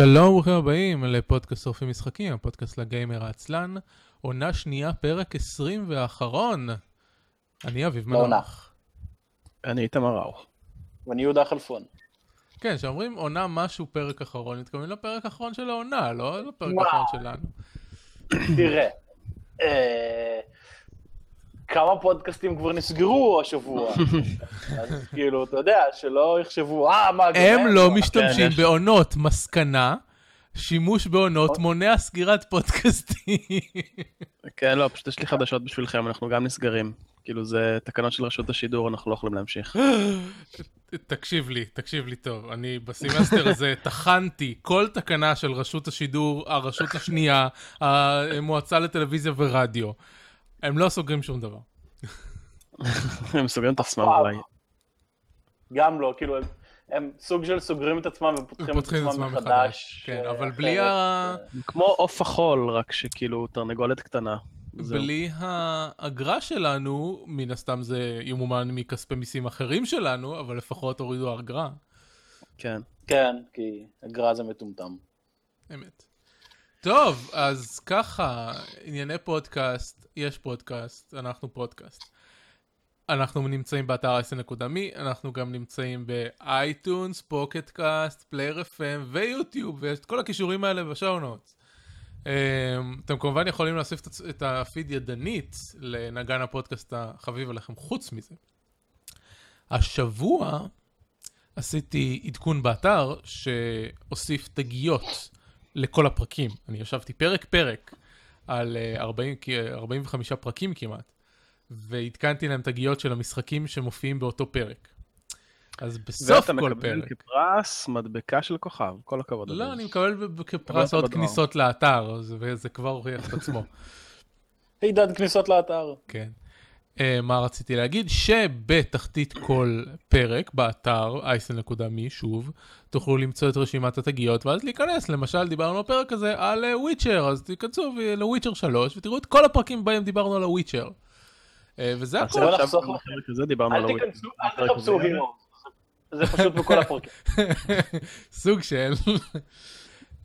שלום, ברוכים הבאים לפודקאסט שורפים משחקים, הפודקאסט לגיימר העצלן, עונה שנייה, פרק 20 ואחרון. אני אביב לעונה. מנוח. אני איתמר ראוך. ואני יהודה חלפון. כן, כשאומרים עונה משהו פרק אחרון, מתכוונים לפרק האחרון של העונה, לא לפרק וואו. האחרון שלנו. תראה, אה, כמה פודקאסטים כבר נסגרו השבוע. אז כאילו, אתה יודע, שלא יחשבו, אה, מה, הם לא כן, משתמשים יש. בעונות, מסקנה, שימוש בעונות מונע סגירת פודקאסטים. כן, לא, פשוט יש לי חדשות בשבילכם, אנחנו גם נסגרים. כאילו, זה תקנות של רשות השידור, אנחנו לא יכולים להמשיך. תקשיב לי, תקשיב לי טוב. אני בסמסטר הזה טחנתי כל תקנה של רשות השידור, הרשות השנייה, המועצה לטלוויזיה ורדיו. הם לא סוגרים שום דבר. הם סוגרים את עצמם. אולי. גם לא, כאילו, הם- הם סוג של סוגרים את עצמם ופותחים את עצמם מחדש. מחדש. כן, אה, אבל בלי ה- כמו עוף החול, רק שכאילו תרנגולת קטנה. בלי האגרה שלנו, מן הסתם זה ימומן מכספי מיסים אחרים שלנו, אבל לפחות הורידו האגרה. כן. כן, כי אגרה זה מטומטם. אמת. טוב, אז ככה, ענייני פודקאסט, יש פודקאסט, אנחנו פודקאסט. אנחנו נמצאים באתר i.c.me, אנחנו גם נמצאים ב iTunes, Pocket Casts, Player FM ויוטיוב, ויש את כל הקישורים האלה ב show notes. אתם כמובן יכולים להוסיף את הפיד ידנית לנגן הפודקאסט החביב עליכם חוץ מזה. השבוע עשיתי עדכון באתר שהוסיף תגיות לכל הפרקים. אני ישבתי פרק פרק על אה, 40, כ- 45 פרקים כמעט, ועדכנתי להם תגיות של המשחקים שמופיעים באותו פרק. אז בסוף ואתה כל מקבל פרק. כפרס מדבקה של כוכב, כל הכבוד. לא. אני מקבל כפרס עוד. כניסות לאתר, וזה כבר הוכיח את עצמו. עידן כניסות לאתר. כן. Uh, מה רציתי להגיד? שבתחתית כל פרק, באתר אייסן.מי, שוב, תוכלו למצוא את רשימת התגיות, ואז להיכנס, למשל דיברנו בפרק הזה על וויצ'ר, אז תיכנסו לוויצ'ר 3, ותראו את כל הפרקים בהם דיברנו על הוויצ'ר. Uh, וזה הכל. בוא עכשיו נחסוך לכם. בפרק הזה דיברנו אל על הוויצ'ר. תיכנסו, אל תחפשו הירו. זה פשוט בכל הפרקים. סוג של.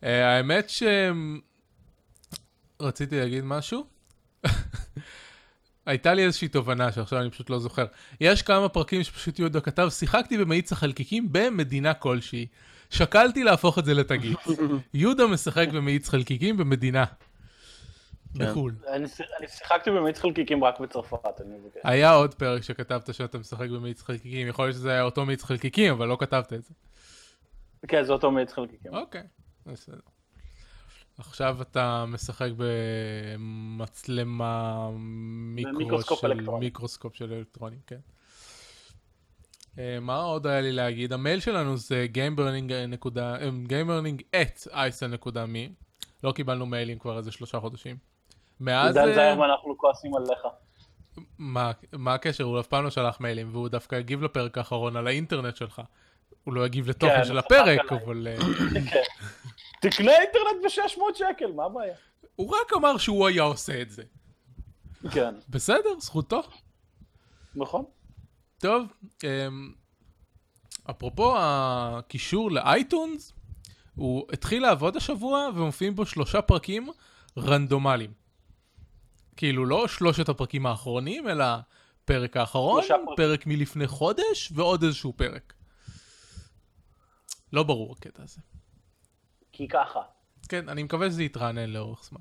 אה, האמת ש... רציתי להגיד משהו? הייתה לי איזושהי תובנה שעכשיו אני פשוט לא זוכר. יש כמה פרקים שפשוט יהודה כתב, שיחקתי במאיץ החלקיקים במדינה כלשהי. שקלתי להפוך את זה לתגית. יהודה משחק במאיץ חלקיקים במדינה. כן. בחו"ל. אני שיחקתי במיץ חלקיקים רק בצרפת, אני מבקש. היה עוד פרק שכתבת שאתה משחק במאיץ חלקיקים, יכול להיות שזה היה אותו מאיץ חלקיקים, אבל לא כתבת את זה. כן, זה אותו מיץ חלקיקים. אוקיי, בסדר. עכשיו אתה משחק במצלמה מיקרו של אלקטרוני. מיקרוסקופ של אלקטרונים, כן. אה, מה עוד היה לי להגיד? המייל שלנו זה gameburning at isa.me לא קיבלנו מיילים כבר איזה שלושה חודשים. מאז... עידן אה, זיירמן, אנחנו כועסים עליך. מה, מה הקשר? הוא אף פעם לא שלח מיילים, והוא דווקא הגיב לפרק האחרון על האינטרנט שלך. הוא לא הגיב לתוכן כן, של הפרק, צחק עליי. אבל... תקנה אינטרנט ב-600 שקל, מה הבעיה? הוא רק אמר שהוא היה עושה את זה. כן, בסדר, זכותו. נכון. טוב, אמ, אפרופו הקישור לאייטונס, הוא התחיל לעבוד השבוע ומופיעים בו שלושה פרקים רנדומליים. כאילו לא שלושת הפרקים האחרונים, אלא פרק האחרון. פרק מלפני חודש ועוד איזשהו פרק. לא ברור הקטע הזה. כי ככה. כן, אני מקווה שזה יתרענן לאורך זמן.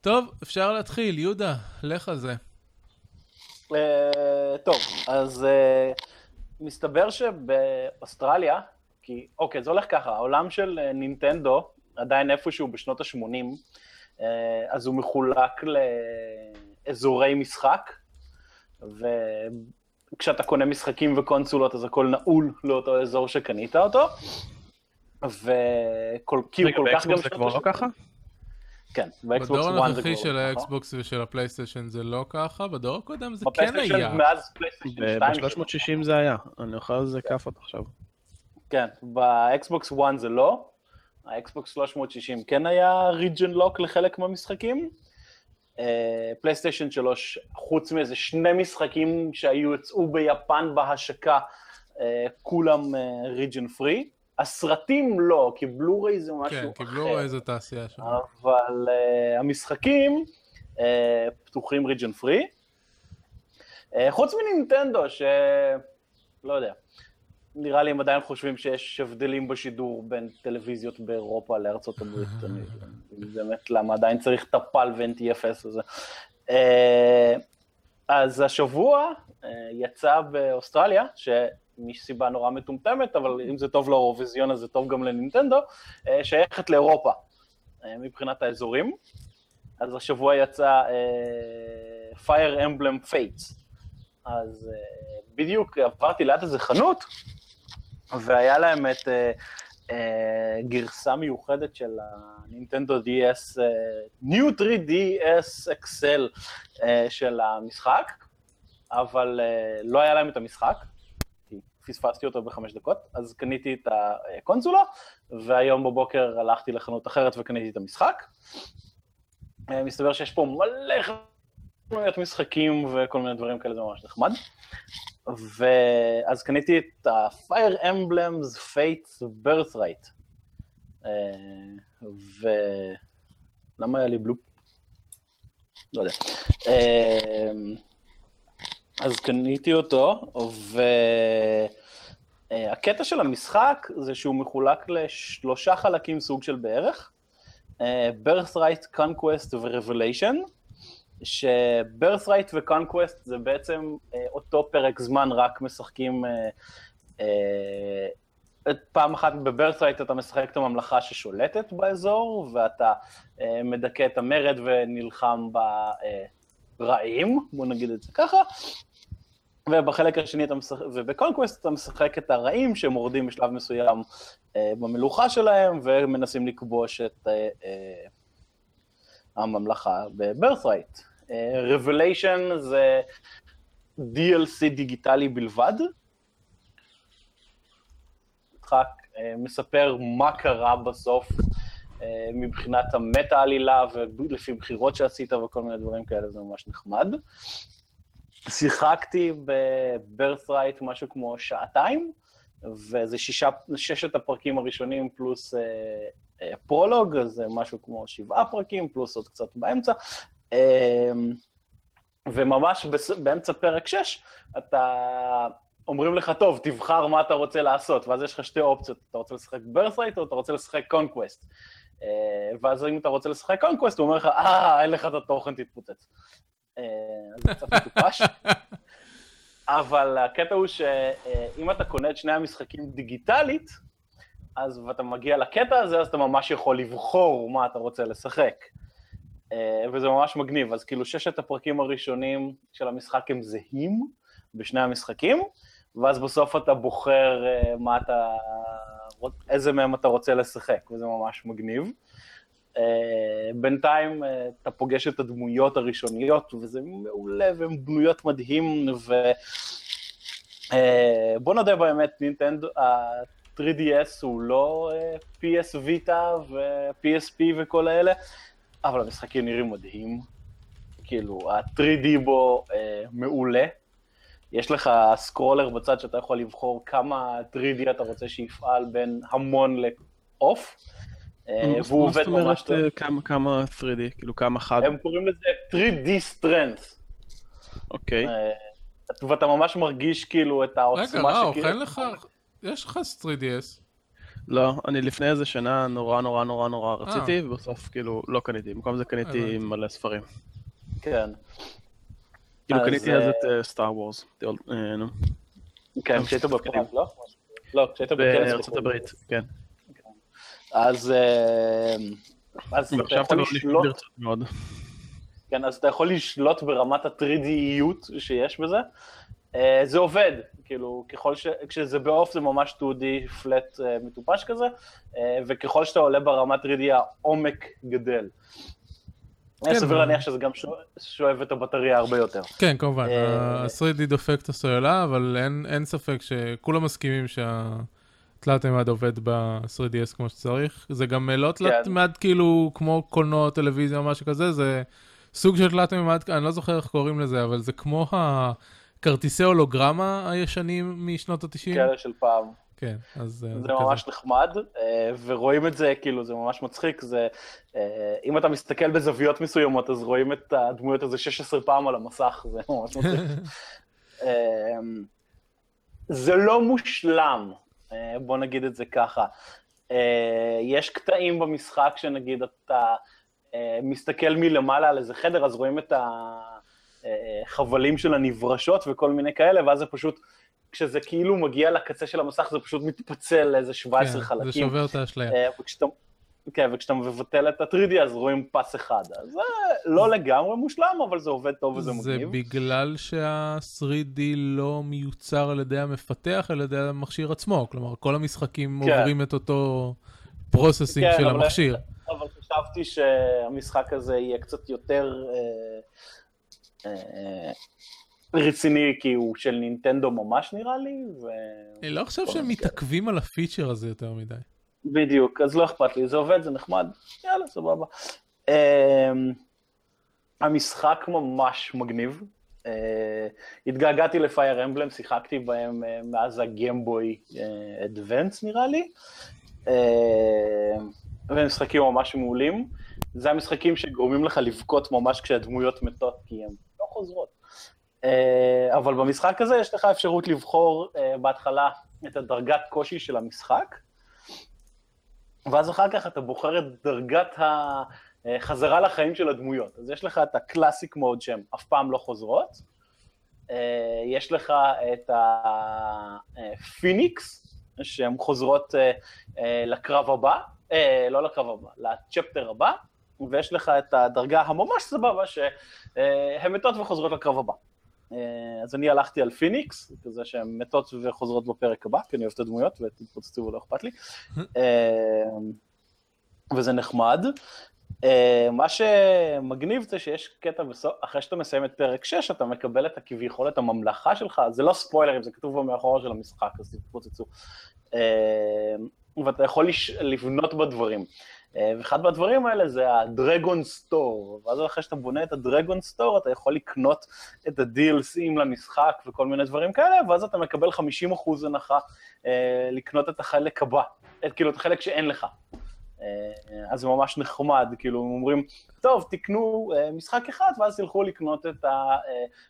טוב, אפשר להתחיל, יהודה, לך על זה. אה, טוב, אז אה, מסתבר שבאוסטרליה, כי אוקיי, זה הולך ככה, העולם של אה, נינטנדו עדיין איפשהו בשנות ה-80, אז הוא מחולק לאזורי משחק, וכשאתה קונה משחקים וקונסולות אז הכל נעול לאותו אזור שקנית אותו, וכל רגע, כל כך גם... באקסבוקס זה כבר לא ככה? כן, באקסבוקס בדור 1 זה הנוכחי כבר של לא ככה. האקסבוקס ושל הפלייסטיישן זה לא ככה, בדור הקודם זה כן בפלייסטיישן היה. מאז פלייסטיישן 2 ב-360 זה היה, אני אוכל על זה כאפות עכשיו. כן, באקסבוקס 1 זה לא, האקסבוקס 360 כן היה region lock לחלק מהמשחקים. אה, פלייסטיישן 3, חוץ מאיזה שני משחקים שהיו, יצאו ביפן בהשקה, אה, כולם ריג'ן פרי. הסרטים לא, כי בלוריי זה משהו כן, אחר. כי בלוריי זה תעשייה שם. אבל uh, המשחקים uh, פתוחים ריג'ן פרי. Uh, חוץ מנינטנדו, ש... לא יודע, נראה לי הם עדיין חושבים שיש הבדלים בשידור בין טלוויזיות באירופה לארצות הברית. אני באמת, למה עדיין צריך את הפל ו-NTFS הזה. Uh, אז השבוע uh, יצא באוסטרליה, שמסיבה נורא מטומטמת, אבל אם זה טוב לאירוויזיון אז זה טוב גם לנינטנדו, uh, שייכת לאירופה. מבחינת האזורים. אז השבוע יצא uh, Fire Emblem Fates. אז בדיוק עברתי ליד איזה חנות, והיה להם את גרסה מיוחדת של הנינטנדו DS, New 3DS Excel uh, של המשחק, אבל uh, לא היה להם את המשחק, פספסתי אותו בחמש דקות, אז קניתי את הקונסולה, והיום בבוקר הלכתי לחנות אחרת וקניתי את המשחק. מסתבר שיש פה מלא חנויות משחקים וכל מיני דברים כאלה, זה ממש נחמד. ואז קניתי את ה-Fire Emblems Fates Birthright. ולמה היה לי בלופ? לא יודע. אז קניתי אותו, והקטע של המשחק זה שהוא מחולק לשלושה חלקים סוג של בערך. birthright, conquest ו-revelation, ש-birthright ו-conquest זה בעצם אותו פרק זמן, רק משחקים... פעם אחת ב-birthright אתה משחק את הממלכה ששולטת באזור, ואתה מדכא את המרד ונלחם ברעים, בוא נגיד את זה ככה, ובחלק השני אתה משחק, ובקונקווסט אתה משחק את הרעים שמורדים בשלב מסוים אה, במלוכה שלהם ומנסים לכבוש את אה, אה, הממלכה ב-birthright. אה, Revelation זה DLC דיגיטלי בלבד. משחק אה, מספר מה קרה בסוף אה, מבחינת המטה עלילה ולפי בחירות שעשית וכל מיני דברים כאלה, זה ממש נחמד. שיחקתי ב-birthright משהו כמו שעתיים, וזה שישה, ששת הפרקים הראשונים פלוס אה, אה, פרולוג, אז זה משהו כמו שבעה פרקים, פלוס עוד קצת באמצע. אה, וממש בס, באמצע פרק 6, אתה... אומרים לך, טוב, תבחר מה אתה רוצה לעשות, ואז יש לך שתי אופציות, אתה רוצה לשחק birthright או אתה רוצה לשחק conquest. ואז אם אתה רוצה לשחק conquest, הוא אומר לך, אה, אין לך את התוכן, תתפוצץ. אז זה קצת מטופש. אבל הקטע הוא שאם אתה קונה את שני המשחקים דיגיטלית, אז ואתה מגיע לקטע הזה, אז אתה ממש יכול לבחור מה אתה רוצה לשחק. וזה ממש מגניב, אז כאילו ששת הפרקים הראשונים של המשחק הם זהים בשני המשחקים, ואז בסוף אתה בוחר מה אתה, איזה מהם אתה רוצה לשחק, וזה ממש מגניב. Uh, בינתיים uh, אתה פוגש את הדמויות הראשוניות, וזה מעולה, והן בנויות מדהים, ו... Uh, בוא נודה באמת, נינטנדו, ה-3DS הוא לא PS Vita ו-PSP וכל האלה, אבל המשחקים נראים מדהים. כאילו, ה-3D בו uh, מעולה. יש לך סקרולר בצד שאתה יכול לבחור כמה 3D אתה רוצה שיפעל בין המון לעוף. והוא עובד ממש טוב. כמה, כמה 3D, כאילו כמה חד? הם קוראים לזה 3D strength. אוקיי. ואתה ממש מרגיש כאילו את העוצמה רגע, ראו, אין לך, יש לך 3DS. לא, אני לפני איזה שנה נורא נורא נורא נורא רציתי, ובסוף כאילו לא קניתי, במקום זה קניתי מלא ספרים. כן. כאילו קניתי אז את סטאר וורס. כן, כשהיית בפרק, לא? לא, כשהיית בכנס בארצות הברית, כן. אז, אז אתה יכול לשלוט, כן, אז אתה יכול לשלוט ברמת ה-3Dיות שיש בזה. זה עובד, כאילו, ככל ש... כשזה בעוף זה ממש 2D פלט מטופש כזה, וככל שאתה עולה ברמת 3D העומק גדל. כן, סביר להניח שזה גם שואב את הבטריה הרבה יותר. כן, כמובן, ה-3D דופק את הסוללה, אבל אין ספק שכולם מסכימים שה... תלת מימד עובד ב-3DS כמו שצריך, זה גם לא תלת מימד כאילו כמו קולנוע, טלוויזיה או משהו כזה, זה סוג של תלת מימד, אני לא זוכר איך קוראים לזה, אבל זה כמו הכרטיסי הולוגרמה הישנים משנות ה-90. כאלה של פעם. כן, אז... אה, זה כזה. ממש נחמד, אה, ורואים את זה, כאילו, זה ממש מצחיק, זה... אה, אם אתה מסתכל בזוויות מסוימות, אז רואים את הדמויות הזה 16 פעם על המסך, זה ממש מצחיק. אה, זה לא מושלם, אה, בוא נגיד את זה ככה. אה, יש קטעים במשחק שנגיד אתה אה, מסתכל מלמעלה על איזה חדר, אז רואים את החבלים של הנברשות וכל מיני כאלה, ואז זה פשוט, כשזה כאילו מגיע לקצה של המסך, זה פשוט מתפצל לאיזה 17 כן, זה חלקים. שובר את האשליה. אה, וכשאתה, כן, וכשאתה מבטל את ה-3D אז רואים פס אחד. אז זה לא לגמרי מושלם, אבל זה עובד טוב וזה זה מגניב. בגלל שה-3D לא מיוצר על ידי המפתח, על ידי המכשיר עצמו. כלומר, כל המשחקים כן. עוברים את אותו processing כן, של אבל- המכשיר. אבל חשבתי שהמשחק הזה יהיה קצת יותר אה, אה, רציני, כי הוא של נינטנדו ממש נראה לי, ו... אני לא חושב שהם מתעכבים על הפיצ'ר הזה יותר מדי. בדיוק, אז לא אכפת לי, זה עובד, זה נחמד, יאללה, סבבה. Um, המשחק ממש מגניב. Uh, התגעגעתי ל Fire Emblem, שיחקתי בהם uh, מאז הגיימבוי אדוונס נראה לי. והם משחקים ממש מעולים. זה המשחקים שגורמים לך לבכות ממש כשהדמויות מתות, כי הן לא חוזרות. אבל במשחק הזה יש לך אפשרות לבחור בהתחלה את הדרגת קושי של המשחק, ואז אחר כך אתה בוחר את דרגת החזרה לחיים של הדמויות. אז יש לך את הקלאסיק מוד שהן אף פעם לא חוזרות, אה, יש לך את הפיניקס, שהן חוזרות אה, אה, לקרב הבא, לא לקרב הבא, ל chapter הבא, ויש לך את הדרגה הממש סבבה שהן מתות וחוזרות לקרב הבא. אה, אז אני הלכתי על פיניקס, כזה שהן מתות וחוזרות בפרק הבא, כי אני אוהב את הדמויות ותתפוצצו ולא אכפת לי. אה, וזה נחמד. אה, מה שמגניב זה שיש קטע, בסוף, אחרי שאתה מסיים את פרק 6, אתה מקבל את הכביכול את הממלכה שלך, זה לא ספוילרים, זה כתוב במאחורה של המשחק, אז תתפוצצו. ואתה יכול לש... לבנות בדברים. אה, ואחד מהדברים האלה זה הדרגון סטור, ואז אחרי שאתה בונה את הדרגון סטור, אתה יכול לקנות את ה-DLCים למשחק וכל מיני דברים כאלה, ואז אתה מקבל 50% הנחה אה, לקנות את החלק הבא, את, כאילו את החלק שאין לך. אה, אז זה ממש נחמד, כאילו הם אומרים, טוב, תקנו אה, משחק אחד, ואז תלכו לקנות את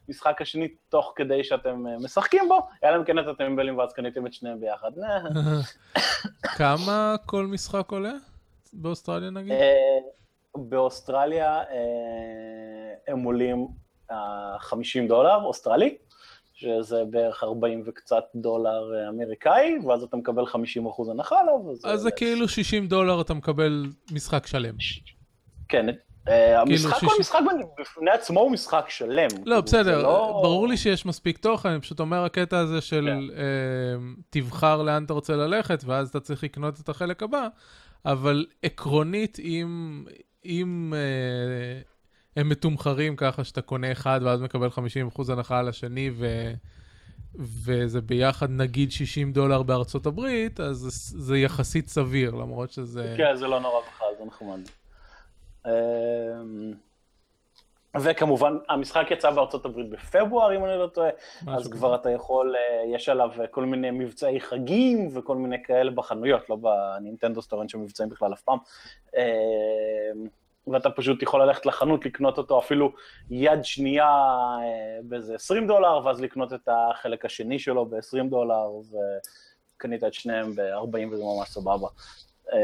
המשחק השני תוך כדי שאתם אה, משחקים בו, אלא אם כן אתם טמבלים ואז קניתם את שניהם ביחד. כמה כל משחק עולה? באוסטרליה נגיד? באוסטרליה הם עולים אה, 50 דולר אוסטרלי, שזה בערך 40 וקצת דולר אה, אמריקאי, ואז אתה מקבל 50 אחוז הנחה עליו. אז זה כאילו 60 דולר אתה מקבל משחק שלם. כן, אה, המשחק כאילו הוא שיש- משחק בפני עצמו הוא משחק שלם. לא, כאילו, בסדר, זה לא- ברור לי שיש מספיק תוכן, אני פשוט אומר הקטע הזה של כן. אה, תבחר לאן אתה רוצה ללכת, ואז אתה צריך לקנות את החלק הבא, אבל עקרונית, אם, אה, הם מתומחרים ככה שאתה קונה אחד ואז מקבל 50% הנחה על השני, ו... וזה ביחד נגיד 60 דולר בארצות הברית, אז זה, זה יחסית סביר, למרות שזה... כן, זה לא נורא בכלל, זה נחמד. אמ, וכמובן, המשחק יצא בארצות הברית בפברואר, אם אני לא טועה, אז כבר אתה יכול, אה, יש עליו כל מיני מבצעי חגים וכל מיני כאלה בחנויות, לא בנינטנדו סטור אין שם מבצעים בכלל אף פעם. ואתה פשוט יכול ללכת לחנות, לקנות אותו אפילו יד שנייה אה, באיזה 20 דולר, ואז לקנות את החלק השני שלו ב-20 דולר, וקנית את שניהם ב-40 וזה ממש סבבה. אמ,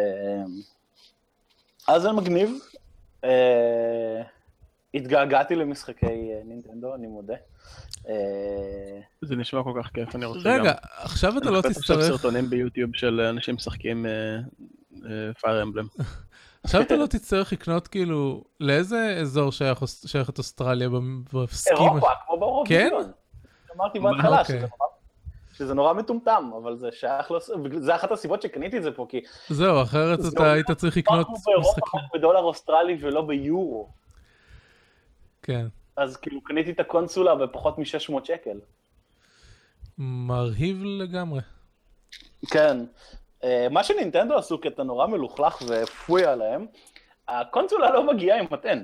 אז זה מגניב. אה, התגעגעתי למשחקי אה, נינטנדו, אני מודה. אה, זה נשמע כל כך כיף, אני רוצה גם... רגע, עכשיו אתה לא אני מחפש עכשיו תצטרך... סרטונים ביוטיוב של אנשים משחקים פייר אמבלם. עכשיו אתה לא תצטרך לקנות כאילו, לאיזה אזור שייכת אוסטרליה בסקים? אירופה, כמו באירוויזיון. אמרתי בהתחלה אוקיי. שזה נורא- שזה נורא מטומטם, אבל זה שייך, לס- זה אחת הסיבות שקניתי את זה פה, כי זהו, אחרת זה אתה היית צריך לקנות באירופה משחקים. בדולר אוסטרלי ולא ביורו. כן. אז כאילו קניתי את הקונסולה בפחות מ-600 שקל. מרהיב לגמרי. כן. אה, מה שנינטנדו עשו קטע נורא מלוכלך והפוי עליהם, הקונסולה לא מגיעה עם מתן.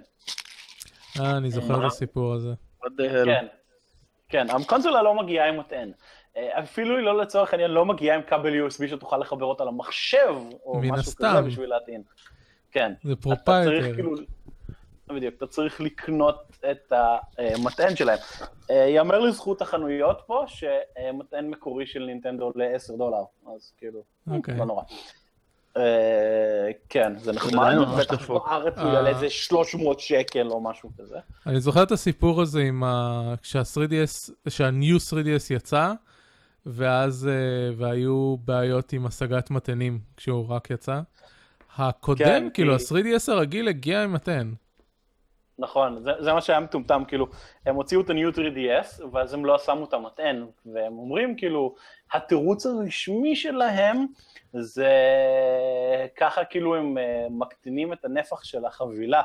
אה, אני זוכר את הסיפור הזה. כן. כן, הקונסולה לא מגיעה עם מטען. אה, אפילו היא לא לצורך העניין לא מגיעה עם כבל USB שתוכל לחבר אותה למחשב, או משהו. כזה בשביל להטעין. כן. זה אתה צריך proprietary. כאילו, בדיוק, אתה צריך לקנות את המטען שלהם. אה, יאמר לזכות החנויות פה, שמטען מקורי של נינטנדו עולה 10 דולר, אז כאילו, אוקיי. לא נורא. אה, כן, זה נחמד, בטח. בארץ הוא אה. יעלה איזה 300 שקל או משהו כזה. אני זוכר את הסיפור הזה עם ה... כשה-3DS, שה-New 3DS יצא, ואז, אה, והיו בעיות עם השגת מתנים כשהוא רק יצא. הקודם, כן, כאילו, כי- ה-3DS הרגיל הגיע עם מתן. נכון, זה, זה מה שהיה מטומטם, כאילו, הם הוציאו את ה-New 3DS, ואז הם לא שמו את המטען, והם אומרים, כאילו, התירוץ הרשמי שלהם זה ככה כאילו הם אה, מקטינים את הנפח של החבילה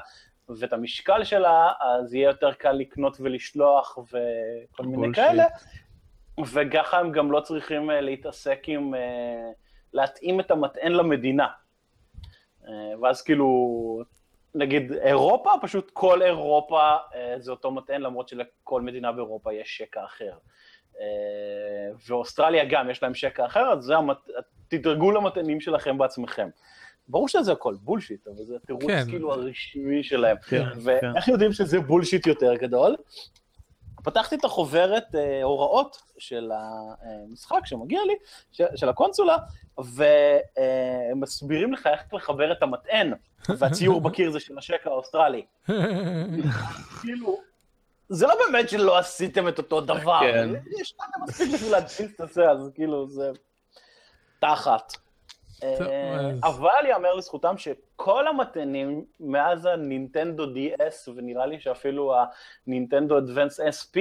ואת המשקל שלה, אז יהיה יותר קל לקנות ולשלוח וכל מיני. כאלה, וככה הם גם לא צריכים אה, להתעסק עם, אה, להתאים את המטען למדינה. ואז כאילו, נגיד אירופה, פשוט כל אירופה אה, זה אותו מטען, למרות שלכל מדינה באירופה יש שקע אחר. אה, ואוסטרליה גם יש להם שקע אחר, אז זה המת... תדרגו למטענים שלכם בעצמכם. ברור שזה הכל בולשיט, אבל זה התירוץ כן. כאילו הרשמי שלהם. כן, ואיך יודעים שזה בולשיט יותר גדול? פתחתי את החוברת אה, הוראות של המשחק שמגיע לי, של, של הקונסולה, והם מסבירים לך איך לחבר את המטען, והציור בקיר זה של השקע האוסטרלי. כאילו, זה לא באמת שלא עשיתם את אותו דבר, כן. יש לכם מספיק בשביל להדפיס את זה, אז כאילו זה תחת. אבל יאמר לזכותם שכל המטענים מאז הנינטנדו DS, ונראה לי שאפילו הנינטנדו אדוונס SP,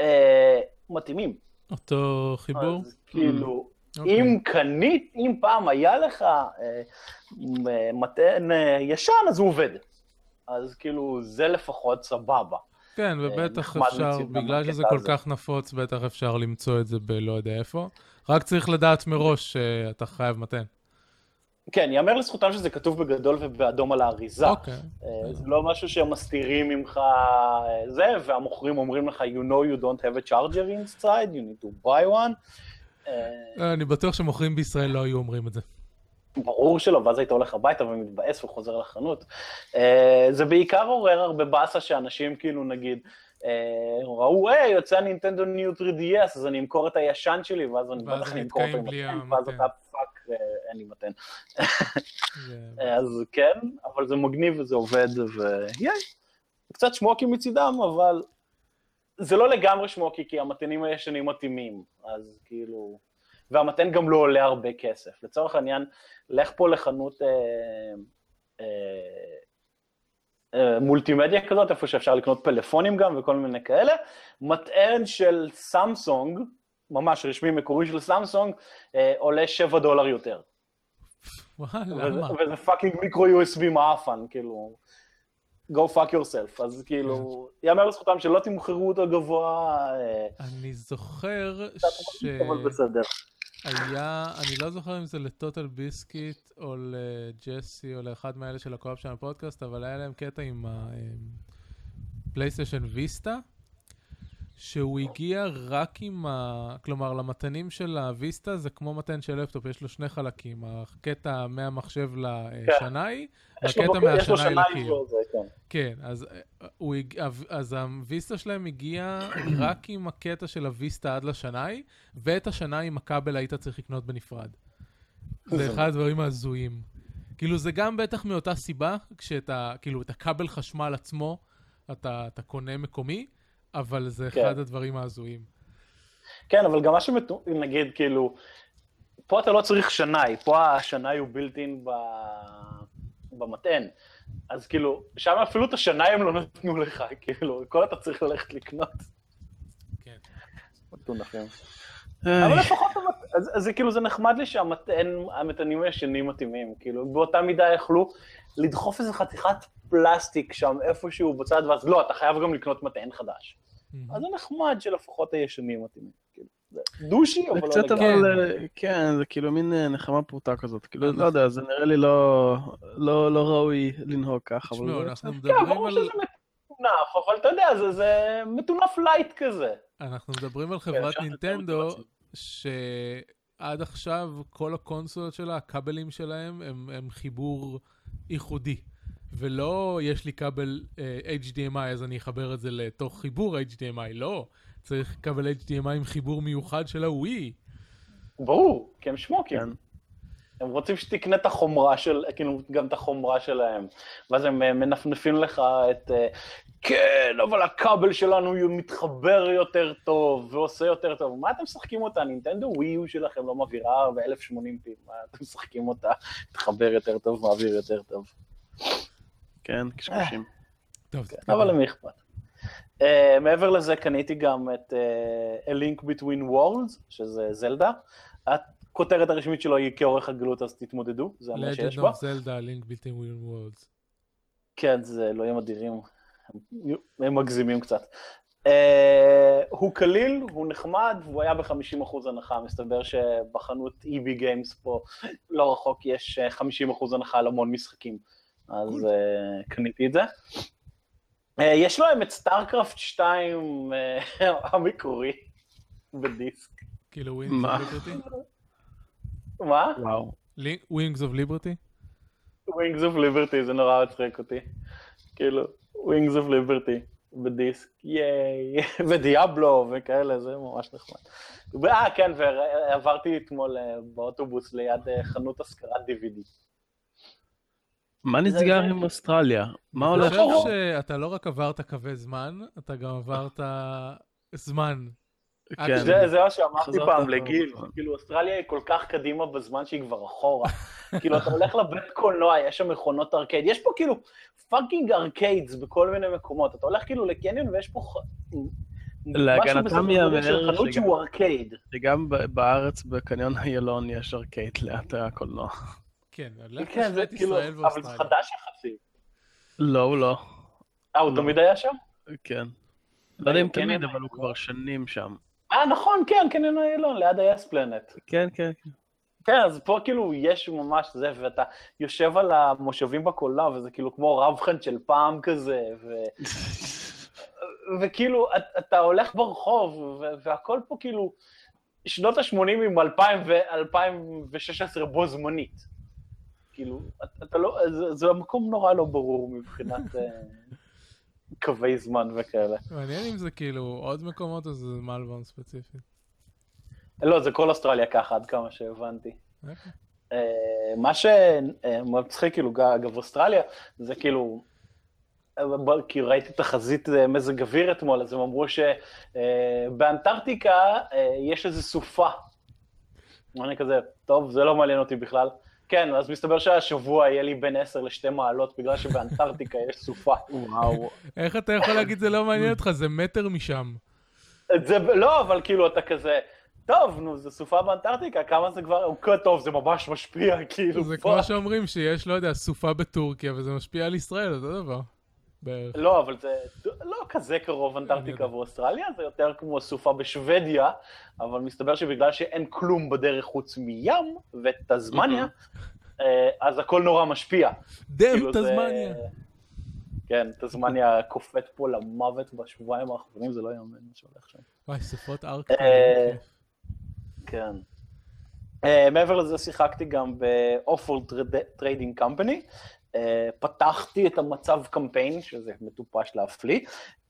אה, מתאימים. אותו חיבור? אז כאילו, אוקיי. אם קנית, אם פעם היה לך אה, אה, ישן, אז הוא עובד. אז כאילו, זה לפחות סבבה. כן, ובטח אפשר, בגלל שזה כל. כך נפוץ, בטח אפשר למצוא את זה בלא יודע איפה. רק צריך לדעת מראש שאתה חייב מתן. כן, יאמר לזכותם שזה כתוב בגדול ובאדום על האריזה. אוקיי. אה, זה לא משהו שהם מסתירים ממך אה, זה, והמוכרים אומרים לך, you know you don't have a charger inside, you need to buy one. אה, אני בטוח שמוכרים בישראל לא היו אומרים את זה. ברור שלא, ואז היית הולך הביתה ומתבאס וחוזר לחנות. זה בעיקר עורר הרבה באסה שאנשים כאילו נגיד, ראו, היי, יוצא נינטנדו New 3DS, אז אני אמכור את הישן שלי, ואז אני בטח גם אמכור אותו עם מטען, ואז. אתה fuck, אה, אין לי מטען. אז כן, אבל זה מגניב וזה עובד, ויי, קצת שמוקי מצידם, אבל זה לא לגמרי שמוקי, כי המטענים הישנים מתאימים, אז כאילו... והמטען גם לא עולה הרבה כסף. לצורך העניין, לך פה לחנות אה, אה, אה, מולטימדיה כזאת, איפה שאפשר לקנות פלאפונים גם וכל מיני כאלה, מטען של סמסונג, ממש רשמי מקורי של סמסונג, אה, עולה 7 דולר יותר. וואלה, למה? וזה fucking micro USB מעפן, כאילו, go fuck yourself, אז כאילו, יאמר לזכותם שלא תמכרו אותו גבוה, אה, אני זוכר ש... אבל בסדר. היה, אני לא זוכר אם זה ל TotalBiscuit או ל Jesse או לאחד מאלה של ה Co-Optional Podcast, אבל היה להם קטע עם הפלייסטיישן Vita, שהוא הגיע רק עם ה... כלומר, למטענים של ה Vita זה כמו מטען של לפטופ, יש לו שני חלקים, הקטע מהמחשב לשנאי, יש לו מהשנאי שנאי לקיר. כן. כן, אז, אה, הוא, אז הוויסטה שלהם הגיע רק עם הקטע של הוויסטה עד לשנאי, ואת השנאי עם הכבל היית צריך לקנות בנפרד. זה אחד הדברים ההזויים. כאילו, זה גם בטח מאותה סיבה, כשאתה, כאילו, את הכבל חשמל עצמו, אתה, אתה קונה מקומי, אבל זה כן. אחד הדברים ההזויים. כן, אבל גם מה שמתו... נגיד, כאילו, פה אתה לא צריך שנאי, פה השנאי הוא בילט-אין ב... במטען. אז כאילו, שם אפילו את השנאי הם לא נתנו לך, כאילו, הכל אתה צריך ללכת לקנות. כן. אבל לפחות, המת- אז, אז זה כאילו, זה נחמד לי שהמטענים הישנים מתאימים, כאילו, באותה מידה יכלו לדחוף איזה חתיכת פלסטיק שם איפשהו בצד, ואז לא, אתה חייב גם לקנות מטען חדש. אז זה נחמד שלפחות הישנים מתאימים, כאילו, זה douchey, אבל זה לא קצת. אבל, אה, כן, זה כאילו מין אה, נחמה פרוטה כזאת, כאילו, לא יודע, זה נראה לי לא לא לא ראוי לנהוג כך, אבל תשמעו, אנחנו. כן, מדברים ברור על... שזה מטונף, אבל אתה יודע, זה, מטונף light כזה. אנחנו מדברים על חברת אפשר לתת נינטנדו. שעד עכשיו כל הקונסולות שלה, הכבלים שלהם, הם, הם חיבור ייחודי. ולא יש לי כבל אה, HDMI אז אני אחבר את זה לתוך חיבור HDMI, לא. צריך כבל HDMI עם חיבור מיוחד של הווי. ברור, כי הם שמוקים. כן. הם רוצים שתקנה את החומרה של, כאילו, גם את החומרה שלהם. ואז הם אה, מנפנפים לך את, אה, כן, אבל הכבל שלנו מתחבר יותר טוב ועושה יותר טוב. מה אתם משחקים אותה? נינטנדו ווי יו שלכם לא מעבירה ב-1080p, מה אתם משחקים אותה? תחבר יותר טוב, מעביר יותר טוב. כן, קשקושים. טוב, כן, אבל למי אכפת? Uh, מעבר לזה קניתי גם את uh, A Link Between Worlds, שזה זלדה. הכותרת הרשמית שלו היא כאורך הגלות, אז תתמודדו, זה מה שיש Legend בה. of Zelda, Link Between Worlds. כן, זה אלוהים אדירים, הם- מגזימים קצת. Uh, הוא קליל, הוא נחמד, והוא היה ב-50% הנחה, מסתבר שבחנות EB Games פה לא רחוק יש אה, 50% הנחה על המון משחקים, אז uh, קניתי את זה. Uh, יש להם את סטארקרפט 2 uh, המקורי בדיסק. כאילו Wings מה? of Liberty? מה? וואו. Wings of Liberty? Wings of Liberty, זה נורא מצחיק אותי. כאילו, Wings of Liberty בדיסק, ייי, ודיאבלו וכאלה, זה ממש נחמד. אה, כן, ועברתי אתמול אה, באוטובוס ליד אה, חנות השכרת DVD. מה נסגר עם אוסטרליה? מה אני הולך חושב לא. שם? שאתה לא רק עברת קווי זמן, אתה גם עברת זמן. כן. זה זה מה שאמרתי פעם לגיל. כאילו אוסטרליה היא כל כך קדימה בזמן שהיא כבר אחורה. כאילו אתה הולך לבית קולנוע, יש שם מכונות ארקייד, יש פה כאילו fucking arcades בכל מיני מקומות, אתה הולך כאילו לקניון ויש פה... להגנתם משהו בסדר גודל של ייאמר חנות שגם- בארץ, בקניון איילון, יש ארקייד ליד הקולנוע. כן, לך כן, זה לשוואת כאילו, ישראל אבל זה. חדש יחסית. לא, הוא לא. אה, הוא לא. תמיד היה שם? כן. לא יודע אם קניון תמיד, אבל איילון. הוא כבר שנים שם. אה, נכון, כן, קניון איילון, ליד ה-yes planet. כן, כן, כן. כן, אז פה כאילו יש ממש זה, ואתה יושב על המושבים בקולנוע, וזה כאילו כמו רב-חן של פעם כזה, ו... וכאילו, את- אתה הולך ברחוב, והכל פה כאילו, שנות ה-80 עם 2000 ו-2016 בו זמנית. כאילו, את- אתה לא, זה, זה מקום נורא לא ברור מבחינת אה, קווי זמן וכאלה. מעניין אם זה כאילו עוד מקומות או זה מלבורן ספציפית. לא, זה כל אוסטרליה ככה, עד כמה שהבנתי. אוקיי. אה, מה שמצחיק, כאילו, אגב, אוסטרליה, זה כאילו, אה, כי ראיתי תחזית אה, מזג אוויר אתמול, אז הם אמרו שבאנטארקטיקה יש איזו סופה. אני כזה, טוב, זה לא מעניין אותי בכלל. כן, אז מסתבר שהשבוע יהיה לי בין 10 ל-2 מעלות, בגלל שבאנטארקטיקה יש סופה. וואו. איך אתה יכול להגיד זה לא מעניין אותך? זה מטר משם. זה, לא, אבל כאילו, אתה כזה, טוב, נו, זה סופה באנטארקטיקה, כמה זה כבר, אוקיי, טוב, זה ממש משפיע, כאילו, זה. כמו שאומרים שיש, לא יודע, סופה בטורקיה וזה משפיע על ישראל, אותו דבר. בערך. לא, אבל זה לא כזה קרוב אנטארקטיקה. ואוסטרליה, זה יותר כמו סופה בשוודיה, אבל מסתבר שבגלל שאין כלום בדרך חוץ מים וטזמניה, אה, אז הכל נורא משפיע. דם כאילו תזמניה. כן, תזמניה קופאת פה למוות בשבועיים האחרונים, זה לא יאמן מה שהולך שם. וואי, סופות ארקטיות. אה. כן. Uh, מעבר לזה שיחקתי גם ב-Awful Trading Company. Uh, פתחתי את המצב קמפיין, שזה מטופש להפליא.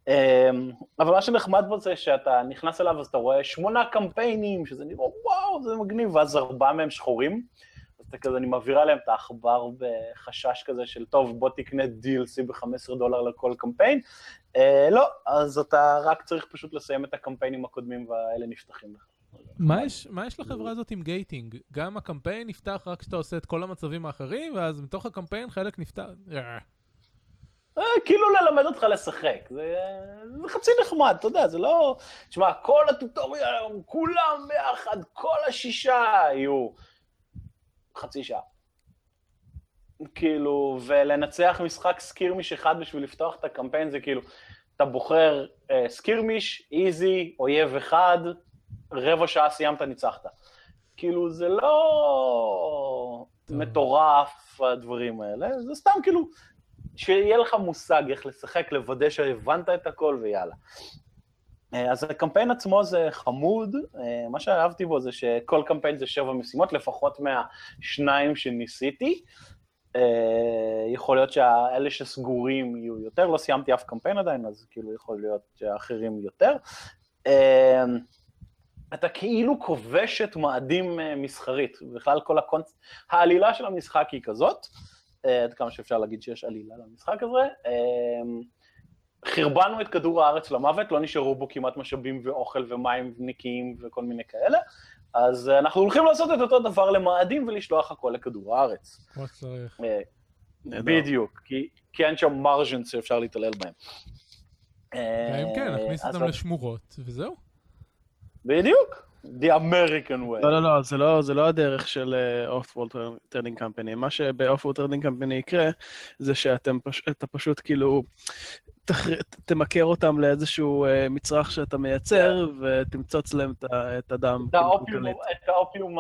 Um, אבל מה שנחמד בו זה שאתה נכנס אליו אז אתה רואה שמונה קמפיינים, שזה נראה וואו, זה מגניב, ואז ארבעה מהם שחורים. אז אתה כזה, אני מעבירה להם את העכבר בחשש כזה של, טוב, בוא תקנה DLC ב-15 דולר לכל קמפיין. Uh, לא, אז אתה רק צריך פשוט לסיים את הקמפיינים הקודמים והאלה נפתחים לך. מה יש, מה יש לחברה הזאת עם גייטינג? גם הקמפיין נפתח רק כשאתה עושה את כל המצבים האחרים, ואז מתוך הקמפיין חלק נפתח... אה, אה, כאילו ללמד אותך לשחק, זה, זה חצי נחמד, אתה יודע, זה לא... תשמע, כל הטוטוריאל, כולם ביחד, כל השישה יהיו חצי שעה. כאילו, ולנצח משחק סקירמיש אחד בשביל לפתוח את הקמפיין זה כאילו, אתה בוחר אה, סקירמיש, איזי, אויב אחד, רבע שעה סיימת, ניצחת. כאילו, זה לא טוב. מטורף, הדברים האלה, זה סתם כאילו, שיהיה לך מושג איך לשחק, לוודא שהבנת את הכל ויאללה. אה, אז הקמפיין עצמו זה חמוד, אה, מה שאהבתי בו זה שכל קמפיין זה שבע משימות, לפחות מהשניים שניסיתי. אה, יכול להיות שאלה שסגורים יהיו יותר, לא סיימתי אף קמפיין עדיין, אז כאילו יכול להיות שהאחרים יותר. אתה כאילו כובש את מאדים מסחרית, בכלל כל הקונצ... העלילה של המשחק היא כזאת, עד כמה שאפשר להגיד שיש עלילה למשחק הזה. חרבנו את כדור הארץ למוות, לא נשארו בו כמעט משאבים ואוכל ומים נקיים וכל מיני כאלה, אז אנחנו הולכים לעשות את אותו דבר למאדים ולשלוח הכל לכדור הארץ. כמו שצריך. אה, בדיוק, כי, כי אין שם מרג'נס שאפשר להתעלל בהם. אם כן, אה, נכניס אותם לשמורות, וזהו. בדיוק. The American way. לא, לא, לא, זה לא, זה לא הדרך של Offworld Trading Company. מה שב Offworld Trading Company יקרה, זה שאתה פש, פשוט כאילו תח... תמכר אותם לאיזשהו uh, מצרך שאתה מייצר, yeah. ותמצוץ להם את הדם. את האופיום, את האופיום,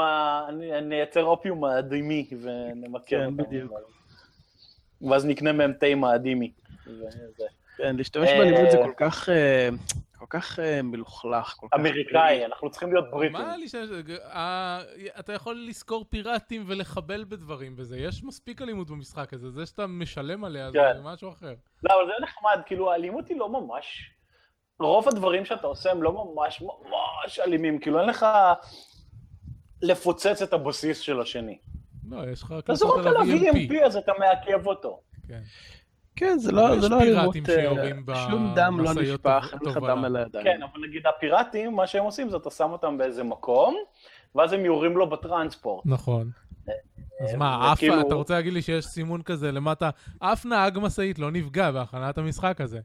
נייצר אופיום מאדימי ונמכר כן, אותם. כן, בדיוק. ואז נקנה מהם תה מאדימי. כן, להשתמש באלימות זה כל כך... Uh, כל כך uh, מלוכלך, כל כך... אמריקאי, אנחנו צריכים להיות בריטים. מה להשתמש? אתה יכול לשכור פיראטים ולחבל בדברים בזה, יש מספיק אלימות במשחק הזה, זה שאתה משלם עליה זה כן. משהו אחר. לא, אבל זה נחמד, כאילו האלימות היא לא ממש... רוב הדברים שאתה עושה הם לא ממש ממש אלימים, כאילו אין לך לפוצץ את הבסיס של השני. לא, יש לך... אתה זורק עליו EMP אז אתה מעכב אותו. כן. כן, זה לא, זה לא אלימות, אה, שום דם לא נשפך, אין לך דם על הידיים. כן, אבל נגיד הפיראטים, מה שהם עושים זה אתה שם אותם באיזה מקום, ואז הם יורים לו בטרנספורט. נכון. אז מה, אף, כאילו- אתה רוצה להגיד לי שיש סימון כזה למטה, אף נהג משאית לא נפגע בהכנת המשחק הזה.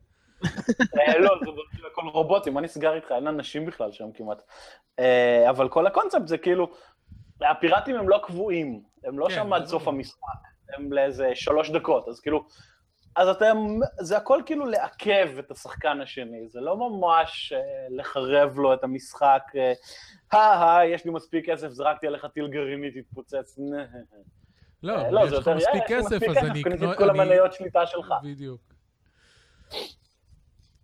אה, לא, זה הכל רובוטים, מה נסגר איתך? אין אנשים בכלל שם כמעט. אה, אבל כל הקונספט זה כאילו, הפיראטים הם לא קבועים, הם לא כן, שם עד סוף המשחק, הם לאיזה שלוש דקות, אז כאילו, אז אתם, זה הכל כאילו לעכב את השחקן השני, זה לא ממש אה, לחרב לו את המשחק, אה, אה, יש לי מספיק כסף, זרקתי עליך טיל גרעיני, תתפוצץ. לא, אה, לא, יש לך מספיק כסף, אז אני אקנה... את כל המניות שליטה שלך. בדיוק.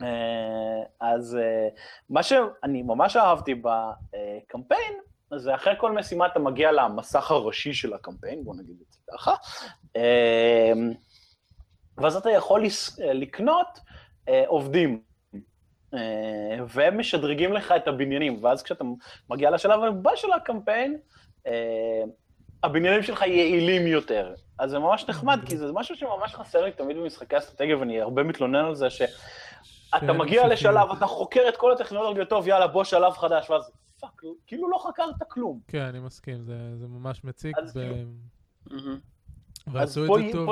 אה, אז מה שאני ממש אהבתי בקמפיין, זה אחרי כל משימה אתה מגיע למסך הראשי של הקמפיין, בוא נגיד את זה ככה. ואז אתה יכול לקנות אה, עובדים, אה, והם משדרגים לך את הבניינים, ואז כשאתה מגיע לשלב הבא של הקמפיין, אה, הבניינים שלך יעילים יותר. אז זה ממש נחמד, כי זה משהו שממש חסר לי תמיד במשחקי אסטרטגיה, ואני הרבה מתלונן על זה, שאתה כן, מגיע לשלב, אתה חוקר את כל הטכנולוגיות, טוב, יאללה, בוא שלב חדש, ואז fuck, כאילו לא חקרת כלום. כן, אני מסכים, זה, זה ממש מציק. ב... כאילו... ועשו את זה טוב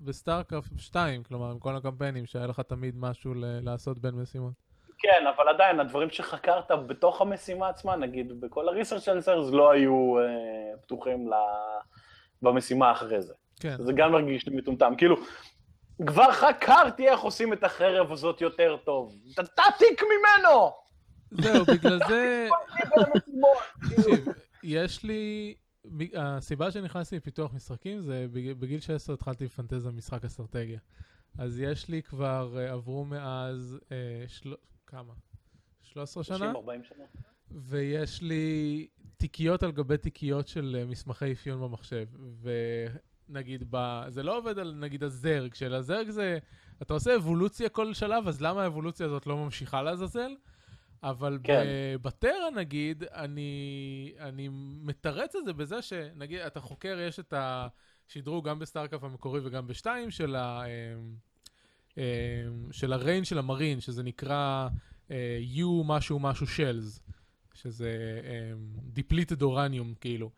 ב StarCraft 2, כלומר, עם כל הקמפיינים, שהיה לך תמיד משהו לעשות בין משימות. כן, אבל עדיין, הדברים שחקרת בתוך המשימה עצמה, נגיד, בכל ה-research answers לא היו uh, פתוחים. במשימה אחרי זה. כן. זה גם מרגיש לי מטומטם. כאילו, כבר חקרתי איך עושים את החרב הזאת יותר טוב. תעתיק ממנו! זהו, בגלל זה... תקשיב, יש לי... הסיבה שנכנסתי לפיתוח משחקים זה בגיל 16 התחלתי לפנטז משחק אסטרטגיה. אז יש לי כבר, uh, עברו מאז, uh, של... כמה? 13 שנה? 40 שנה. ויש לי תיקיות על גבי תיקיות של uh, מסמכי אפיון במחשב. ונגיד, ב... זה לא עובד על נגיד ה Zerg, של ה Zerg זה, אתה עושה אבולוציה כל שלב, אז למה האבולוציה הזאת לא ממשיכה לעזאזל? אבל כן. ב Terran נגיד, אני, אני מתרץ את זה בזה שנגיד, אתה חוקר, יש את השדרוג גם ב StarCraft המקורי וגם בשתיים של, ה, אמ, אמ, של ה range של ה marine, שזה נקרא אה, U משהו משהו shells, שזה אמ, אורניום כאילו.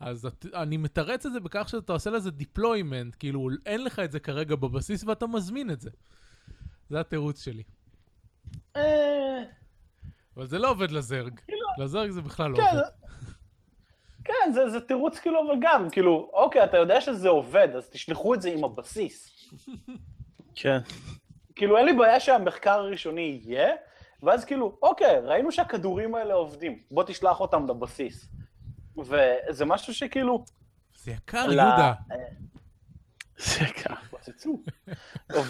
אז את, אני מתרץ את זה בכך שאתה עושה לזה deployment, כאילו אין לך את זה כרגע בבסיס ואתה מזמין את זה. זה התירוץ שלי. אה, אבל זה לא עובד לזרג. כאילו... לזרג זה בכלל לא כן, עובד. כן, זה, זה תירוץ כאילו, אבל גם, כאילו, אוקיי, אתה יודע שזה עובד, אז תשלחו את זה עם הבסיס. כן. כאילו, אין לי בעיה שהמחקר הראשוני יהיה, ואז כאילו, אוקיי, ראינו שהכדורים האלה עובדים, בוא תשלח אותם לבסיס. וזה משהו שכאילו... זה יקר, יהודה. זה יקר.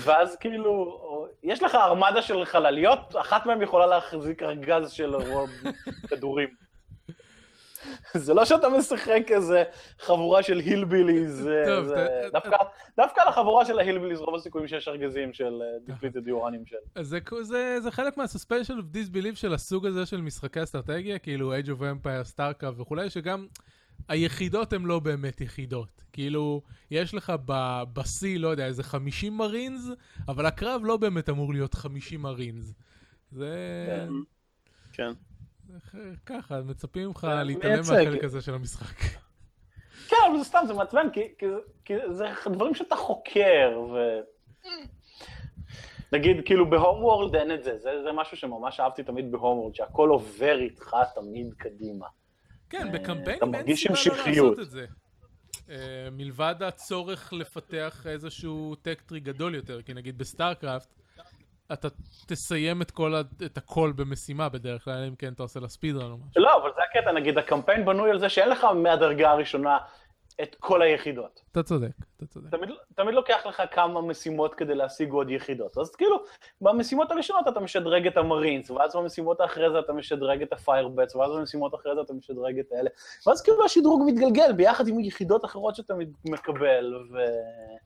ואז כאילו, יש לך ארמדה של חלליות, אחת מהן יכולה להחזיק ארגז של רוב כדורים. זה לא שאתה משחק איזה חבורה של hillbillies, דווקא- דווקא לחבורה של ה hillbillies רוב הסיכויים שיש ארגזים של depleted uranium של... זה, חלק מה suspension of disbelief של הסוג הזה של משחקי אסטרטגיה, כאילו Age of Empire, StarCraft וכולי, שגם היחידות הן לא באמת יחידות. כאילו, יש לך בשיא, לא יודע, איזה 50 מרינס, אבל הקרב לא באמת אמור להיות 50 מרינס. זה... כן. כן. ככה, מצפים ממך להתעלם. מהחלק הזה של המשחק. כן, אבל זה סתם, זה מעצבן, כי, כי, זה- כי זה דברים שאתה חוקר, ו... נגיד, כאילו בהום וורלד אין את זה, זה, זה משהו שממש אהבתי תמיד בהום וורלד, שהכל עובר איתך תמיד קדימה. כן, אה, אתה בקמפיינים אין סיבה לא. לעשות את זה. אה, מלבד הצורך לפתח איזשהו tech tree גדול יותר, כי נגיד ב StarCraft, אתה תסיים את כל ה- את הכל במשימה בדרך כלל, אם כן אתה עושה לה speedrun או משהו. לא, אבל זה הקטע, נגיד, הקמפיין בנוי על זה שאין לך מהדרגה הראשונה את כל היחידות. אתה צודק, אתה צודק. תמיד, תמיד לוקח לך כמה משימות כדי להשיג עוד יחידות. אז כאילו, במשימות הראשונות אתה משדרג את המרינס, ואז במשימות האחרי זה אתה משדרג את ה firebats, ואז במשימות אחרי זה אתה משדרג את אלה. ואז כאילו השדרוג מתגלגל ביחד עם יחידות אחרות שאתה מקבל, ו...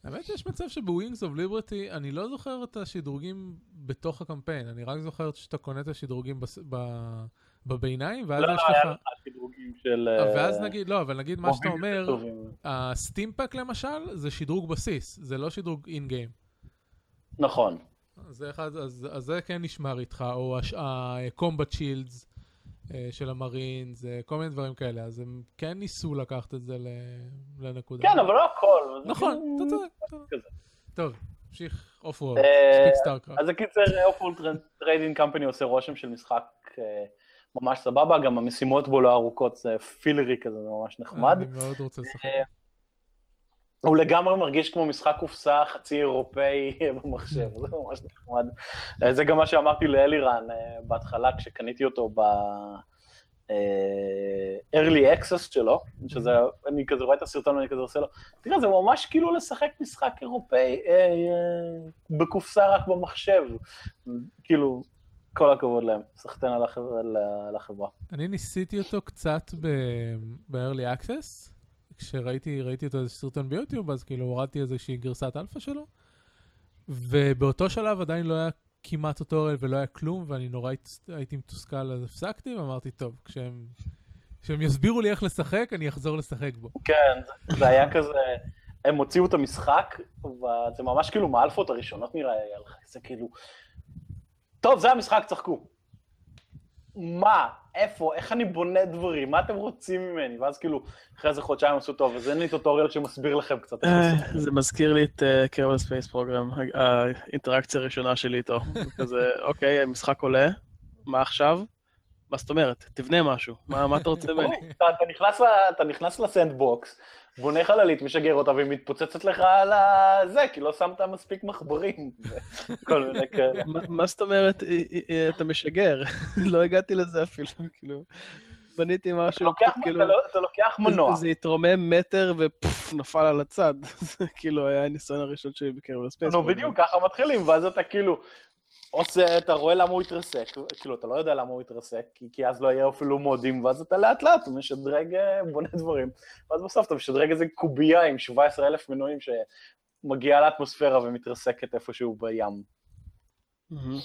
האמת יש מצב שב Wings of Liberty, אני לא זוכר את השדרוגים בתוך הקמפיין, אני רק זוכר שאתה קונה את השדרוגים בס- ב- בביניים, ואז לא, יש היה לך... לך שדרוגים של... ואז אה, נגיד, לא, אבל נגיד מה שאתה אומר. ה stimpack למשל, זה שדרוג בסיס, זה לא שדרוג in game. נכון. זה, אחד, אז, אז זה כן נשמר איתך, או ה-combat shields אה, של ה marine, זה כל מיני דברים כאלה, אז הם כן ניסו לקחת את זה לנקודה. כן, אבל לא הכל. זה נכון, כאילו- אתה צודק. טוב, נמשיך Offworld, אה, מספיק StarCraft. אז בקיצר, Offworld Trading Company עושה רושם של משחק אה, ממש סבבה, גם המשימות בו לא ארוכות, זה fillery כזה, זה ממש נחמד. אני מאוד רוצה לשחק. אה, הוא לגמרי מרגיש כמו משחק קופסה חצי אירופאי במחשב, זה ממש נחמד. אה, זה גם מה שאמרתי לאלירן אה, בהתחלה, כשקניתי אותו ב... early access שלו, שזה, אני כזה רואה את הסרטון ואני כזה עושה לו, תראה, זה ממש כאילו לשחק משחק אירופאי אה, אה, בקופסה רק במחשב. כאילו, כל הכבוד להם, סחטיין על החברה. אני ניסיתי אותו קצת ב-early access, כשראיתי ראיתי אותו איזה סרטון ביוטיוב, אז כאילו הורדתי איזושהי גרסת אלפא שלו, ובאותו שלב עדיין לא היה כמעט טוטוריאל ולא היה כלום, ואני נורא הייתי מתוסכל, אז הפסקתי, ואמרתי, טוב, כשהם, כשהם יסבירו לי איך לשחק, אני אחזור לשחק בו. כן, זה- היה כזה, הם הוציאו את המשחק, וזה ממש כאילו מהאלפות הראשונות נראה היה לך, זה כאילו, טוב, זה המשחק, צחקו. מה? איפה? איך אני בונה דברים? מה אתם רוצים ממני? ואז כאילו, אחרי איזה חודשיים עשו טוב, אז אין לי טוטוריאל שמסביר לכם קצת. אה. זה מזכיר לי את Kerbal Space Program, האינטראקציה הראשונה שלי איתו. כזה, אוקיי, המשחק עולה, מה עכשיו? מה זאת אומרת? תבנה משהו, מה אתה רוצה ממני? אתה נכנס ל sandbox, בונה חללית, משגר אותה, והיא מתפוצצת לך על הזה, כי לא שמת מספיק מחברים. כל מיני כאלה. מה- זאת אומרת, אה, אה, אה, אתה משגר? לא הגעתי לזה אפילו, כאילו. בניתי משהו, כאילו, אתה, לא, לוקח מנוע. זה התרומם מטר ופוף, נפל על הצד. זה כאילו היה הניסיון הראשון שלי בקרב הספייס. נו, בדיוק, ככה מתחילים, ואז אתה כאילו עושה, אתה רואה למה הוא התרסק, כאילו, אתה לא יודע למה הוא התרסק, כי, כי אז לא יהיה אפילו מודים, ואז אתה לאט לאט משדרג, אה, בונה דברים, ואז בסוף אתה משדרג איזה קובייה עם 17,000 מנועים שמגיעה לאטמוספירה ומתרסקת איפשהו בים. מהמם.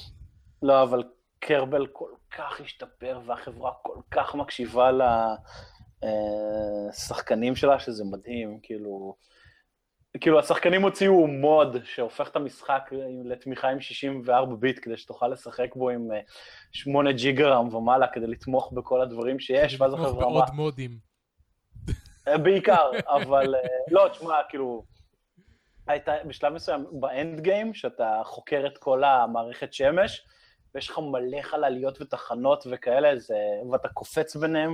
לא, אבל קרבל כל כך השתפר, והחברה כל כך מקשיבה לשחקנים שלה, שזה מדהים, כאילו... כאילו, השחקנים הוציאו מוד שהופך את המשחק לתמיכה עם 64 ביט, כדי שתוכל לשחק בו עם אה, 8 ג'יגרם ומעלה, כדי לתמוך בכל הדברים שיש, ואז לתמוך החברה אמרה, בעוד מודים. אה, בעיקר, אבל אה, לא, תשמע, כאילו, הייתה בשלב מסוים באנד גיים, שאתה חוקר את כל המערכת שמש, ויש לך מלא חלליות ותחנות וכאלה, זה, ואתה קופץ ביניהם,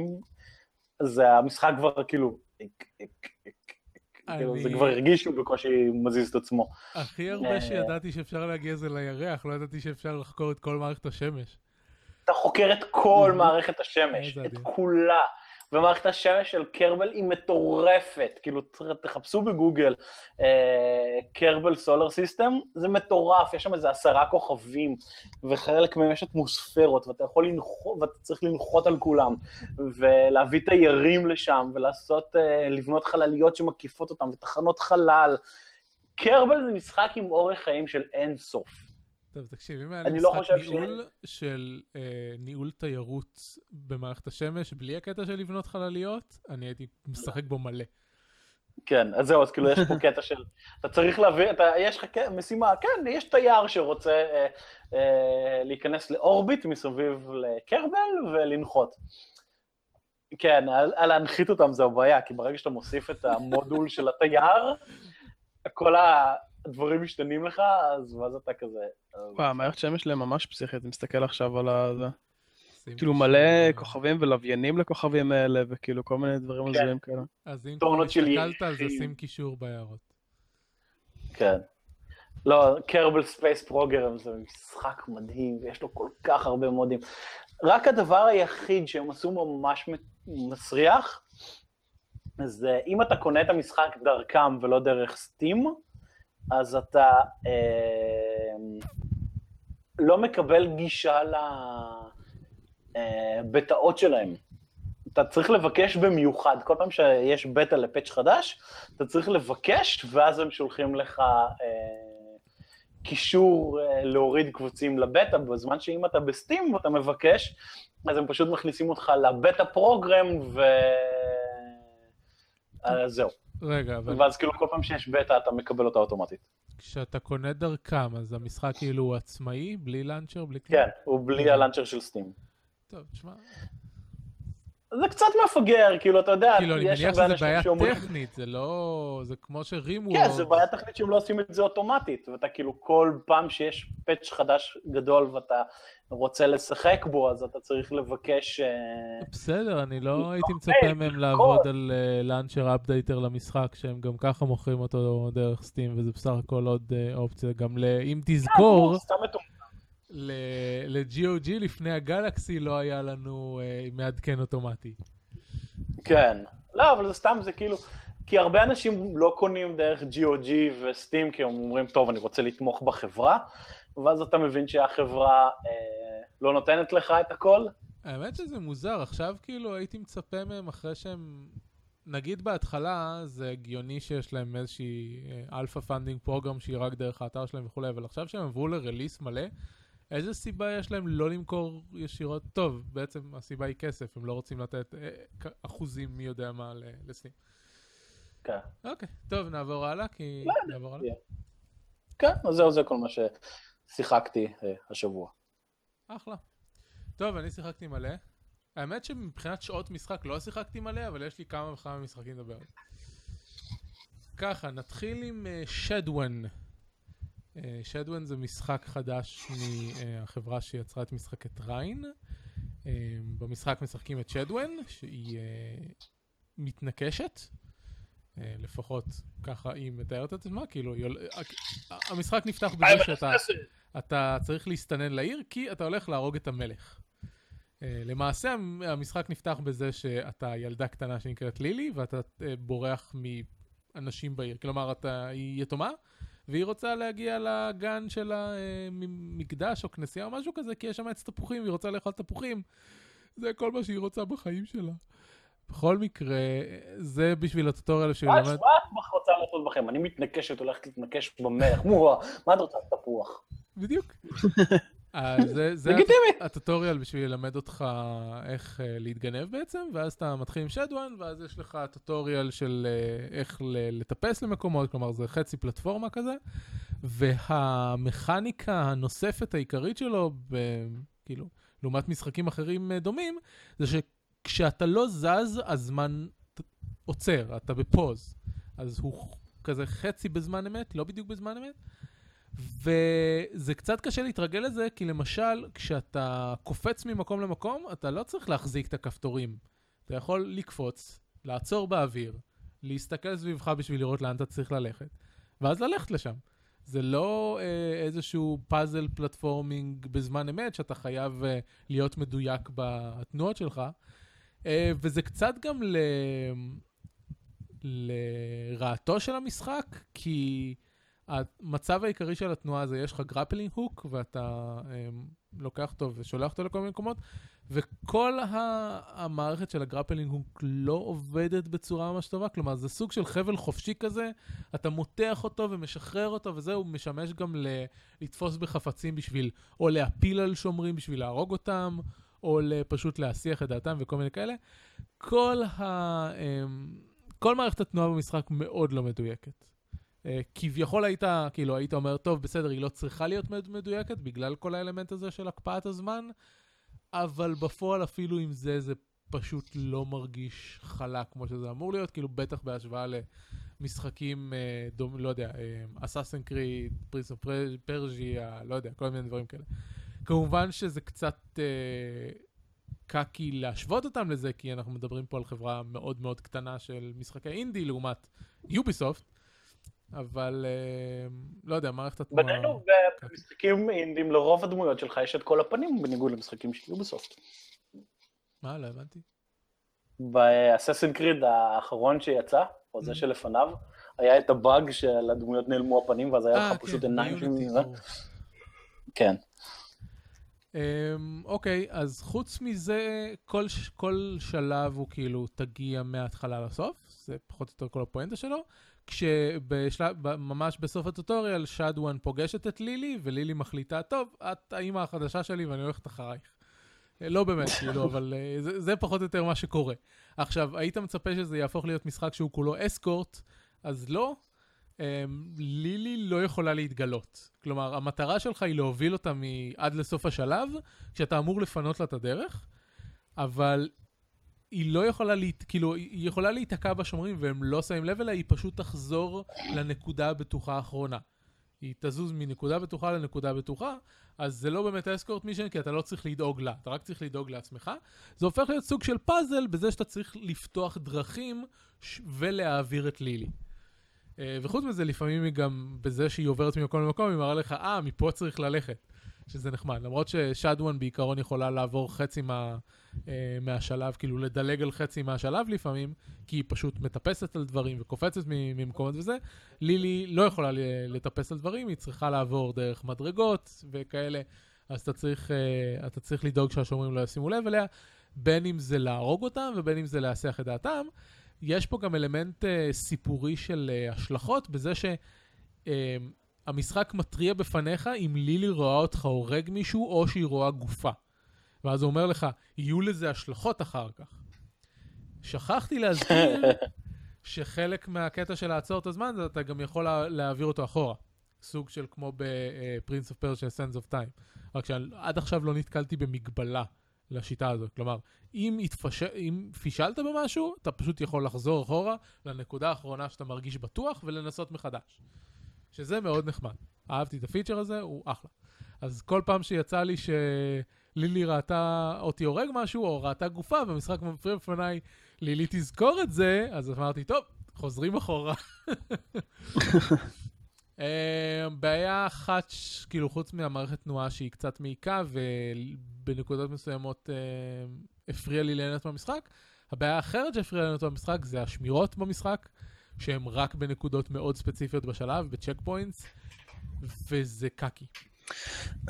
אז המשחק כבר כאילו, איק, איק, איק, כאילו, זה אני- כבר הרגיש שהוא בקושי מזיז את עצמו. הכי אה. הרבה שידעתי שאפשר להגיע זה לירח, לא ידעתי שאפשר לחקור את כל מערכת השמש. אתה חוקר את כל. מערכת השמש, את. כולה, ומערכת השמש של קרבל היא מטורפת, כאילו תחפשו בגוגל קרבל סולר סיסטם, זה מטורף, יש שם איזה עשרה כוכבים, וחלק מהם יש אטמוספרות, ואתה יכול לנחות, ואתה צריך לנחות על כולם, ולהביא תיירים לשם, ולעשות, uh, לבנות חלליות שמקיפות אותם, ותחנות חלל. קרבל זה משחק עם אורך חיים של אין סוף. טוב, תקשיב, אם היה לי לא משחק ניהול ש... של אה, ניהול תיירות במערכת השמש, בלי הקטע של לבנות חלליות, אני הייתי משחק בו מלא. כן, אז זהו, אז כאילו יש פה קטע של, אתה צריך להביא, אתה, יש לך משימה, כן, יש תייר שרוצה אה, אה, להיכנס לאורביט מסביב לקרבל ולנחות. כן, על, על להנחית אותם זה הבעיה, כי ברגע שאתה מוסיף את המודול של התייר, כל ה... הדברים משתנים לך, אז ואז אתה כזה... וואו, המערכת שמש שלהם ממש פסיכית, אני מסתכל עכשיו על זה. כאילו מלא כוכבים ולוויינים לכוכבים האלה, וכאילו כל מיני דברים כן. הזויים כאלה. אז אם כבר הסתכלת על זה, שים קישור בהערות. כן. לא, Kerbal Space Program זה משחק מדהים, ויש לו כל כך הרבה מודים. רק הדבר היחיד שהם עשו ממש מסריח, זה אם אתה קונה את המשחק דרכם ולא דרך Steam, אז אתה אה, לא מקבל גישה לבטאות אה, שלהם. אתה צריך לבקש במיוחד, כל פעם שיש בטא לפאץ' חדש, אתה צריך לבקש, ואז הם שולחים לך אה, קישור אה, להוריד קבוצים לבטא, בזמן שאם אתה בסטים ואתה מבקש, אז הם פשוט מכניסים אותך לבטא פרוגרם, וזהו. אה, רגע, אבל... ואז כאילו כל פעם שיש בטא אתה מקבל אותה אוטומטית. כשאתה קונה דרכם, אז המשחק כאילו הוא עצמאי, בלי לאנצ'ר, בלי כלום? כן, הוא בלי הלאנצ'ר של סטים. טוב, תשמע... זה קצת מפגר, כאילו, אתה יודע, כאילו, אני מניח שזה בעיה שאומרים... טכנית, זה לא... זה כמו שרימו... כן, זה בעיה טכנית שהם לא עושים את זה אוטומטית, ואתה כאילו, כל פעם שיש פאץ' חדש גדול ואתה רוצה לשחק בו, אז אתה צריך לבקש... אה, בסדר, אני לא הייתי מצפה מהם לעבוד על לאנצ'ר אפדייטר למשחק, שהם גם ככה מוכרים אותו דרך סטים, וזה בסך הכל עוד אה, אופציה. גם אם תזכור... ל-GOG לפני הגלקסי לא היה לנו אה, מעדכן אוטומטי. כן. לא, אבל זה סתם, זה כאילו... כי הרבה אנשים לא קונים דרך GOG וסטים, כי הם אומרים, טוב, אני רוצה לתמוך בחברה, ואז אתה מבין שהחברה אה, לא נותנת לך את הכל. האמת שזה מוזר, עכשיו כאילו הייתי מצפה מהם אחרי שהם... נגיד בהתחלה זה הגיוני שיש להם איזושהי alpha funding program שהיא רק דרך האתר שלהם וכולי, אבל עכשיו שהם עברו ל release מלא, איזה סיבה יש להם לא למכור ישירות? טוב, בעצם הסיבה היא כסף, הם לא רוצים לתת אה, אחוזים מי יודע מה ל Steam. כן. אוקיי, טוב, נעבור הלאה, כי... לא נעבור הלאה. כן, אז זהו, זה כל מה ששיחקתי אה, השבוע. אחלה. טוב, אני שיחקתי מלא. האמת שמבחינת שעות משחק לא שיחקתי מלא, אבל יש לי כמה וכמה משחקים לדבר. ככה, נתחיל עם שדוון. Uh, שדוון אה, זה משחק חדש מהחברה שיצרה את משחק את ריין. אה, במשחק משחקים את שדוון, שהיא אה, מתנקשת. לפחות ככה היא מתארת את עצמה, כאילו, המשחק נפתח בזה שאתה אתה צריך להסתנן לעיר, כי אתה הולך להרוג את המלך. למעשה המשחק נפתח בזה שאתה ילדה קטנה שנקראת לילי, ואתה בורח מאנשים בעיר. כלומר, אתה, היא יתומה, והיא רוצה להגיע לגן של המקדש או כנסייה או משהו כזה, כי יש שם עץ תפוחים, והיא רוצה לאכול תפוחים. זה כל מה שהיא רוצה בחיים שלה. בכל מקרה, זה בשביל הטוטוריאל שהיא לומדת... מה את רוצה לעשות בכם? אני מתנקשת, הולכת להתנקש במלך. מה את רוצה? תפוח. בדיוק. אז זה, זה הטוטוריאל בשביל ללמד אותך איך uh, להתגנב בעצם, ואז אתה מתחיל עם שדואן, ואז יש לך טוטוריאל של uh, איך לטפס למקומות, כלומר זה חצי פלטפורמה כזה, והמכניקה הנוספת העיקרית שלו, ב, כאילו, לעומת משחקים אחרים דומים, זה שכשאתה לא זז, הזמן עוצר, אתה בפוז. אז הוא כזה חצי בזמן אמת, לא בדיוק בזמן אמת. וזה קצת קשה להתרגל לזה, כי למשל, כשאתה קופץ ממקום למקום, אתה לא צריך להחזיק את הכפתורים. אתה יכול לקפוץ, לעצור באוויר, להסתכל סביבך בשביל לראות לאן אתה צריך ללכת, ואז ללכת לשם. זה לא אה, איזשהו puzzle platforming בזמן אמת, שאתה חייב אה, להיות מדויק בתנועות שלך, אה, וזה קצת גם ל... לרעתו של המשחק, כי המצב העיקרי של התנועה זה יש לך grappling hook, ואתה um, לוקח אותו ושולח אותו לכל מיני מקומות, וכל ה- המערכת של הגרפלינג הוק לא עובדת בצורה ממש טובה, כלומר זה סוג של חבל חופשי כזה, אתה מותח אותו ומשחרר אותו, וזהו, משמש גם ל- לתפוס בחפצים בשביל, או להפיל על שומרים בשביל להרוג אותם, או פשוט להסיח את דעתם וכל מיני כאלה. כל ה... Um, כל מערכת התנועה במשחק מאוד לא מדויקת. Uh, כביכול היית, כאילו, היית אומר, טוב, בסדר, היא לא צריכה להיות מדויקת בגלל כל האלמנט הזה של הקפאת הזמן, אבל בפועל אפילו עם זה, זה פשוט לא מרגיש חלק כמו שזה אמור להיות, כאילו, בטח בהשוואה למשחקים, uh, דום, לא יודע, אסאסן קריד, פריס אוף לא יודע, כל מיני דברים כאלה. כמובן שזה קצת... Uh, קקי להשוות אותם לזה, כי אנחנו מדברים פה על חברה מאוד מאוד קטנה של משחקי אינדי לעומת יוביסופט, אבל אה, לא יודע, מערכת התנועה... בינינו, במשחקים אינדים לרוב הדמויות שלך יש את כל הפנים, בניגוד למשחקים של יוביסופט. מה? לא הבנתי. באססן קריד האחרון שיצא, או זה mm-hmm. שלפניו, היה את הבאג של הדמויות נעלמו הפנים, ואז היה לך אה, פשוט כן, עיניים של... כן. Um, אוקיי, אז חוץ מזה, כל, כל שלב הוא כאילו תגיע מההתחלה לסוף, זה פחות או יותר כל הפואנטה שלו, כשממש בסוף הטוטוריאל שדואן פוגשת את לילי, ולילי מחליטה, טוב, את האימא החדשה שלי ואני הולכת אחרייך. אה, לא באמת, כאילו, אבל אה, זה, זה פחות או יותר מה שקורה. עכשיו, היית מצפה שזה יהפוך להיות משחק שהוא כולו אסקורט, אז לא, אמ, לילי לא יכולה להתגלות. כלומר, המטרה שלך היא להוביל אותה עד לסוף השלב, כשאתה אמור לפנות לה את הדרך, אבל היא לא יכולה, להת... כאילו, היא יכולה להיתקע בשומרים והם לא שמים לב אליה, היא פשוט תחזור לנקודה הבטוחה האחרונה. היא תזוז מנקודה בטוחה לנקודה בטוחה, אז זה לא באמת אסקורט מישן, כי אתה לא צריך לדאוג לה, אתה רק צריך לדאוג לעצמך. זה הופך להיות סוג של פאזל בזה שאתה צריך לפתוח דרכים ש... ולהעביר את לילי. אה, וחוץ מזה, לפעמים היא גם, בזה שהיא עוברת ממקום למקום, היא מראה לך, אה, מפה צריך ללכת. שזה נחמד. למרות ששדואן בעיקרון יכולה לעבור חצי מה, אה, מהשלב, כאילו לדלג על חצי מהשלב לפעמים, כי היא פשוט מטפסת על דברים וקופצת ממקומות וזה. לילי לא יכולה לטפס על דברים, היא צריכה לעבור דרך מדרגות וכאלה, אז אתה צריך, אה, אתה צריך לדאוג שהשומרים לא ישימו לב אליה, בין אם זה להרוג אותם ובין אם זה להסיח את דעתם. יש פה גם אלמנט uh, סיפורי של uh, השלכות, בזה שהמשחק אה, אה, מתריע בפניך אם לילי רואה אותך הורג מישהו, או שהיא רואה גופה. ואז הוא אומר לך, יהיו לזה השלכות אחר כך. שכחתי להזכיר שחלק מהקטע של לעצור את הזמן, זה אתה גם יכול לה, להעביר אותו אחורה. סוג של כמו ב Prince of Persia Sands of Time. רק שעד עכשיו לא נתקלתי במגבלה לשיטה הזאת. כלומר, אם, התפש... אם פישלת במשהו, אתה פשוט יכול לחזור אחורה לנקודה האחרונה שאתה מרגיש בטוח ולנסות מחדש. שזה מאוד נחמד. אהבתי את הפיצ'ר הזה, הוא אחלה. אז כל פעם שיצא לי שלילי ראתה אותי הורג משהו, או ראתה גופה, והמשחק מפריע בפניי, לילי תזכור את זה, אז אמרתי, טוב, חוזרים אחורה. Uh, בעיה אחת, כאילו חוץ מהמערכת תנועה שהיא קצת מעיקה ובנקודות מסוימות uh, הפריע לי ליהנות מהמשחק, הבעיה האחרת שהפריעה ליהנות מהמשחק זה השמירות במשחק, שהן רק בנקודות מאוד ספציפיות בשלב, בצ'ק פוינטס, וזה קקי.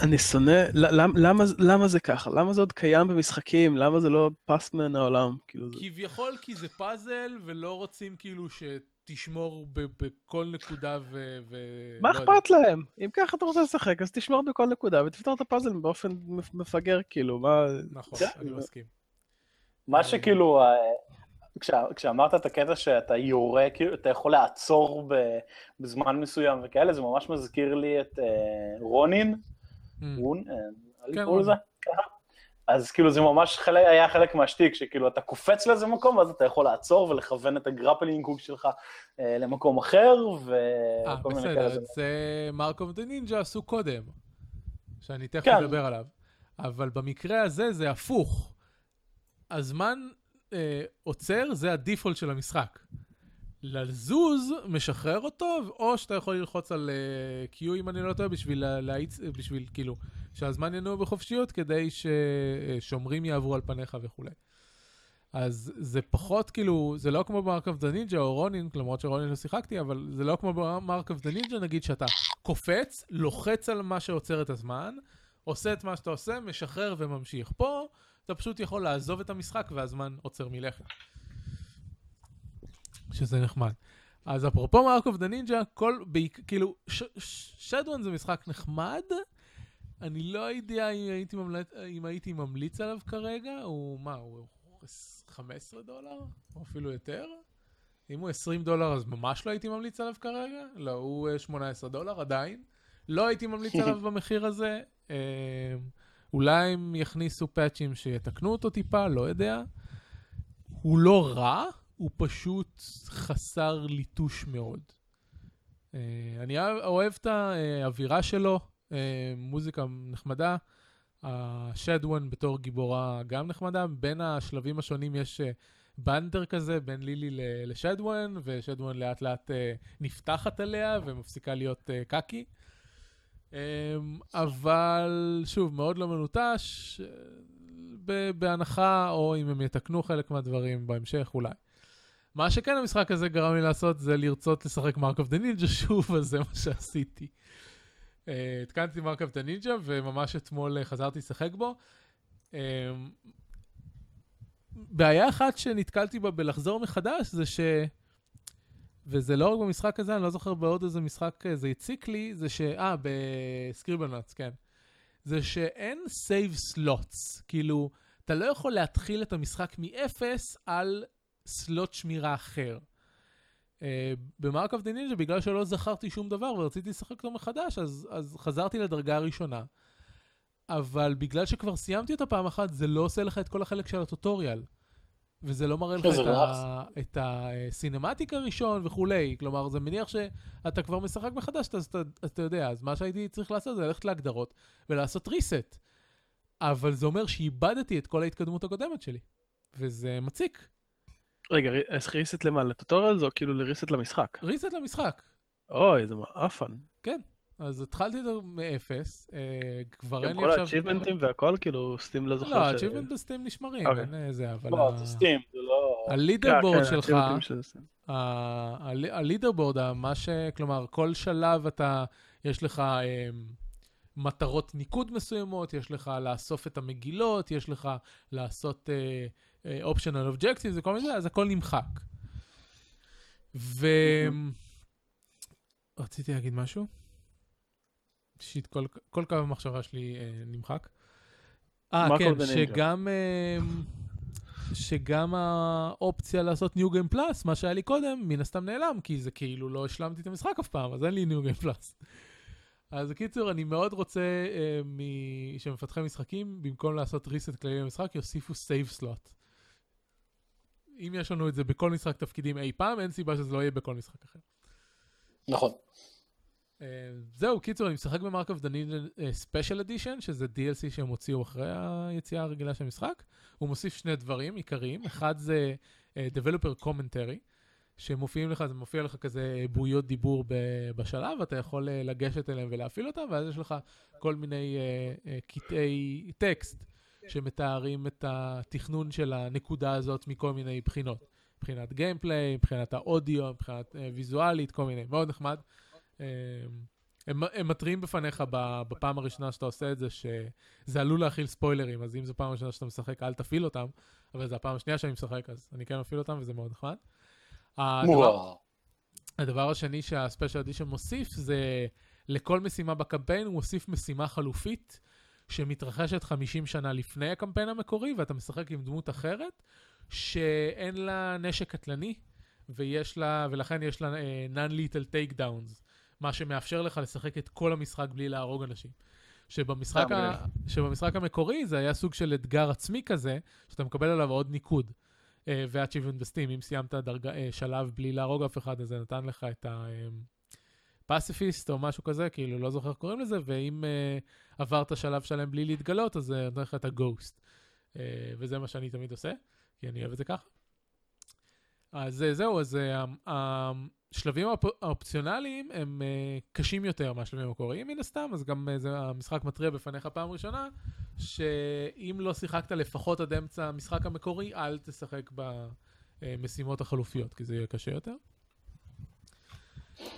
אני שונא, למה, למה, למה זה ככה? למה זה עוד קיים במשחקים? למה זה לא פס מן העולם? כאילו זה... כביכול כי זה פאזל ולא רוצים כאילו ש... תשמור בכל נקודה ו... ו... מה לא אכפת יודע. להם? אם ככה אתה רוצה לשחק, אז תשמור בכל נקודה ותפתור את הפאזל באופן מפגר, כאילו, מה... נכון, אני מסכים. מה שכאילו, אה, כשה, כשאמרת את הקטע שאתה יורה, כאילו, אתה יכול לעצור בזמן מסוים וכאלה, זה ממש מזכיר לי את uh, רונין, mm. רון, uh, כן. ככה. אז כאילו זה ממש חלק, היה חלק מהשטיק, שכאילו אתה קופץ לאיזה מקום, ואז אתה יכול לעצור ולכוון את הגרפלינג קוק שלך אה, למקום אחר, וכל מיני כאלה. בסדר, זה Mark of the Ninja עשו קודם, שאני תכף כן. אדבר עליו. אבל במקרה הזה זה הפוך. הזמן אה, עוצר, זה ה default של המשחק. לזוז, משחרר אותו, או שאתה יכול ללחוץ על אה, Q, אם אני לא טועה, בשביל להאיץ, בשביל כאילו, שהזמן ינוע בחופשיות, כדי ששומרים יעברו על פניך וכולי. אז זה פחות כאילו, זה לא כמו ב Mark of the Ninja או Ronin, למרות ש Ronin לא שיחקתי, אבל זה לא כמו ב Mark of the Ninja, נגיד שאתה קופץ, לוחץ על מה שעוצר את הזמן, עושה את מה שאתה עושה, משחרר וממשיך. פה אתה פשוט יכול לעזוב את המשחק והזמן עוצר מלכת. שזה נחמד. אז אפרופו Mark of the Ninja, כל, בעיק, כאילו, Shadwen זה משחק נחמד, אני לא יודע אם הייתי, ממליץ, אם הייתי ממליץ עליו כרגע, הוא מה, הוא 15 דולר? או אפילו יותר? אם הוא 20 דולר אז ממש לא הייתי ממליץ עליו כרגע? לא, הוא 18 דולר עדיין. לא הייתי ממליץ עליו במחיר הזה. אה, אולי הם יכניסו פאצ'ים שיתקנו אותו טיפה, לא יודע. הוא לא רע, הוא פשוט חסר ליטוש מאוד. אה, אני אוהב את האווירה שלו, אה, מוזיקה נחמדה. השדוון בתור גיבורה גם נחמדה. בין השלבים השונים יש banter כזה בין לילי ל Shadwen, ו Shadwen לאט לאט נפתחת אליה ומפסיקה להיות קקי. אבל שוב, מאוד לא מלוטש, בהנחה, או אם הם יתקנו חלק מהדברים בהמשך, אולי. מה שכן המשחק הזה גרם לי לעשות זה לרצות לשחק Mark of the Ninja שוב, אז זה מה שעשיתי. אה, התקנתי Mark of the Ninja, וממש אתמול אה, חזרתי לשחק בו. אמ, בעיה אחת שנתקלתי בה בלחזור מחדש זה ש... וזה לא רק במשחק הזה, אני לא זוכר בעוד איזה משחק זה הציק לי, זה ש... אה, ב Scribblenauts, כן. זה שאין save slots. כאילו, אתה לא יכול להתחיל את המשחק מאפס על slot שמירה אחר. אה, ב Mark of the Ninja, בגלל שלא זכרתי שום דבר ורציתי לשחק אותו מחדש, אז, אז חזרתי לדרגה הראשונה. אבל בגלל שכבר סיימתי אותה פעם אחת, זה לא עושה לך את כל החלק של הטוטוריאל. וזה לא מראה לך את, ה... את הסינמטיק הראשון וכולי. כלומר, זה מניח שאתה כבר משחק מחדש, אז אתה, אתה יודע, אז מה שהייתי צריך לעשות זה ללכת להגדרות ולעשות reset. אבל זה אומר שאיבדתי את כל ההתקדמות הקודמת שלי, וזה מציק. רגע, אז reset למה? לטוטוריאל או כאילו ל-reset למשחק? reset למשחק. אוי, איזה מעפן. כן. אז התחלתי אותו מאפס, אה, כבר אין לי עכשיו... כל ה-achievementים והכל, כאילו, סטים לא זוכר לא, ה-achievement בסטים נשמרים, אוקיי. אין זה, אבל... לא, זה סטים, זה לא... הלידרבורד כן, שלך, הלידרבורד, מה ש... כלומר, כל שלב אתה, יש לך אה, מטרות ניקוד מסוימות, יש לך לאסוף את המגילות, יש לך לעשות אה, optional objectives וכל מיני, אז הכל נמחק. ו... רציתי להגיד משהו? שיט, כל, כל קו המחשבה שלי אה, נמחק. אה, כן, שגם, אה, שגם האופציה לעשות New Game Plus, מה שהיה לי קודם, מן הסתם נעלם, כי זה כאילו לא השלמתי את המשחק אף פעם, אז אין לי New Game Plus. אז בקיצור, אני מאוד רוצה אה, מ... שמפתחי משחקים, במקום לעשות reset כללי למשחק, יוסיפו save slot. אם יש לנו את זה בכל משחק תפקידים אי פעם, אין סיבה שזה לא יהיה בכל משחק אחר. נכון. אה, זהו, קיצור, אני משחק ב Mark of the Special Edition, שזה DLC שהם הוציאו אחרי היציאה הרגילה של המשחק. הוא מוסיף שני דברים עיקריים, אחד זה אה, Developer Commentary, שמופיעים לך, זה מופיע לך כזה בועיות דיבור בשלב, אתה יכול לגשת אליהם ולהפעיל אותם, ואז יש לך כל מיני קטעי טקסט שמתארים את התכנון של הנקודה הזאת מכל מיני בחינות. מבחינת גיימפליי, מבחינת האודיו, מבחינת ויזואלית, כל מיני, מאוד נחמד. אמ, הם, הם מתריעים בפניך בפעם הראשונה שאתה עושה את זה, שזה עלול להכיל ספוילרים, אז אם זו פעם ראשונה שאתה משחק, אל תפעיל אותם, אבל זו הפעם השנייה שאני משחק, אז אני כן מפעיל אותם, וזה מאוד נחמד. הדבר, הדבר השני שהספיישל אדישן מוסיף, זה לכל משימה בקמפיין הוא מוסיף משימה חלופית, שמתרחשת 50 שנה לפני הקמפיין המקורי, ואתה משחק עם דמות אחרת, שאין לה נשק קטלני, ויש לה, ולכן יש לה uh, non-lethal takedowns. מה שמאפשר לך לשחק את כל המשחק בלי להרוג אנשים. שבמשחק, ה... שבמשחק המקורי זה היה סוג של אתגר עצמי כזה, שאתה מקבל עליו עוד ניקוד. Uh, ו-achievement בסטים, אם סיימת דרגה, uh, שלב בלי להרוג אף אחד, אז זה נתן לך את הפסיפיסט um, או משהו כזה, כאילו לא זוכר איך קוראים לזה, ואם uh, עברת שלב שלם בלי להתגלות, אז זה נותן לך את הגוסט. Uh, וזה מה שאני תמיד עושה, כי אני אוהב את זה ככה. אז זהו, אז השלבים האופציונליים הם uh, קשים יותר מהשלבים המקוריים מן הסתם, אז גם זה, המשחק מתריע בפניך פעם ראשונה, שאם לא שיחקת לפחות עד אמצע המשחק המקורי, אל תשחק במשימות החלופיות, כי זה יהיה קשה יותר.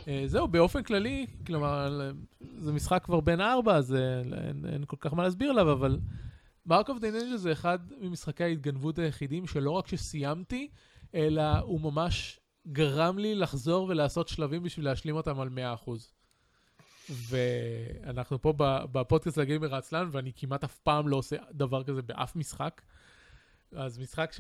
אה, זהו, באופן כללי, כלומר, זה משחק כבר בן ארבע, אז אה, אין, אין כל כך מה להסביר עליו, אבל Mark of the Ninja זה אחד ממשחקי ההתגנבות היחידים שלא רק שסיימתי, אלא הוא ממש גרם לי לחזור ולעשות שלבים בשביל להשלים אותם על 100%. ואנחנו פה בפודקאסט הגיימר העצלן, ואני כמעט אף פעם לא עושה דבר כזה באף משחק. אז משחק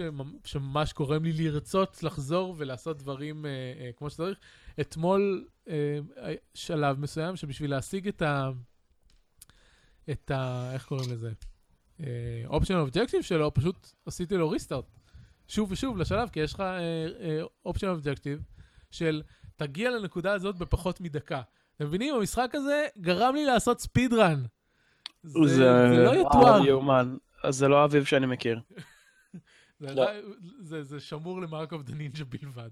שממש גורם לי לרצות לחזור ולעשות דברים אה, אה, כמו שצריך. אתמול אה, שלב מסוים שבשביל להשיג את ה... את ה... איך קוראים לזה? optional objective שלו, פשוט עשיתי לו restart. שוב ושוב לשלב, כי יש לך אה, objective של תגיע לנקודה הזאת בפחות מדקה. אתם מבינים? המשחק הזה גרם לי לעשות speed run. זה, זה, זה לא יתואר. זה לא אביב שאני מכיר. זה, לא. זה, זה שמור ל Mark of the Ninja בלבד.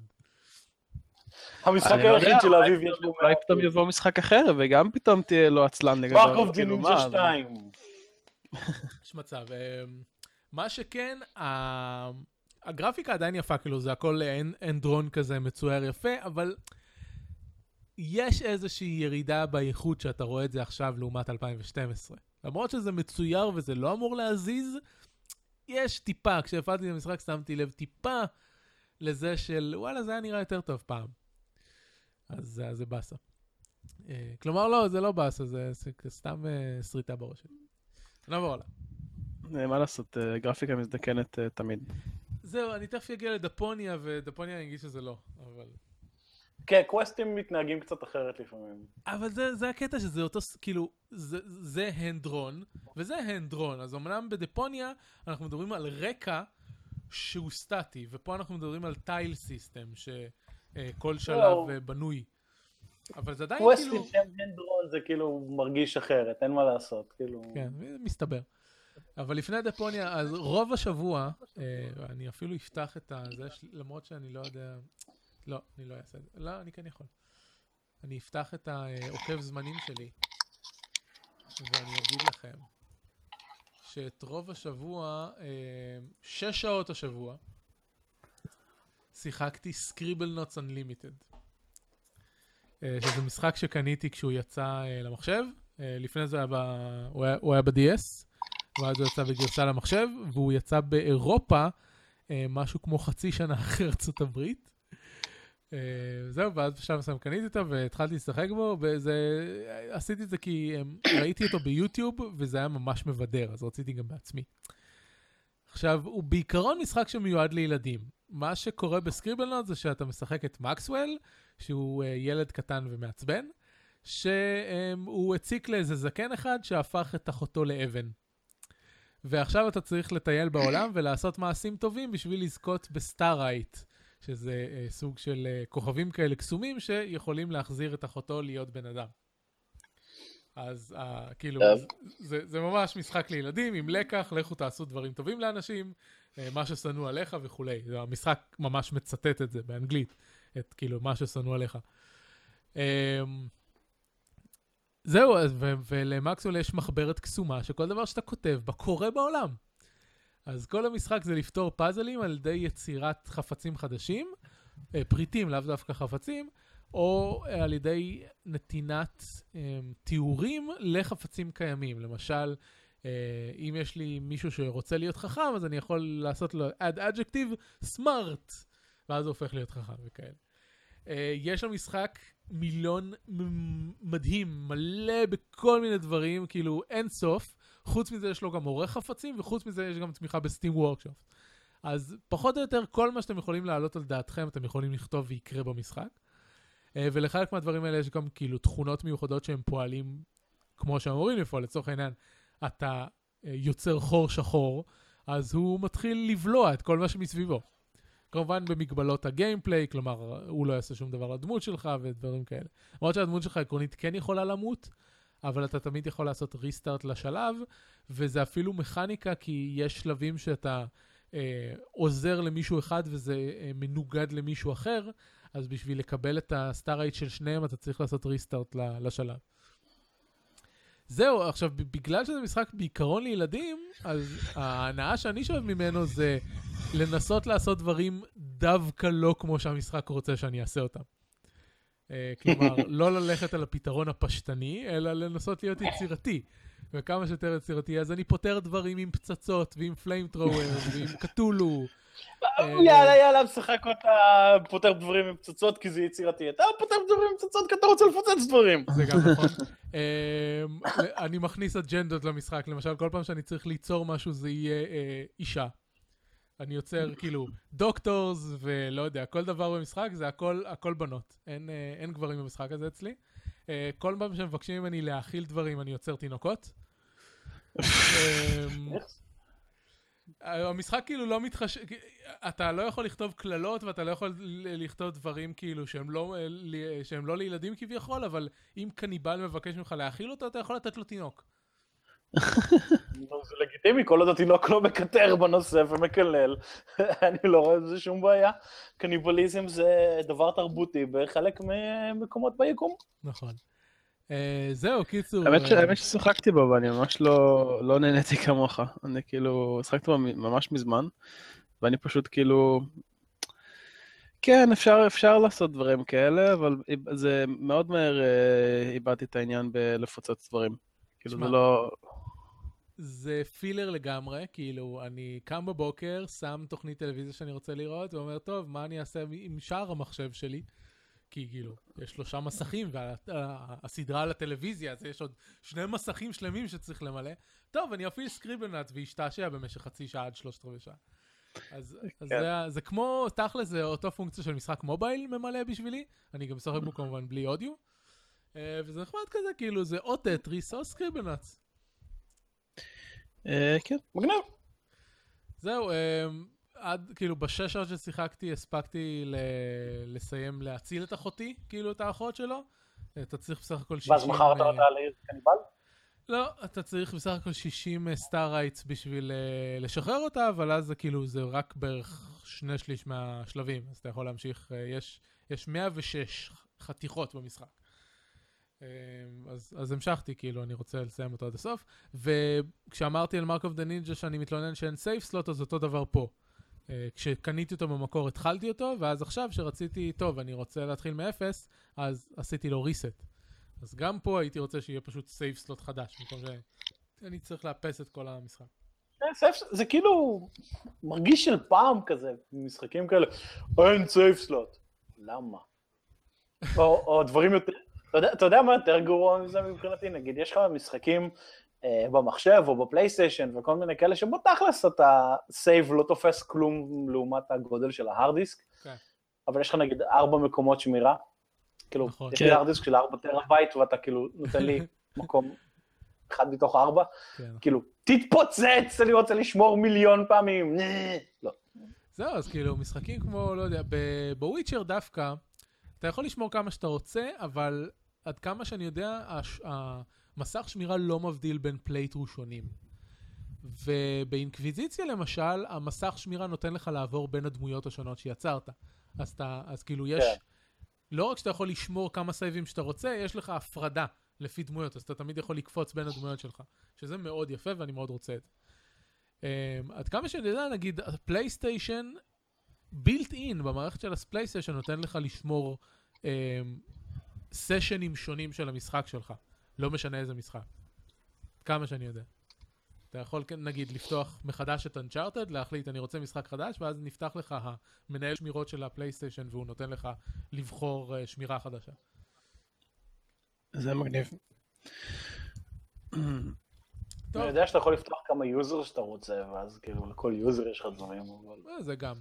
המשחק לא היחיד של אביב יש בו... אולי פתאום יבוא משחק אחר, וגם פתאום תהיה לו עצלן לגבי... Mark of the Ninja 2. יש מצב. אמ, מה שכן, הגרפיקה עדיין יפה, כאילו זה הכל hand drawn כזה מצויר יפה, אבל יש איזושהי ירידה באיכות שאתה רואה את זה עכשיו לעומת 2012. למרות שזה מצויר וזה לא אמור להזיז, יש טיפה, כשהפעלתי את המשחק שמתי לב טיפה לזה של וואלה זה היה נראה יותר טוב פעם. אז זה באסה. אה, כלומר לא, זה לא באסה, זה סתם אה, שריטה בראש שלי. נעבור הלאה. אה, מה לעשות, גרפיקה מזדקנת תמיד. זהו, אני תכף אגיע לדפוניה, ודפוניה אני אגיד שזה לא, אבל... כן, קווסטים מתנהגים קצת אחרת לפעמים. אבל זה, זה הקטע שזה אותו, כאילו, זה, זה הנדרון, וזה הנדרון. אז אמנם בדפוניה אנחנו מדברים על רקע שהוא סטטי, ופה אנחנו מדברים על טייל סיסטם, שכל שלב לא. בנוי. אבל זה עדיין כאילו... קווסטים שהם הנדרון זה כאילו מרגיש אחרת, אין מה לעשות, כאילו... כן, מסתבר. אבל לפני דפוניה, אז רוב השבוע, אה, אני אפילו אפתח את זה, למרות שאני לא יודע, לא, אני לא אעשה את זה. לא, אני כן יכול. אני אפתח את העוקב זמנים שלי, ואני אגיד לכם שאת רוב השבוע, אה, שש שעות השבוע, שיחקתי סקריבל נוטס אנלימיטד. שזה משחק שקניתי כשהוא יצא אה, למחשב. אה, לפני זה היה ב... הוא היה, הוא היה ב-DS, ואז הוא יצא בגרסה למחשב, והוא יצא באירופה משהו כמו חצי שנה אחרי ארצות הברית. אה, זהו, ואז בשלב מסוים קניתי אותו והתחלתי לשחק בו, וזה... עשיתי את זה כי ראיתי אותו ביוטיוב, וזה היה ממש מבדר, אז רציתי גם בעצמי. עכשיו, הוא בעיקרון משחק שמיועד לילדים. מה שקורה בסקריבלנוט זה שאתה משחק את מקסוול, שהוא ילד קטן ומעצבן, שהוא הציק לאיזה זקן אחד שהפך את אחותו לאבן. ועכשיו אתה צריך לטייל בעולם ולעשות מעשים טובים בשביל לזכות ב starite, שזה אה, סוג של אה, כוכבים כאלה קסומים שיכולים להחזיר את אחותו להיות בן אדם. אז אה, כאילו, זה, זה, ממש משחק לילדים עם לקח, לכו תעשו דברים טובים לאנשים, אה, מה ששנוא עליך וכולי. המשחק ממש מצטט את זה באנגלית, את כאילו מה ששנוא עליך. Um, זהו, ולמקסול יש מחברת קסומה שכל דבר שאתה כותב בה קורה בעולם. אז כל המשחק זה לפתור פאזלים על ידי יצירת חפצים חדשים, אה, פריטים, לאו דווקא חפצים, או אה, על ידי נתינת אה, תיאורים לחפצים קיימים. למשל, אם יש לי מישהו שרוצה להיות חכם, אז אני יכול לעשות לו add adjective smart, ואז הוא הופך להיות חכם וכאלה. יש למשחק מיליון מדהים, מלא בכל מיני דברים, כאילו אין סוף. חוץ מזה יש לו גם עורך חפצים, וחוץ מזה יש גם תמיכה בסטים וורקשופ. אז פחות או יותר כל מה שאתם יכולים להעלות על דעתכם, אתם יכולים לכתוב ויקרה במשחק. אה, ולחלק מהדברים האלה יש גם כאילו תכונות מיוחדות שהם פועלים כמו שהם אמורים לפעול. לצורך העניין, אתה אה, יוצר חור שחור, אז הוא מתחיל לבלוע את כל מה שמסביבו. כמובן במגבלות הגיימפליי, כלומר, הוא לא יעשה שום דבר לדמות שלך ודברים כאלה. למרות שהדמות שלך עקרונית כן יכולה למות, אבל אתה תמיד יכול לעשות ריסטארט לשלב, וזה אפילו מכניקה, כי יש שלבים שאתה אה, עוזר למישהו אחד וזה אה, מנוגד למישהו אחר, אז בשביל לקבל את הסטאר רייט של שניהם אתה צריך לעשות ריסטארט לשלב. זהו, עכשיו, בגלל שזה משחק בעיקרון לילדים, אז ההנאה שאני שואב ממנו זה לנסות לעשות דברים דווקא לא כמו שהמשחק רוצה שאני אעשה אותם. אה, כלומר, לא ללכת על הפתרון הפשטני, אלא לנסות להיות יצירתי. וכמה שיותר יצירתי, אז אני פותר דברים עם פצצות, ועם flamethrower, ועם Cthulhu. אה, יאללה, יאללה, משחק אותה, פותר דברים עם פצצות כי זה יצירתי. אתה פותר דברים עם פצצות כי אתה רוצה לפוצץ דברים. זה גם נכון. אמ, אני מכניס אג'נדות למשחק, למשל, כל פעם שאני צריך ליצור משהו זה יהיה אה, אישה. אני יוצר כאילו דוקטורס ולא יודע, כל דבר במשחק זה הכל, הכל בנות. אין, אה, אין גברים במשחק הזה אצלי. אה, כל פעם שמבקשים ממני להאכיל דברים אני יוצר תינוקות. המשחק כאילו לא מתחשב, אתה לא יכול לכתוב קללות ואתה לא יכול לכתוב דברים כאילו שהם לא, אה, ל- שהם לא לילדים כביכול, אבל אם קניבל מבקש ממך להאכיל אותו, אתה יכול לתת לו תינוק. זה לגיטימי, כל עוד התינוק לא מקטר בנושא ומקלל, אני לא רואה בזה שום בעיה. קניבליזם זה דבר תרבותי בחלק ממקומות ביקום. נכון. אה, זהו, קיצור. האמת אה, האמת ששיחקתי בו ואני ממש לא לא נהניתי כמוך. אני כאילו, שיחקתי בו ממש מזמן, ואני פשוט כאילו... כן, אפשר, אפשר לעשות דברים כאלה, אבל זה מאוד מהר אה, איבדתי את העניין בלפוצץ דברים. כאילו, זה לא... זה פילר לגמרי, כאילו, אני קם בבוקר, שם תוכנית טלוויזיה שאני רוצה לראות, ואומר, טוב, מה אני אעשה עם שאר המחשב שלי? כי כאילו, יש שלושה מסכים, והסדרה על הטלוויזיה, אז יש עוד שני מסכים שלמים שצריך למלא. טוב, אני אפעיל סקריבלנט ואשתעשע במשך חצי שעה עד שלושת רבעי שעה. אז, אז כן. זה, זה כמו, תכל'ס זה אותו פונקציה של משחק mobile ממלא בשבילי, אני גם משחק בו כמובן בלי אודיו. אה, וזה נחמד כזה, כאילו, זה או טטריס או Scribblenauts. אה, כן. מגניב. זהו, אמ, עד, כאילו, בשש שעות ששיחקתי, הספקתי ל... לסיים להציל את אחותי, כאילו, את האחות שלו. אתה צריך בסך הכל 60... ואז מכרת אה, אותה לקניבל? לא, אתה צריך בסך הכל 60 Starites בשביל אה, לשחרר אותה, אבל אז זה כאילו, זה רק בערך שני שליש מהשלבים, אז אתה יכול להמשיך, אה, יש, יש 106 חתיכות במשחק. אה, אז, אז המשכתי, כאילו, אני רוצה לסיים אותו עד הסוף. וכשאמרתי על Mark of the Ninja שאני מתלונן שאין save slot, אז אותו דבר פה. אה, כשקניתי אותו במקור התחלתי אותו, ואז עכשיו שרציתי, טוב, אני רוצה להתחיל מאפס, אז עשיתי לו reset. אז גם פה הייתי רוצה שיהיה פשוט save slot חדש, במקום שאני צריך לאפס את כל המשחק. save, זה כאילו מרגיש של פעם כזה, משחקים כאלה, אין save slot. למה? או, דברים יותר, אתה יודע, מה יותר גרוע מזה מבחינתי? נגיד, יש לך משחקים אה, במחשב או בפלייסטיישן וכל מיני כאלה שבו תכלס אתה save לא תופס כלום לעומת הגודל של ה hard disk, כן. אבל יש לך נגיד ארבע מקומות שמירה. כאילו, נכון. יש לי כן. hard disk של ארבע טראבייט ואתה כאילו נותן לי מקום אחד מתוך ארבע. כן. כאילו, תתפוצץ, אני רוצה לשמור מיליון פעמים. לא. זהו, אז כאילו, משחקים כמו, לא יודע, ב- ב Witcher דווקא, אתה יכול לשמור כמה שאתה רוצה, אבל עד כמה שאני יודע, הש- המסך שמירה לא מבדיל בין playthrough שונים. ובאינקוויזיציה למשל, המסך שמירה נותן לך לעבור בין הדמויות השונות שיצרת. אז אתה, אז כאילו יש, כן. לא רק שאתה יכול לשמור כמה סייבים שאתה רוצה, יש לך הפרדה לפי דמויות, אז אתה תמיד יכול לקפוץ בין הדמויות שלך, שזה מאוד יפה ואני מאוד רוצה את זה. אמ, עד כמה שאני יודע, נגיד, הפלייסטיישן, built in במערכת של הפלייסטיישן נותן לך לשמור אמ, סשנים שונים של המשחק שלך, לא משנה איזה משחק. כמה שאני יודע. אתה יכול, כן, נגיד, לפתוח מחדש את Uncharted, להחליט, אני רוצה משחק חדש, ואז נפתח לך המנהל שמירות של הפלייסטיישן, והוא נותן לך לבחור אה, שמירה חדשה. זה מגניב. טוב. אני יודע שאתה יכול לפתוח כמה user שאתה רוצה, ואז כאילו לכל user יש לך דברים, אבל... אה, זה גם.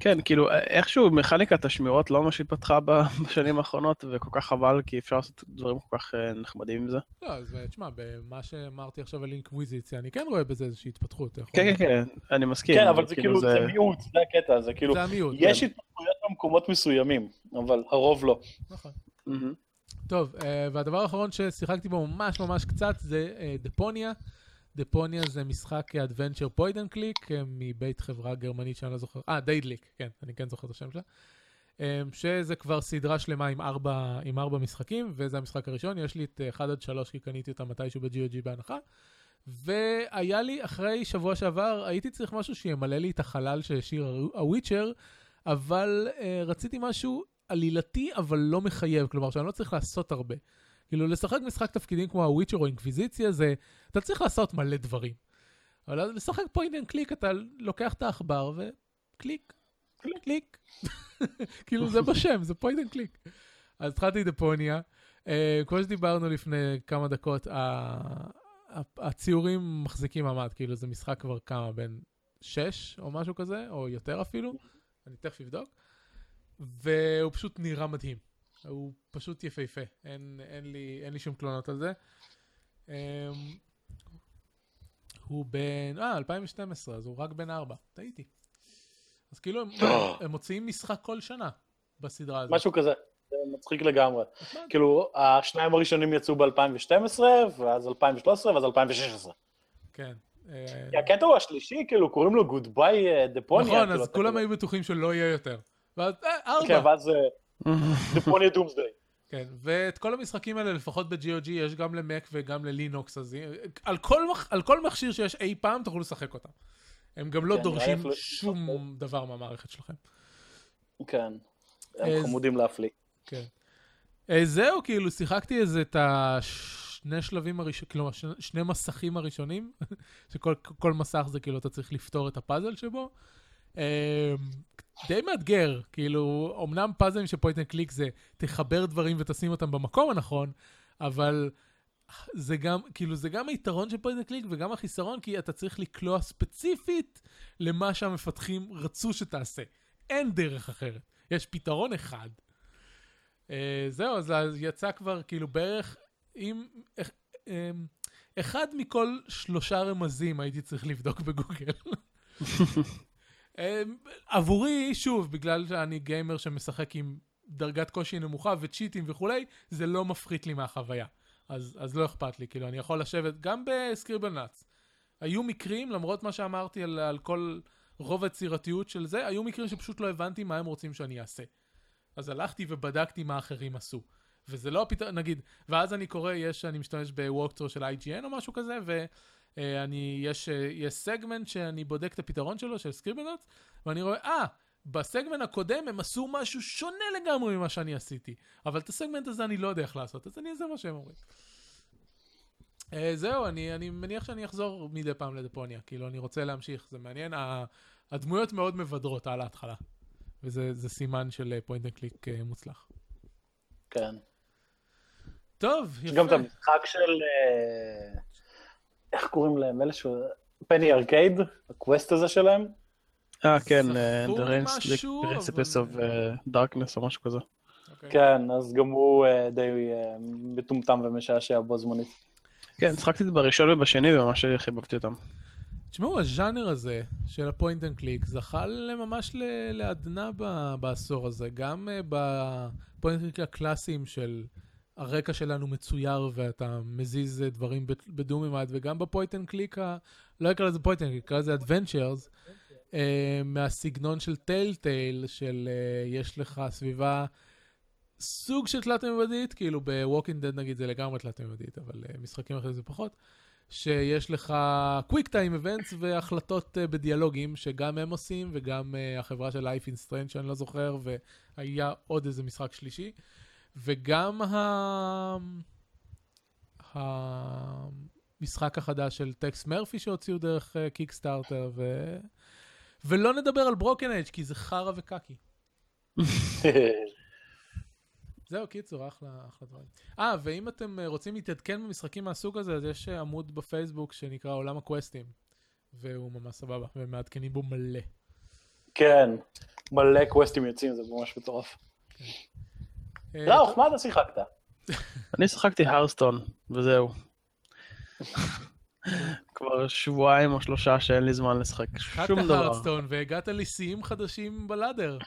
כן, כאילו, איכשהו מכניקת השמירות לא ממש התפתחה בשנים האחרונות, וכל כך חבל, כי אפשר לעשות דברים כל כך אה, נחמדים עם זה. לא, אז אה, תשמע, במה שאמרתי עכשיו על אינקוויזיציה, אני כן רואה בזה איזושהי התפתחות. כן, כן, כן, אני מסכים. כן, אבל זה כאילו, זה מיעוט, זה הקטע, זה כאילו... זה המיעוט. יש כן. התפתחויות במקומות מסוימים, אבל הרוב לא. נכון. טוב, אה, והדבר האחרון ששיחקתי בו ממש ממש קצת זה אה, Deponia. Deponia זה משחק adventure point and click מבית חברה גרמנית שאני לא זוכר, אה, Daedalic, כן, אני כן זוכר את השם שלה. אמ, שזה כבר סדרה שלמה עם ארבע, עם ארבע משחקים, וזה המשחק הראשון, יש לי את 1 עד 3 כי קניתי אותם מתישהו ב-GOG בהנחה. והיה לי, אחרי שבוע שעבר, הייתי צריך משהו שימלא לי את החלל שהשאיר ה Witcher, אבל אה, רציתי משהו עלילתי, אבל לא מחייב, כלומר שאני לא צריך לעשות הרבה. כאילו, לשחק משחק תפקידים כמו ה Witcher או אינקוויזיציה, זה, אתה צריך לעשות מלא דברים. אבל לשחק point and click, אתה לוקח את העכבר ו click, click, click. כאילו, זה בשם, זה point and click. אז התחלתי Deponia. Uh, כמו שדיברנו לפני כמה דקות, הציורים מחזיקים מעמד, כאילו זה משחק כבר כמה, בין 6 או משהו כזה, או יותר אפילו, אני תכף אבדוק, והוא פשוט נראה מדהים. הוא פשוט יפהפה, אין, אין, לי, אין לי שום תלונות על זה. Um, הוא בן, אה, 2012, אז הוא רק בן 4, טעיתי. אז כאילו הם, הם מוציאים משחק כל שנה בסדרה הזאת. משהו כזה. זה מצחיק לגמרי. כאילו, השניים הראשונים יצאו ב-2012, ואז 2013, ואז 2016. כן. כי הקטע הוא השלישי, כאילו, קוראים לו ביי דפוניה. נכון, אז כולם היו בטוחים שלא יהיה יותר. ואז, אה, ארבע. כן, ואז דפוניה דומסדיי. כן, ואת כל המשחקים האלה, לפחות ב-GOG, יש גם למק וגם ללינוקס, אז על כל, על כל מכשיר שיש אי פעם, תוכלו לשחק אותם. הם גם לא כן, דורשים שום דבר מהמערכת שלכם. כן, אז- הם חמודים להפליא. כן. אה, זהו, כאילו, שיחקתי איזה את השני שלבים הראשונים, כלומר, שני מסכים הראשונים, שכל כל מסך זה כאילו, אתה צריך לפתור את הפאזל שבו. אה, די מאתגר, כאילו, אמנם פאזלים של point and click זה תחבר דברים ותשים אותם במקום הנכון, אבל זה גם, כאילו, זה גם היתרון של point and click וגם החיסרון, כי אתה צריך לקלוע ספציפית למה שהמפתחים רצו שתעשה. אין דרך אחרת. יש פתרון אחד. אה, זהו, אז יצא כבר כאילו בערך עם... אה, אמ, אחד מכל שלושה רמזים הייתי צריך לבדוק בגוגל. אמ, עבורי, שוב, בגלל שאני גיימר שמשחק עם דרגת קושי נמוכה וצ'יטים וכולי, זה לא מפחית לי מהחוויה. אז, אז לא אכפת לי, כאילו, אני יכול לשבת גם ב Scribblenauts. היו מקרים, למרות מה שאמרתי על, על כל רוב היצירתיות של זה, היו מקרים שפשוט לא הבנתי מה הם רוצים שאני אעשה. אז הלכתי ובדקתי מה אחרים עשו. וזה לא הפתרון, נגיד, ואז אני קורא, יש, אני משתמש ב walkthrough של IGN או משהו כזה, ואני, יש, אה, יש סגמנט שאני בודק את הפתרון שלו, של Scribblenauts, ואני רואה, אה, בסגמנט הקודם הם עשו משהו שונה לגמרי ממה שאני עשיתי. אבל את הסגמנט הזה אני לא יודע איך לעשות, אז אני אעשה מה שהם אומרים. אה, זהו, אני, אני מניח שאני אחזור מדי פעם ל Deponia, כאילו, אני רוצה להמשיך, זה מעניין. ה- הדמויות מאוד מבדרות על ההתחלה, וזה זה סימן של point and click מוצלח. כן. טוב, יש גם את יפה. המשחק של... אה, איך קוראים להם? אלה ש... Penny Arcade? ה quest הזה שלהם? אה, כן, The Precipice of uh, Darkness או משהו כזה. אוקיי. כן, אז גם הוא אה, די אה, מטומטם ומשעשע בו זמנית. כן, שחקתי את זה בראשון ובשני וממש חיבבתי אותם. תשמעו, הז'אנר הזה של ה point and click זכה לממש ל- לעדנה בעשור הזה, גם ב point and click הקלאסיים של הרקע שלנו מצויר ואתה מזיז אה, דברים ב- בדומימד, וגם ב point and click, לא אקרא לזה point and click, אקרא לזה adventures, אה, מהסגנון של Telltale, של אה, יש לך סביבה סוג של תלת-ממדית, כאילו ב Walking Dead נגיד זה לגמרי תלת-ממדית, אבל משחקים אחרים זה פחות. שיש לך quick time events והחלטות בדיאלוגים שגם הם עושים וגם החברה של Life is Strange שאני לא זוכר והיה עוד איזה משחק שלישי וגם ה... המשחק החדש של טקס מרפי שהוציאו דרך קיקסטארטר ו... ולא נדבר על ברוקן אייג' כי זה חרא וקקי. זהו, קיצור, אחלה, אחלה דברים. אה, ואם אתם אה, רוצים להתעדכן במשחקים מהסוג הזה, אז יש אה, עמוד בפייסבוק שנקרא עולם הקווסטים, והוא ממש סבבה, ומעדכנים בו מלא. כן, מלא קווסטים יוצאים, זה ממש מטורף. אה, ראוך, מה אתה שיחקת? אני שחקתי הרסטון, וזהו. כבר שבועיים או שלושה שאין לי זמן לשחק שום דבר. הרדסטון והגעת לשיאים חדשים בלאדר.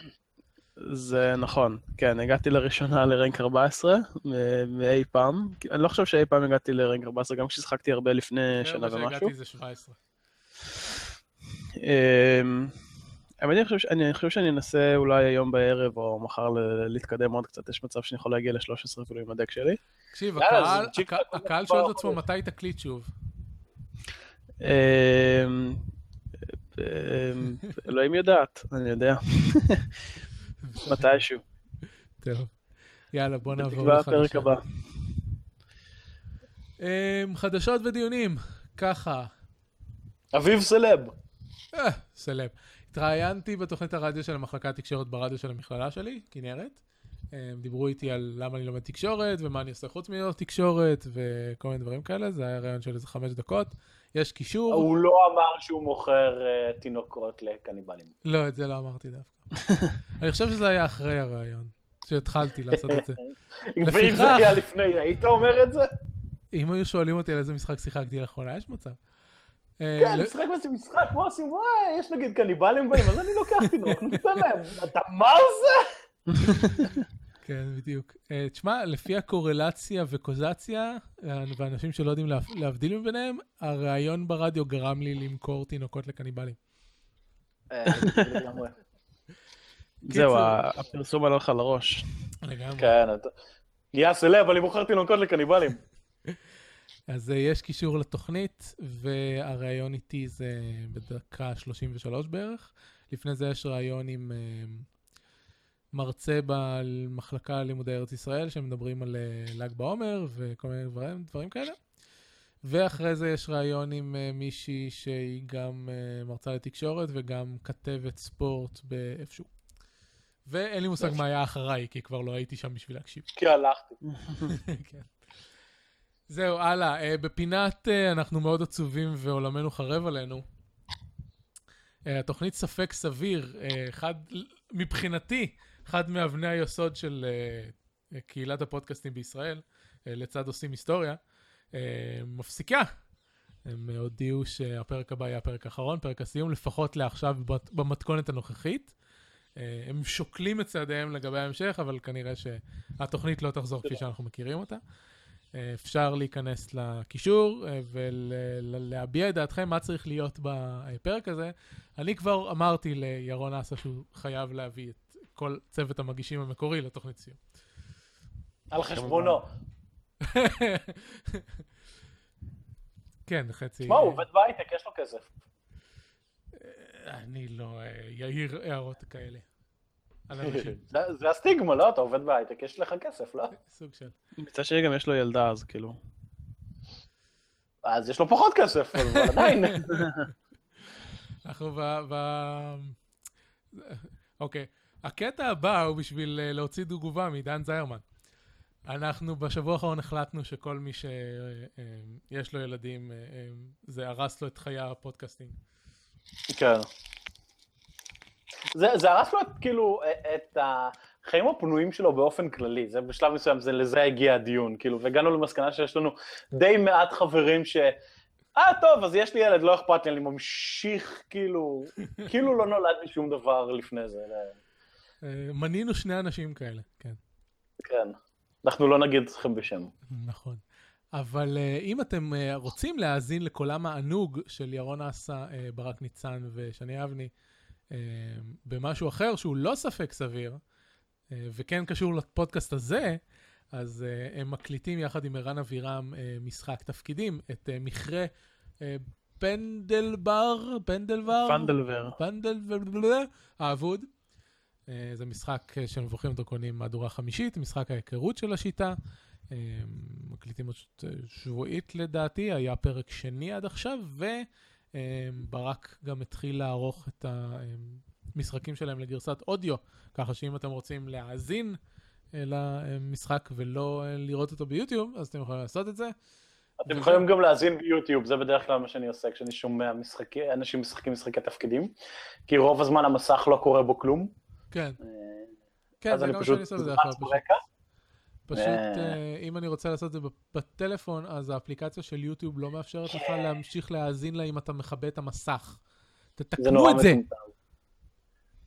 זה נכון, כן, הגעתי לראשונה לרנק 14 מ- מאי פעם. אני לא חושב שאי פעם הגעתי לרנק 14, גם כששיחקתי הרבה לפני שנה זה ומשהו. שהגעתי זה 17. אמ, האמת, אני חושב אני חושב שאני אנסה אולי היום בערב או מחר להתקדם עוד קצת, יש מצב שאני יכול להגיע ל-13 אפילו עם הדק שלי. תקשיב, הקהל- שואל את עצמו. מתי תקליט שוב. אמ, אמ, אלוהים יודעת, אני יודע, מתישהו. טוב. יאללה, בוא נעבור בתקווה הפרק לחדשות. הבא. אמ, חדשות ודיונים, ככה. אביב סלב. אה, סלב. התראיינתי בתוכנית הרדיו של המחלקה התקשורת ברדיו של המכללה שלי, כנרת. הם דיברו איתי על למה אני לומד תקשורת, ומה אני עושה חוץ מללמוד תקשורת, וכל מיני דברים כאלה, זה היה רעיון של איזה חמש דקות. יש קישור. הוא לא אמר שהוא מוכר אה, תינוקות לקניבלים. לא, את זה לא אמרתי דווקא. אני חושב שזה היה אחרי הרעיון, שהתחלתי לעשות את זה. ואם זה היה לפני, היית אומר את זה? אם היו שואלים אותי על איזה משחק שיחקתי לאחרונה, יש מצב. אה, כן, ל- משחק באיזה משחק, מה עושים? וואי, יש נגיד קניבלים באים, אז אני לוקח תינוק, נותן להם. אתה מה זה? כן, בדיוק. אה, תשמע, לפי הקורלציה וקוזציה, אה, ואנשים שלא יודעים להב- להבדיל מביניהם, הרעיון ברדיו גרם לי למכור תינוקות לקניבלים. זהו, הפרסום עלה לך לראש. לגמרי. כן, אתה... יא סלב, אני מוכר תינוקות לקניבלים. אז אה, יש קישור לתוכנית, והראיון איתי זה בדקה 33 בערך. לפני זה יש ראיון עם אה, מרצה במחלקה ללימודי ארץ ישראל, שמדברים על אה, ל"ג בעומר וכל מיני דברים, דברים כאלה. ואחרי זה יש ראיון עם מישהי שהיא גם מרצה לתקשורת וגם כתבת ספורט באיפשהו. ואין לי מושג מה היה אחריי, כי כבר לא הייתי שם בשביל להקשיב. כי הלכתי. כן. זהו, הלאה. אה, בפינת אה, אנחנו מאוד עצובים ועולמנו חרב עלינו. אה, התוכנית ספק סביר, אחד, מבחינתי, אחד מאבני היסוד של קהילת הפודקאסטים בישראל, לצד עושים היסטוריה, מפסיקה. הם הודיעו שהפרק הבא יהיה הפרק האחרון, פרק הסיום, לפחות לעכשיו במתכונת הנוכחית. הם שוקלים את צעדיהם לגבי ההמשך, אבל כנראה שהתוכנית לא תחזור כפי שאנחנו מכירים אותה. אה, אפשר להיכנס לקישור אה, ולהביע את דעתכם מה צריך להיות בפרק הזה. אני כבר אמרתי לירון אסה שהוא חייב להביא את כל צוות המגישים המקורי לתוכנית סיום. על חשבונו. כן, חצי... תשמע, הוא עובד בהייטק, יש לו כסף. אני לא אה, יעיר הערות כאלה. זה- זה הסטיגמה, לא? אתה עובד בהייטק, יש לך כסף, לא? סוג של... מצד שני גם יש לו ילדה, אז כאילו. אז יש לו פחות כסף, אבל עדיין. אנחנו ב... אוקיי. הקטע הבא הוא בשביל אה, להוציא תגובה מדן זיירמן. אנחנו בשבוע האחרון החלטנו שכל מי שיש לו ילדים, אה, אה, זה הרס לו את חיי הפודקאסטינג. כן. זה, זה הרס לו את, כאילו, את החיים הפנויים שלו באופן כללי, זה בשלב מסוים, זה לזה הגיע הדיון, כאילו, והגענו למסקנה שיש לנו די מעט חברים ש... אה, טוב, אז יש לי ילד, לא אכפת לי, אני ממשיך, כאילו, כאילו לא נולד לי שום דבר לפני זה. אה, מנינו שני אנשים כאלה, כן. כן. אנחנו לא נגיד אתכם בשם. נכון. אבל uh, אם אתם uh, רוצים להאזין לקולם הענוג של ירון אסה, uh, ברק ניצן ושני אבני, במשהו אחר שהוא לא ספק סביר, uh, וכן קשור לפודקאסט הזה, אז uh, הם מקליטים יחד עם ערן אבירם משחק תפקידים, את מכרה פנדלבר, פנדלבר? פנדלבר. פנדלבר, האבוד. אה, זה משחק אה, של מבוכים ודרקונים מהדורה חמישית, משחק ההיכרות של השיטה. אה, מקליטים ש- שבועית לדעתי, היה פרק שני עד עכשיו, וברק גם התחיל לערוך את המשחקים שלהם לגרסת אודיו, ככה שאם אתם רוצים להאזין אה, למשחק ולא אה, לראות אותו ביוטיוב, אז אתם יכולים לעשות את זה. אתם יכולים גם להאזין ביוטיוב, זה בדרך כלל מה שאני עושה כשאני שומע משחקי, אנשים משחקים משחקי תפקידים, כי רוב הזמן המסך לא קורה בו כלום. כן, אה, כן, זה אני גם שאני עושה בדרך כלל. פשוט. פשוט, אה. אה, אם אני רוצה לעשות את זה בטלפון, אז האפליקציה של יוטיוב לא מאפשרת לך להמשיך להאזין לה אם אתה מכבה את המסך. תתקנו את זה.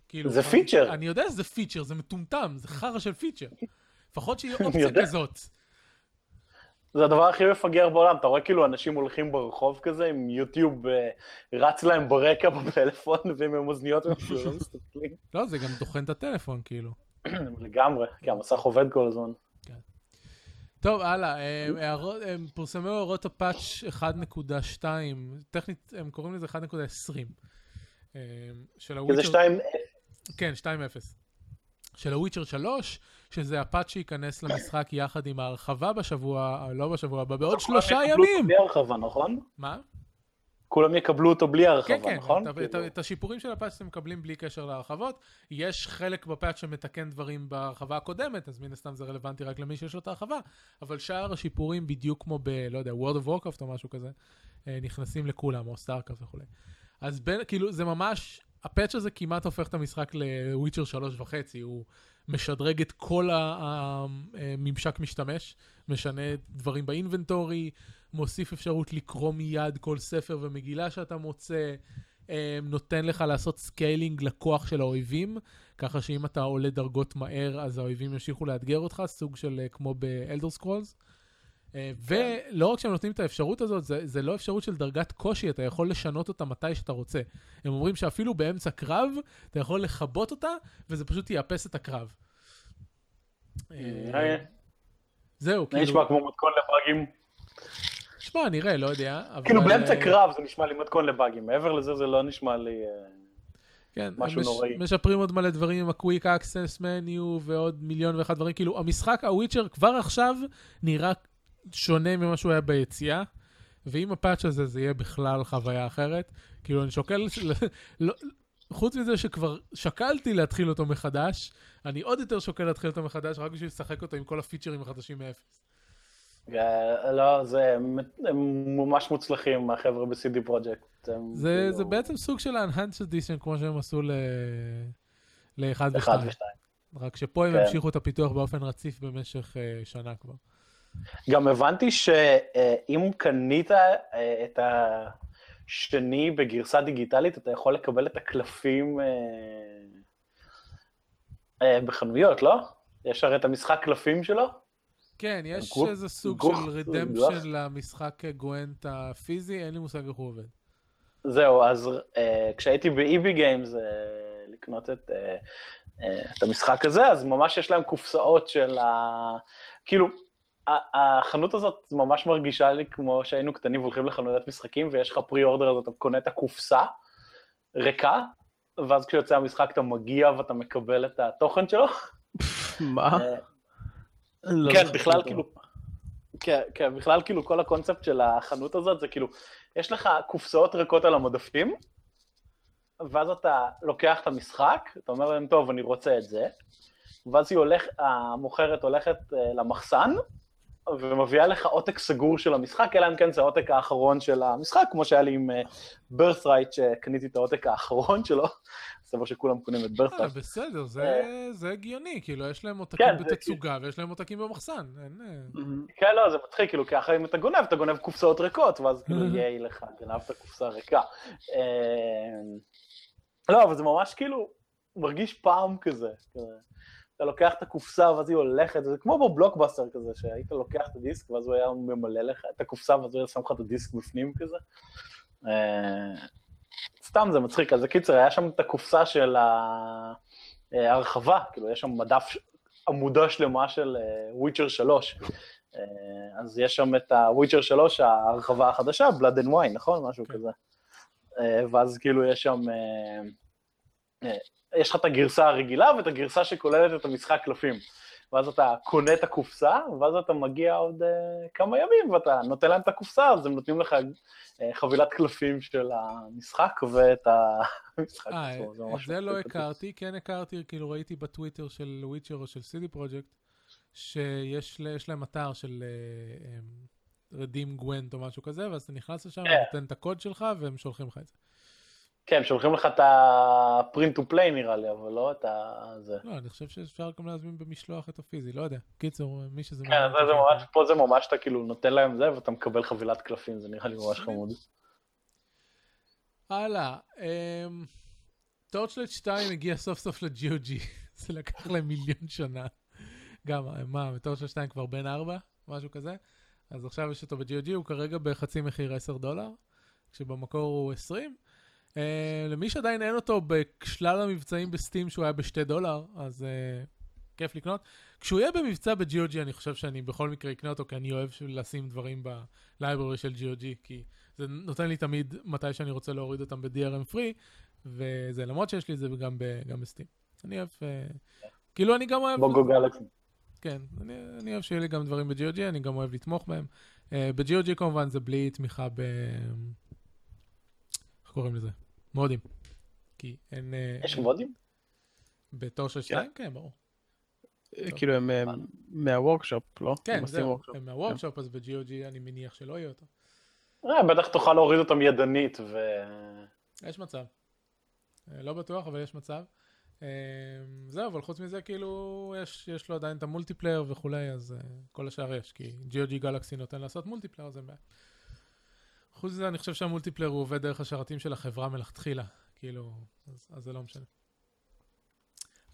כאילו, זה פיצ'ר. אני יודע שזה פיצ'ר, זה מטומטם, זה חרא של פיצ'ר. לפחות שיהיה אופציה. כזאת. זה הדבר הכי מפגר בעולם, אתה רואה כאילו אנשים הולכים ברחוב כזה עם יוטיוב אה, רץ להם ברקע בפלאפון ועם אוזניות והם אפילו לא מסתכלים. לא, זה גם טוחן את הטלפון, כאילו. לגמרי, כי המסך עובד כל הזמן. טוב, הלאה, הם, הערות, הם פורסמו הערות הפאץ' 1.2, טכנית הם קוראים לזה 1.20. אה, של כי זה הוויצ'ר... שתיים, כן, 2.0. של הוויצ'ר 3, שזה הפאץ' שייכנס למשחק יחד עם ההרחבה בשבוע, לא בשבוע הבא, בעוד שלושה יקבלו אותו ימים. בלי הרחבה, נכון? מה? כולם יקבלו אותו בלי כן, הרחבה, כן, נכון? את, את, כאילו, את השיפורים של ה patch אתם מקבלים בלי קשר להרחבות. יש חלק ב patch שמתקן דברים בהרחבה הקודמת, אז מן הסתם זה רלוונטי רק למי שיש לו את ההרחבה, אבל שאר השיפורים בדיוק כמו ב, לא יודע, World of Warcraft או משהו כזה, אה, נכנסים לכולם, או StarCraft וכולי. אז בין, כאילו, זה ממש, ה patch הזה כמעט הופך את המשחק ל Witcher שלוש וחצי, הוא משדרג את כל הממשק משתמש, משנה דברים ב inventory, מוסיף אפשרות לקרוא מיד כל ספר ומגילה שאתה מוצא, אה, נותן לך לעשות scaling לכוח של האויבים, ככה שאם אתה עולה דרגות מהר, אז האויבים ימשיכו לאתגר אותך, סוג של אה, כמו ב Elder Scrolls. ולא רק שהם נותנים את האפשרות הזאת, זה, זה לא אפשרות של דרגת קושי, אתה יכול לשנות אותה מתי שאתה רוצה. הם אומרים שאפילו באמצע קרב, אתה יכול לכבות אותה, וזה פשוט יאפס את הקרב. אה, אה, זהו, זה כאילו, נשמע כמו מתכון לבאגים. שמע, נראה, לא יודע. כאילו באמצע אה, קרב זה נשמע לי מתכון לבאגים, מעבר לזה זה לא נשמע לי... אה, כן, משהו מש, נוראי. משפרים עוד מלא דברים עם ה-Quick Access Menu ועוד מיליון ואחד דברים. כאילו, המשחק, הוויצ'ר, כבר עכשיו נראה שונה ממה שהוא היה ביציאה, ועם הפאץ' הזה זה יהיה בכלל חוויה אחרת. כאילו, אני שוקל... לא, חוץ מזה שכבר שקלתי להתחיל אותו מחדש, אני עוד יותר שוקל להתחיל אותו מחדש, רק בשביל לשחק אותו עם כל הפיצ'רים החדשים מאפס. אה, לא, זה, הם ממש מוצלחים, החבר'ה ב-CD פרויקט. זה, זה בעצם סוג של ה-Enhanced Edition כמו שהם עשו ל... ל-1 ו-2. אחד ושתיים. רק שפה הם כן. המשיכו את הפיתוח באופן רציף במשך אה, שנה כבר. גם הבנתי שאם קנית אה, את השני בגרסה דיגיטלית, אתה יכול לקבל את הקלפים אה, אה, בחנויות, לא? יש הרי את המשחק קלפים שלו? כן, יש גוף- איזה סוג גוף- של. רדמפשן למשחק גואנט הפיזי, אין לי מושג איך הוא עובד. זהו, אז אה, כשהייתי באיבי גיימס אה, לקנות את, אה, אה, את המשחק הזה, אז ממש יש להם קופסאות של ה... כאילו, החנות הזאת ממש מרגישה לי כמו שהיינו קטנים והולכים לחנויות משחקים, ויש לך פרי אורדר, אז אתה קונה את הקופסה ריקה, ואז כשיוצא המשחק אתה מגיע ואתה מקבל את התוכן שלו. מה? אה, לא כן, בכלל. כאילו, כן, כן, בכלל כאילו כל הקונספט של החנות הזאת זה כאילו, יש לך קופסאות ריקות על המדפים, ואז אתה לוקח את המשחק, אתה אומר להם, טוב, אני רוצה את זה, ואז היא הולך, המוכרת הולכת אה, למחסן, ומביאה לך עותק סגור של המשחק, אלא אם כן זה העותק האחרון של המשחק, כמו שהיה לי עם ברת'רייט, שקניתי את העותק האחרון שלו, מה שכולם קונים את אה, ברת'רייט. בסדר, זה אה. זה הגיוני, כאילו, יש להם עותקים כן, זה בתצוגה ויש להם עותקים במחסן. אה. כן, לא, זה מצחיק, כאילו, ככה אם אתה גונב, אתה גונב קופסאות ריקות, ואז כאילו. יהיה לך, גנבת קופסה ריקה. אה, לא, אבל זה ממש כאילו מרגיש פעם כזה. אתה לוקח את הקופסה ואז היא הולכת, זה כמו בבלוקבאסטר כזה, שהיית לוקח את הדיסק ואז הוא היה ממלא לך את הקופסה ואז הוא היה שם לך את הדיסק בפנים כזה. אה, סתם זה מצחיק, אז קיצר, היה שם את הקופסה של ההרחבה, כאילו יש שם מדף, עמודה שלמה של וויצ'ר 3. אה, אז יש שם את הוויצ'ר 3, ההרחבה החדשה, Blood and Wine, נכון? משהו כן. כזה. אה, ואז כאילו יש שם, אה, אה, יש לך את הגרסה הרגילה ואת הגרסה שכוללת את המשחק קלפים. ואז אתה קונה את הקופסה, ואז אתה מגיע עוד uh, כמה ימים, ואתה נותן להם את הקופסה, אז הם נותנים לך uh, חבילת קלפים של המשחק ואת המשחק אה, עצמו. את ממש זה לא. הכרתי, כן הכרתי, כאילו ראיתי בטוויטר של וויצ'ר או של סידי פרויקט, שיש להם אתר של רדים גוונט או משהו כזה, ואז אתה נכנס לשם, כן. נותן את הקוד שלך והם שולחים לך את זה. כן, שולחים לך את ה-print to play נראה לי, אבל לא את ה... זה. לא, אני חושב שאפשר גם להזמין במשלוח את הפיזי, לא יודע. קיצור, מי שזה... כן, זה, זה ממש, פה זה ממש, אתה כאילו נותן להם זה, ואתה מקבל חבילת קלפים, זה נראה לי ממש חמוד. הלאה, אמ, טורצ'לט 2 הגיע סוף סוף ל-GOG, זה לקח להם מיליון שנה. גם, מה, טורצ'לט 2 כבר בן 4? משהו כזה? אז עכשיו יש אותו ב-GOG, הוא כרגע בחצי מחיר 10 דולר, כשבמקור הוא 20. Uh, למי שעדיין אין אותו בשלל המבצעים בסטים שהוא היה בשתי דולר, אז uh, כיף לקנות. כשהוא יהיה במבצע ב-GOG, אני חושב שאני בכל מקרה אקנה אותו, כי אני אוהב לשים דברים בלייברי של GOG, כי זה נותן לי תמיד מתי שאני רוצה להוריד אותם ב-DRM free, וזה למרות שיש לי את זה גם, גם בסטים. אני אוהב, uh, כאילו אני גם אוהב... בוגו גלקסי. כן, אני, אני אוהב שיהיה לי גם דברים ב-GOG, אני גם אוהב לתמוך בהם. Uh, ב-GOG כמובן זה בלי תמיכה ב... איך קוראים לזה? מודים. כי אין... uh, יש מודים? בתור של שתיים? כן, ברור. כאילו הם אה, מהוורקשופ, לא? כן, זהו. הם מהוורקשופ, אז ב-GOG אני מניח שלא יהיה אותו. אה, בטח תוכל להוריד אותם ידנית, ו... יש מצב. אה, לא בטוח, אבל יש מצב. אה, זהו, אבל חוץ מזה, כאילו, יש, יש לו עדיין את ה multiplayer וכולי, אז כל השאר יש, כי GOG Galaxy נותן לעשות multiplayer, אז אין בעיה. חוץ מזה, אני חושב שה multiplayer הוא עובד דרך השרתים של החברה מלכתחילה, כאילו, אז, אז זה לא משנה.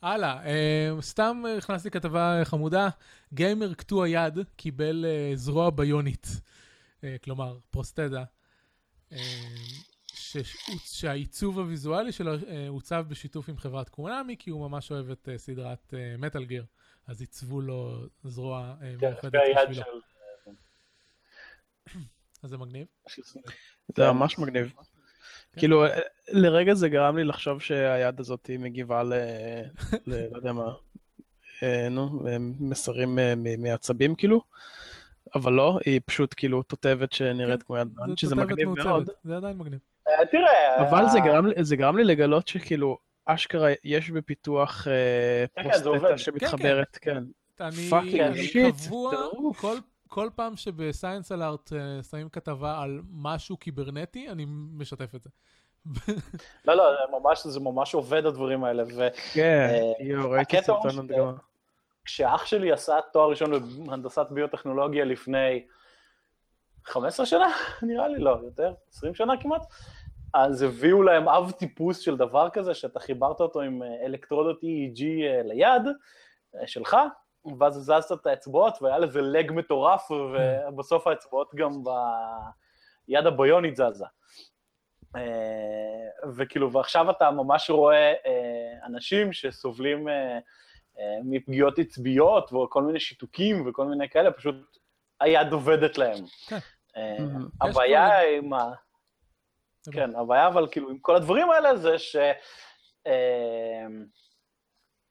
הלאה, אה, סתם הכנסתי כתבה חמודה, גיימר קטוע יד קיבל אה, זרוע ביונית, אה, כלומר, פרוסטזה. Uh, ש- שהעיצוב הוויזואלי שלו אה, עוצב בשיתוף עם חברת קונאמי, כי הוא ממש אוהב את אה, סדרת מטאל גיר, אז עיצבו לו זרוע אה, כן, מיוחדת בשבילו. אז זה מגניב. זה ממש מגניב. כאילו, אה, לרגע זה גרם לי לחשוב שהיד הזאת היא מגיבה ל... לא יודע מה, אה, נו, מסרים אה, מ- מעצבים כאילו, אבל לא, היא פשוט כאילו תותבת שנראית כמו יד כן, זה בן, שזה מגניב מאוד. זה עדיין מגניב. אה, תראה... אבל זה גרם לי- זה גרם לי לגלות שכאילו, אשכרה יש בפיתוח אה, כן, כן. פרוסטטה שמתחברת, כן. אני, קבוע. כל, כל פעם שבסייאנס אלארט אה, שמים כתבה על משהו קיברנטי, אני משתף את זה. לא, לא, זה ממש, זה ממש עובד הדברים האלה, כן, אה, יואו, ראיתי סרטון ש- הדגמה. וכשאח שלי עשה תואר ראשון בהנדסת ביוטכנולוגיה לפני 15 שנה, נראה לי, לא, יותר, 20 שנה כמעט, אז הביאו להם אב טיפוס של דבר כזה, שאתה חיברת אותו עם אה, אלקטרודות EEG ליד שלך, ואז הזזת את האצבעות, והיה לזה לג מטורף, ובסוף האצבעות גם ביד הביונית זזה. אה, וכאילו, ועכשיו אתה ממש רואה אה, אנשים שסובלים אה, מפגיעות עצביות וכל מיני שיתוקים וכל מיני כאלה, פשוט היד עובדת להם. כן. Mhm. הבעיה עם ה... כן, הבעיה אבל כאילו עם כל הדברים האלה זה ש...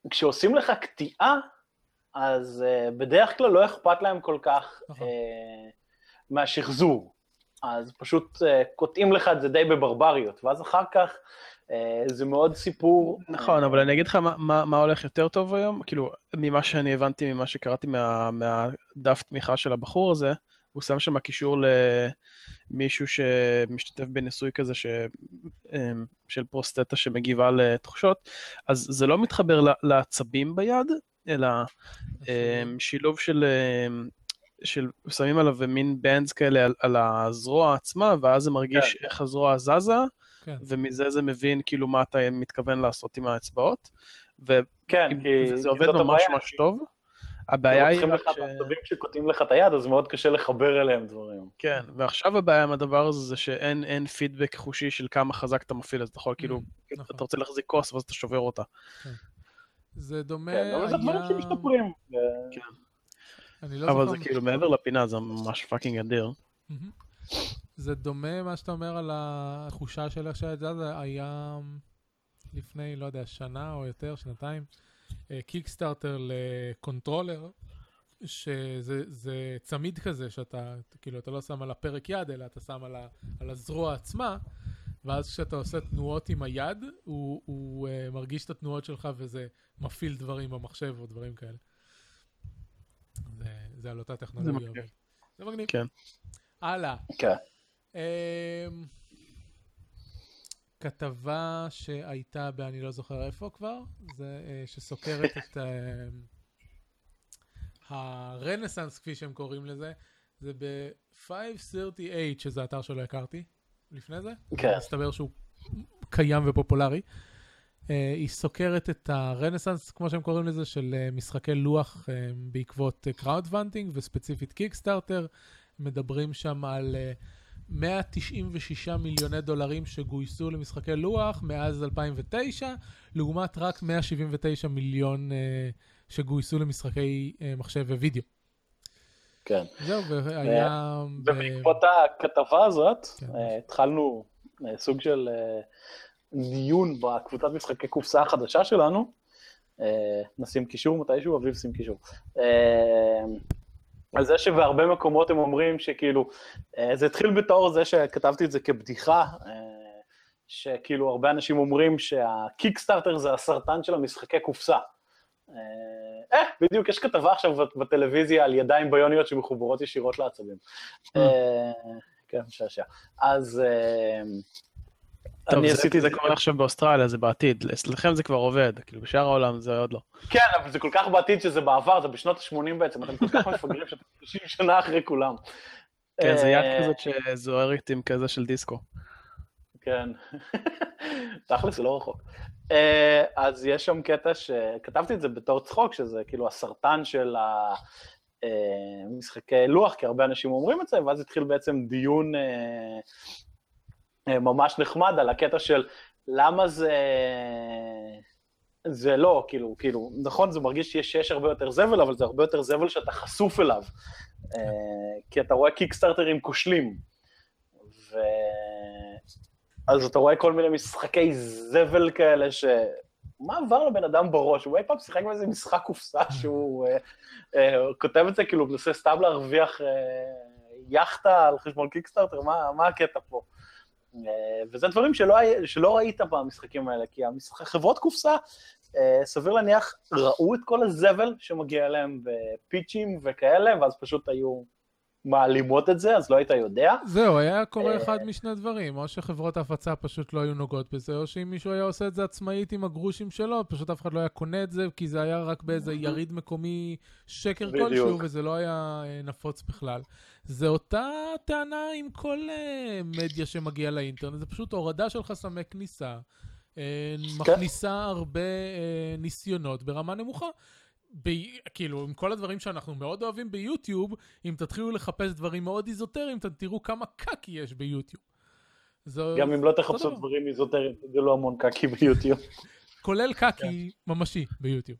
כשעושים לך קטיעה, אז אה, בדרך כלל לא אכפת להם כל כך. אה, מהשחזור. אז פשוט אה, קוטעים לך את זה די בברבריות, ואז אחר כך אה, זה מאוד סיפור. נכון, אבל אני אגיד לך מה- מה מה הולך יותר טוב היום, כאילו, ממה שאני הבנתי, ממה שקראתי מה- מהדף תמיכה של הבחור הזה, הוא שם שם קישור למישהו שמשתתף בניסוי כזה ש... של פרוסטטה שמגיבה לתחושות, אז זה לא מתחבר לעצבים ביד, אלא אמ, שילוב של... אמ, של שמים עליו מין בנדס כאלה על, על הזרוע עצמה, ואז זה מרגיש כן. איך הזרוע זזה, כן. ומזה זה מבין כאילו מה אתה מתכוון לעשות עם האצבעות. ו- כן, כי וזה עובד ממש. ממש טוב. הבעיה היא צריכים רק לך ש... שקוטעים לך את היד, אז מאוד קשה לחבר אליהם דברים. כן, ועכשיו הבעיה עם הדבר הזה זה שאין אין פידבק חושי של כמה חזק אתה מפעיל, אז אתה יכול כאילו, נכון. אתה רוצה להחזיק כוס ואז אתה שובר אותה. זה דומה כן, אבל זה דברים. שמשתפרים. אני לא אבל. זה כאילו מעבר לפינה, זה ממש fucking אדיר. זה דומה מה שאתה אומר על התחושה של איך שהיד זזה היה לפני, לא יודע, שנה או יותר, שנתיים, קיקסטארטר לקונטרולר, שזה זה צמיד כזה שאתה, כאילו, אתה לא שם על הפרק יד, אלא אתה שם על, ה, על הזרוע עצמה, ואז כשאתה עושה תנועות עם היד, הוא, הוא uh, מרגיש את התנועות שלך וזה מפעיל דברים במחשב או דברים כאלה. זה, זה על אותה טכנולוגיה. מגניב. אבל- זה מגניב. כן. הלאה. כן. אמ, כתבה שהייתה ב... אני לא זוכר איפה כבר, זה אה, שסוקרת את אמ, הרנסאנס, כפי שהם קוראים לזה, זה ב-530H, שזה אתר שלא הכרתי לפני זה. כן. מסתבר שהוא קיים ופופולרי. אה, היא סוקרת את הרנסאנס, כמו שהם קוראים לזה, של אה, משחקי לוח אה, בעקבות crowdfunding וספציפית Kickstarter, מדברים שם על אה, 196 מיליוני דולרים שגויסו למשחקי לוח מאז 2009, לעומת רק 179 מיליון שגויסו למשחקי מחשב ווידאו. כן. זהו, והיה... ובעקבות הכתבה הזאת, כן. אה, התחלנו אה, סוג של אה, דיון בקבוצת משחקי קופסה החדשה שלנו. אה, נשים קישור מתישהו, אביב שים קישור. אה, על זה שבהרבה מקומות הם אומרים שכאילו, אה, זה התחיל בתור זה שכתבתי את זה כבדיחה, אה, שכאילו הרבה אנשים אומרים שהקיקסטארטר זה הסרטן של המשחקי קופסה. אה, אה, בדיוק, יש כתבה עכשיו בטלוויזיה על ידיים ביוניות שמחוברות ישירות לעצבים. אה, כן, משעשע. אז אה, טוב, אני עשיתי את זה קורה עכשיו באוסטרליה, זה בעתיד. אצלכם זה כבר עובד, כאילו בשאר העולם זה עוד לא. כן, אבל זה כל כך בעתיד שזה בעבר, זה בשנות ה-80 בעצם, אתם כל כך מפגרים שאתם 30 שנה אחרי כולם. כן, זה אה, יד כזאת שזוהרת עם כזה של דיסקו. כן. תכל'ס זה לא רחוק. אה, אז יש שם קטע שכתבתי את זה בתור צחוק, שזה כאילו הסרטן של המשחקי לוח, כי הרבה אנשים אומרים את זה, ואז התחיל בעצם דיון אה, אה, ממש נחמד על הקטע של למה זה... זה לא, כאילו, כאילו, נכון, זה מרגיש שיש, שיש הרבה יותר זבל, אבל זה הרבה יותר זבל שאתה חשוף אליו. אה, כי אתה רואה קיקסטארטרים כושלים. ו... אז אתה רואה כל מיני משחקי זבל כאלה ש... מה עבר לבן אדם בראש? הוא אי פעם שיחק באיזה משחק קופסה שהוא אה, אה, כותב את זה, כאילו, מנסה סתם להרוויח אה, יאכטה על חשבון קיקסטארטר? מה, מה הקטע פה? אה, וזה דברים שלא, שלא ראית במשחקים האלה, כי המשחק, חברות קופסה, אה, סביר להניח, ראו את כל הזבל שמגיע אליהם בפיצ'ים וכאלה, ואז פשוט היו מעלימות את זה, אז לא היית יודע. זהו, היה קורה אה, אחד משני דברים, או שחברות ההפצה פשוט לא היו נוגעות בזה, או שאם מישהו היה עושה את זה עצמאית עם הגרושים שלו, פשוט אף אחד לא היה קונה את זה, כי זה היה רק באיזה יריד מקומי שקר בדיוק. כלשהו, וזה לא היה אה, נפוץ בכלל. זה אותה טענה עם כל אה, מדיה שמגיעה לאינטרנט, זה פשוט הורדה של חסמי כניסה, כן. מכניסה הרבה ניסיונות ברמה נמוכה. ב... כאילו, עם כל הדברים שאנחנו מאוד אוהבים ביוטיוב, אם תתחילו לחפש דברים מאוד איזוטריים, אתם תראו כמה קקי יש ביוטיוב. זו... גם אם לא תחפשו דבר. דברים איזוטריים, תגלו המון קקי ביוטיוב. כולל קקי ממשי ביוטיוב.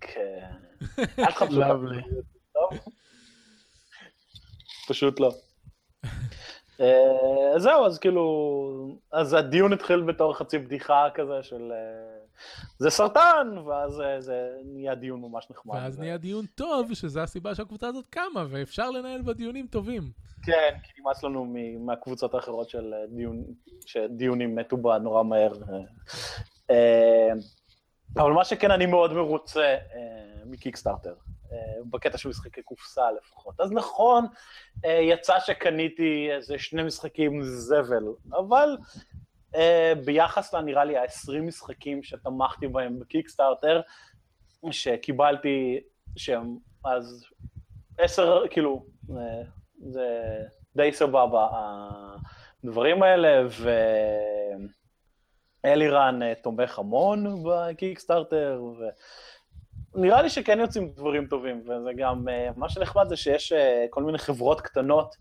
כן. אל תחפשו קקי. ביוטיוב, טוב? פשוט לא. אה, זהו, אז כאילו, אז הדיון התחיל בתור חצי בדיחה כזה של אה, זה סרטן, ואז אה, זה נהיה דיון ממש נחמד. ואז נהיה דיון טוב, שזו הסיבה שהקבוצה הזאת קמה, ואפשר לנהל בה דיונים טובים. כן, כי נמאס לנו מהקבוצות האחרות של דיון, שדיונים מתו בה נורא מהר. אבל מה שכן, אני מאוד מרוצה מקיקסטארטר, בקטע של משחקי קופסה לפחות. אז נכון, אה, יצא שקניתי איזה שני משחקים זבל, אבל אה, ביחס לנראה לי ה-20 משחקים שתמכתי בהם בקיקסטארטר, שקיבלתי, שהם אז עשר, כאילו, אה, זה די סבבה הדברים האלה, ואלירן אה, תומך המון בקיקסטארטר, ונראה לי שכן יוצאים דברים טובים, וזה גם, אה, מה שנחמד זה שיש אה, כל מיני חברות קטנות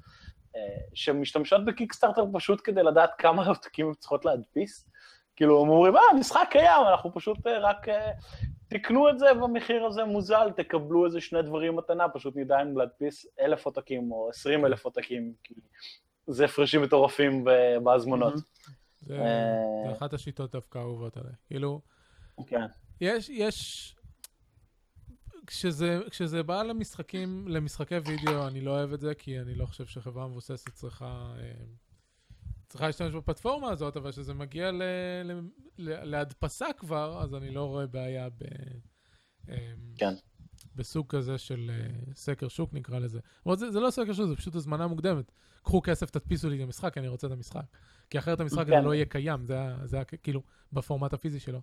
אה, שמשתמשות בקיקסטארטר פשוט כדי לדעת כמה עותקים הן צריכות להדפיס. כאילו, הם אומרים, אה, המשחק קיים, אנחנו פשוט רק תקנו את זה במחיר הזה מוזל, תקבלו איזה שני דברים מתנה, פשוט נדע אם להדפיס אלף עותקים או עשרים אלף עותקים, כי זה הפרשים מטורפים בהזמנות. זה. זה אחת השיטות דווקא האהובות עליי. כאילו, כן. יש, יש... כשזה, כשזה בא למשחקים, למשחקי וידאו, אני לא אוהב את זה, כי אני לא חושב שחברה מבוססת צריכה, אה, צריכה להשתמש בפלטפורמה הזאת, אבל כשזה מגיע ל, ל, ל, להדפסה כבר, אז אני לא רואה בעיה ב, אה, כן. בסוג כזה של אה, סקר שוק, נקרא לזה. למרות זה, זה לא סקר שוק, זה פשוט הזמנה מוקדמת. קחו כסף, תדפיסו לי את המשחק, אני רוצה את המשחק. כי אחרת המשחק הזה כן. לא יהיה קיים, זה, ה- זה ה- כאילו בפורמט הפיזי שלו.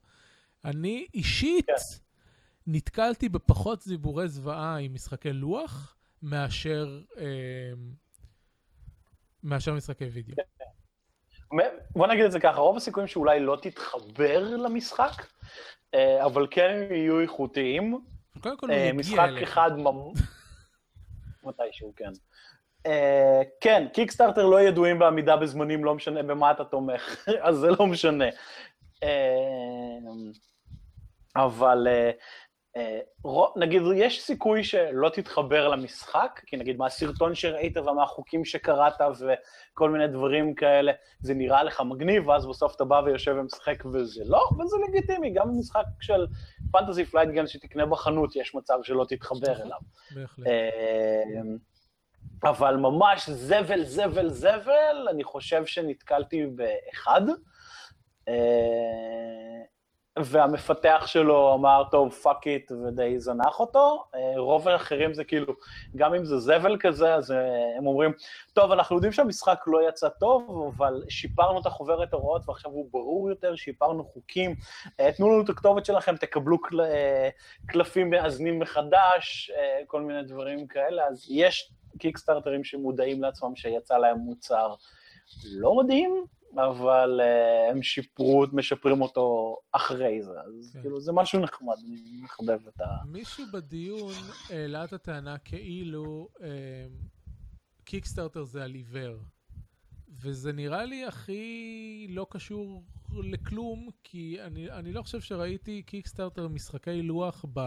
אני אישית כן. נתקלתי בפחות זיבורי זוועה עם משחקי לוח מאשר, אה, מאשר משחקי וידאו. בוא נגיד את זה ככה, רוב הסיכויים שאולי לא תתחבר למשחק, אה, אבל כן הם יהיו איכותיים. קודם כל הוא אה, יגיע משחק אליך. אחד ממ... מתישהו, כן. Uh, כן, קיקסטארטר לא ידועים בעמידה בזמנים, לא משנה במה אתה תומך, אז זה לא משנה. אבל נגיד, יש סיכוי שלא תתחבר למשחק, כי נגיד מהסרטון שראית ומהחוקים שקראת וכל מיני דברים כאלה, זה נראה לך מגניב, ואז בסוף אתה בא ויושב ומשחק וזה לא, וזה לגיטימי, גם במשחק של Fantasy Flight Games שתקנה בחנות, יש מצב שלא תתחבר אליו. בהחלט. אבל ממש זבל, זבל, זבל, אני חושב שנתקלתי באחד. והמפתח שלו אמר, טוב, fuck it, ודי זנח אותו. רוב האחרים זה כאילו, גם אם זה זבל כזה, אז הם אומרים, טוב, אנחנו יודעים שהמשחק לא יצא טוב, אבל שיפרנו את החוברת הוראות ועכשיו הוא ברור יותר, שיפרנו חוקים, תנו לנו את הכתובת שלכם, תקבלו קל... קלפים מאזנים מחדש, כל מיני דברים כאלה, אז יש קיקסטארטרים שמודעים לעצמם שיצא להם מוצר לא מדהים, אבל uh, הם שיפרו, משפרים אותו אחרי זה, אז כן. כאילו זה משהו נחמד, אני מחבב את ה... מישהו בדיון העלה את הטענה כאילו קיקסטארטר uh, זה על עיוור, וזה נראה לי הכי לא קשור לכלום, כי אני, אני לא חושב שראיתי Kickstarter משחקי לוח ב...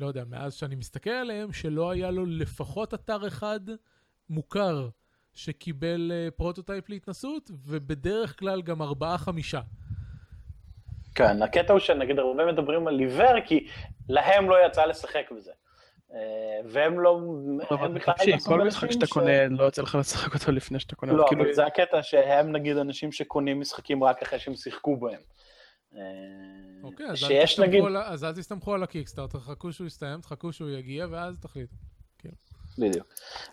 לא יודע, מאז שאני מסתכל עליהם, שלא היה לו לפחות אתר אחד מוכר שקיבל אה, prototype להתנסות, ובדרך כלל גם ארבעה-חמישה. כן, הקטע הוא שנגיד הרבה מדברים על עיוור, כי להם לא יצא לשחק בזה. אה, והם לא... הם בכלל... כל משחק שאתה קונה, לא יוצא לך לשחק אותו לפני שאתה קונה. לא, כאילו- אבל זה הקטע שהם נגיד אנשים שקונים משחקים רק אחרי שהם שיחקו בהם. אה, אוקיי, אז אל תסתמכו על הקיקסטארטר, תחכו שהוא יסתיים, תחכו שהוא יגיע, ואז תחליטו. בדיוק.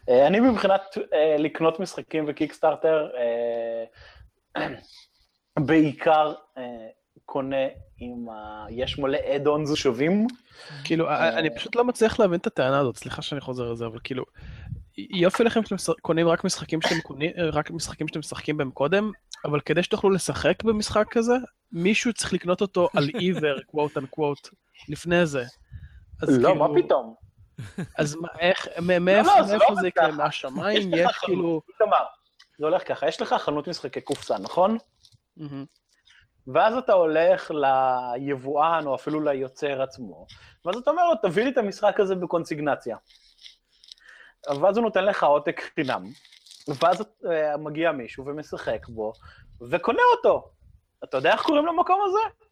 אה, אני מבחינת אה, לקנות משחקים וקיקסטארטר, בעיקר קונה אם יש מלא אד-אונס שווים. כאילו, אני פשוט לא מצליח להבין את הטענה הזאת, סליחה שאני חוזר לזה, אבל כאילו, יופי לכם שאתם קונים רק משחקים שאתם קונים, רק משחקים שאתם משחקים בהם קודם, אבל כדי שתוכלו לשחק במשחק כזה, מישהו צריך לקנות אותו על עיוור, קוואט אנקוואט, לפני זה. לא, כאילו... מה פתאום? אז מה, איך, מאיפה לא, לא, לא זה יקרה? מהשמיים? יש כאילו... זה הולך ככה, יש לך חנות משחקי קופסה, נכון? ואז אתה הולך ליבואן, או אפילו ליוצר עצמו, ואז אתה אומר לו, תביא לי את המשחק הזה בקונסיגנציה. ואז הוא נותן לך עותק חינם, ואז uh, מגיע מישהו ומשחק בו, וקונה אותו. אתה יודע איך קוראים למקום הזה?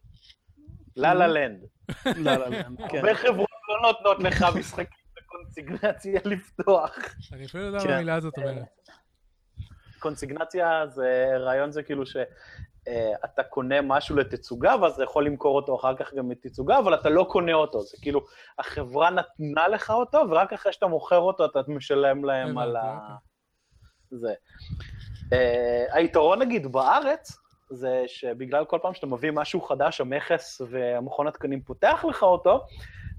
לה לה לנד. לה לה לנד, כן. הרבה חברות לא נותנות לך משחקים בקונסיגנציה לפתוח. אני אפילו לא יודע מה המילה הזאת אומרת. קונסיגנציה זה, רעיון זה כאילו שאתה קונה משהו לתצוגה, ואז אתה יכול למכור אותו אחר כך גם לתצוגה, אבל אתה לא קונה אותו. זה כאילו, החברה נתנה לך אותו, ורק אחרי שאתה מוכר אותו אתה משלם להם על ה... אוקיי. זה. Uh, היתרון נגיד בארץ, זה שבגלל כל פעם שאתה מביא משהו חדש, המכס והמכון התקנים פותח לך אותו,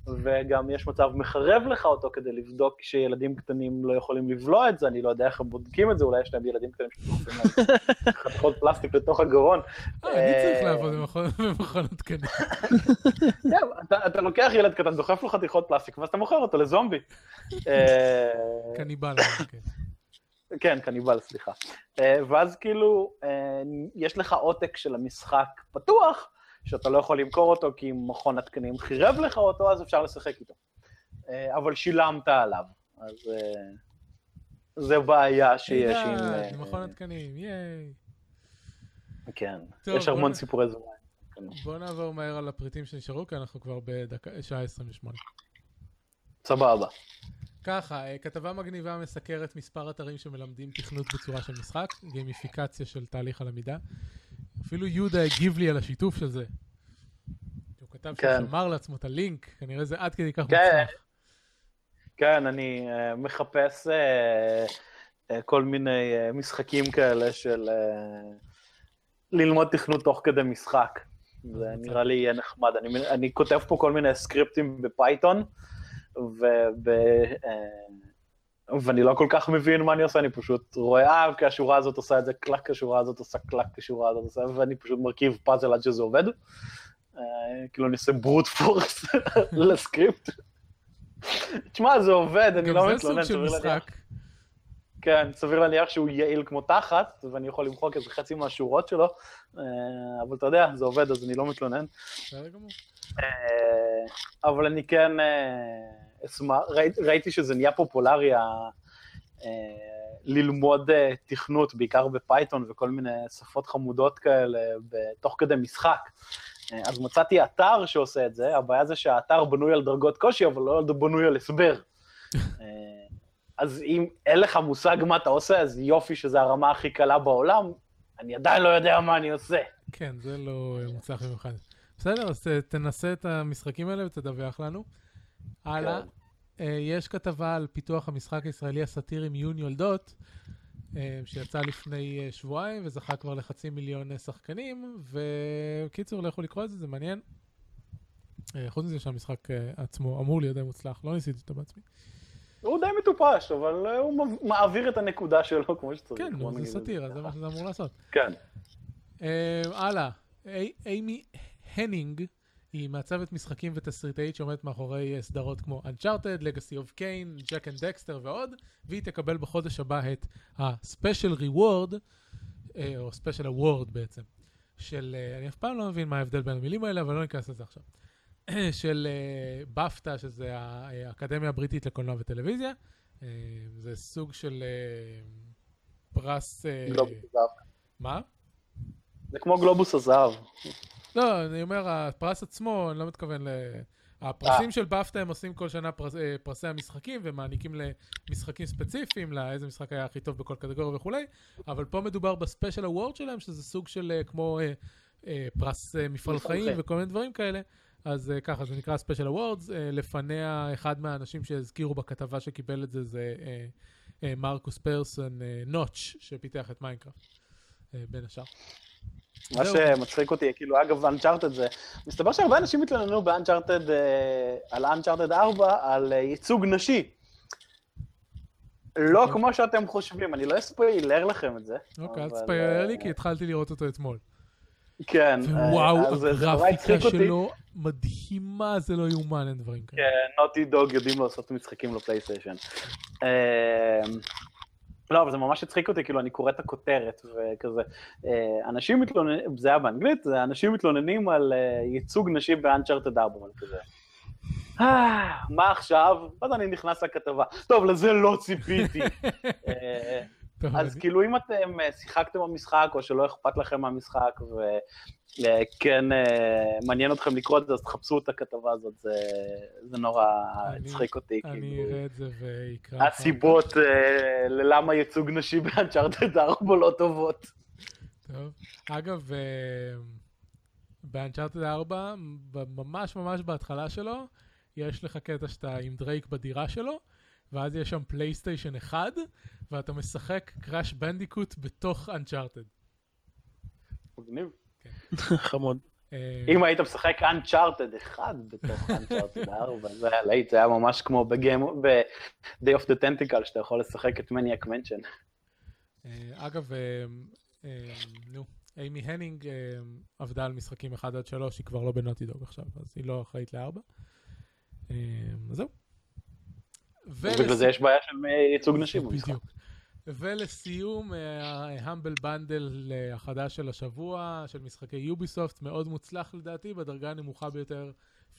וגם יש מצב מחרב לך אותו כדי לבדוק שילדים קטנים לא יכולים לבלוע את זה, אני לא יודע איך הם בודקים את זה, אולי יש להם ילדים קטנים להם חתיכות פלסטיק לתוך הגרון. אה, אני צריך לעבוד במכון התקנים. כן, אתה לוקח ילד קטן, דוחף לו חתיכות פלסטיק, ואז אתה מוכר אותו לזומבי. אה, קניבל, כן. כן, קניבל, סליחה. אה, ואז כאילו, יש לך עותק של המשחק פתוח, שאתה לא יכול למכור אותו כי מכון התקנים חירב לך אותו, אז אפשר לשחק איתו. אה, אבל שילמת עליו, אז אה, זה בעיה שיש עם... אה, מכון התקנים, ייי. כן, יש המון סיפורי זמן. בוא נעבור מהר על הפריטים שנשארו, כי אנחנו כבר בשעה 28. סבבה. ככה, כתבה מגניבה מסקרת מספר אתרים שמלמדים תכנות בצורה של משחק, גיימיפיקציה של תהליך הלמידה. אפילו יהודה הגיב לי על השיתוף של זה. הוא כתב כן. שהוא שמר לעצמו את הלינק, כנראה זה עד כדי כך כן. מוצלח. כן, אני אה, מחפש אה, אה, כל מיני אה, משחקים כאלה של אה, ללמוד תכנות תוך כדי משחק. זה נראה לי יהיה נחמד. אני, אני כותב פה כל מיני סקריפטים ב Python, וב... אה, ואני לא כל כך מבין מה אני עושה, אני פשוט רואה, אה, כי השורה הזאת עושה את זה קלק, השורה הזאת עושה קלק, השורה הזאת עושה, ואני פשוט מרכיב פאזל עד שזה עובד. אה, כאילו אני עושה brute force לסקריפט. תשמע, זה עובד, אני גם לא זה מתלונן, סוג של סביר להניח. משחק. כן, סביר להניח שהוא יעיל כמו תחת, ואני יכול למחוק איזה חצי מהשורות שלו, אה, אבל אתה יודע, זה עובד, אז אני לא מתלונן. אה, אבל אני כן אה, אשמח, ראיתי- שזה נהיה פופולרי, ללמוד תכנות, בעיקר ב Python וכל מיני שפות חמודות כאלה, תוך כדי משחק. אז מצאתי אתר שעושה את זה, הבעיה זה שהאתר בנוי על דרגות קושי, אבל לא בנוי על הסבר. אה, אז אם אין לך מושג מה אתה עושה, אז יופי שזו הרמה הכי קלה בעולם, אני עדיין לא יודע מה אני עושה. כן, זה לא אה, מוצלח במיוחד. בסדר, אז ת- תנסה את המשחקים האלה ותדווח לנו. הלאה, כן. אה, יש כתבה על פיתוח המשחק הישראלי הסאטירי מיון יולדות, אה, שיצא לפני אה, שבועיים וזכה כבר לחצי מיליון אה, שחקנים, וקיצור, לכו לקרוא את זה, זה מעניין. אה, חוץ מזה שהמשחק אה, עצמו אמור להיות די מוצלח, לא ניסיתי אותו בעצמי. הוא די מטופש, אבל אה, הוא מעביר את הנקודה שלו כמו שצריך. כן, נו, נגיד זה סאטירה, זה מה שזה אמור לעשות. כן. אה, הלאה, אי- אימי הנינג היא מעצבת משחקים ותסריטאית שעומדת מאחורי אה, סדרות כמו Uncharted, Legacy of Kane, Jack and Dexter ועוד, והיא תקבל בחודש הבא את ה-Special Reward, אה, או Special Award בעצם, של, אה, אני אף פעם לא מבין מה ההבדל בין המילים האלה, אבל לא ניכנס לזה עכשיו, של בפטה, שזה ה- אה, האקדמיה הבריטית לקולנוע וטלוויזיה, אה, זה סוג של אה, פרס... אה, גלובוס הזהב. מה? זה כמו גלובוס הזהב. לא, אני אומר, הפרס עצמו, אני לא מתכוון ל... הפרסים של BAFTA הם עושים כל שנה פרס, אה, פרסי המשחקים ומעניקים למשחקים ספציפיים, לאיזה משחק היה הכי טוב בכל קטגוריה וכולי, אבל פה מדובר ב-special award שלהם, שזה סוג של אה, כמו אה, אה, פרס אה, מפעל חיים. וכל מיני דברים כאלה. אז אה, ככה, זה נקרא special awards. לפניה, אחד מהאנשים שהזכירו בכתבה שקיבל את זה, זה אה, אה, מרקוס פרסון, אה, נוטץ', שפיתח את Minecraft, אה, בין השאר. מה. שמצחיק אותי, כאילו, אגב, אנצ'ארטד זה... מסתבר שהרבה אנשים התלוננו באנצ'ארטד, אה, על אנצ'ארטד 4, על אה, ייצוג נשי. לא אוקיי. כמו שאתם חושבים, אני לא אספיילר לכם את זה. אוקיי, אל אה, לי, כי התחלתי לראות אותו אתמול. כן. אה, וואו, נורא הגרפיקה. שלו מדהימה, זה לא יאומן, אין דברים כאלה. כן, נוטי דוג יודעים לעשות משחקים לפלייסטיישן. אה, לא, אבל זה ממש הצחיק אותי, כאילו, אני קורא את הכותרת וכזה. אה, אנשים מתלוננים, זה היה באנגלית, זה אנשים מתלוננים על אה, ייצוג נשי באנצ'ארטד 4, ואני כזה. "אה, מה עכשיו? ואז אני נכנס לכתבה. טוב, לזה לא ציפיתי. אה, אז כאילו אם אתם אה, שיחקתם במשחק, או שלא אכפת לכם מהמשחק, וכן מעניין אתכם לקרוא את זה, אז תחפשו את הכתבה הזאת, זה- זה נורא הצחיק אותי, אני כאילו. אראה את זה ואקרא. הסיבות אה, ללמה ייצוג נשי ב-Uncharted 4 לא טובות. טוב. אגב, אה, ב-Uncharted 4, ב- ממש ממש בהתחלה שלו, יש לך קטע שאתה עם דרייק בדירה שלו, ואז יש שם PlayStation 1, ואתה משחק Crash Bandicoot בתוך Uncharted. מגניב. חמוד. אה, אם היית משחק Uncharted 1 בתוך Uncharted 4, זה היה להיט, זה היה ממש כמו ב-Day of the Tentacle, שאתה יכול לשחק את Maniac Mansion. אה, אגב, אה, נו, איימי הניג עבדה על משחקים 1 עד 3, היא כבר לא ב-Naughty Dog עכשיו, אז היא לא אחראית לארבע. אה, אז זהו. בגלל זה יש בעיה של אה, ייצוג נשים במשחק. בדיוק. ולסיום, ה-Humble Bundle החדש של השבוע, של משחקי Ubisoft, מאוד מוצלח לדעתי, בדרגה הנמוכה ביותר,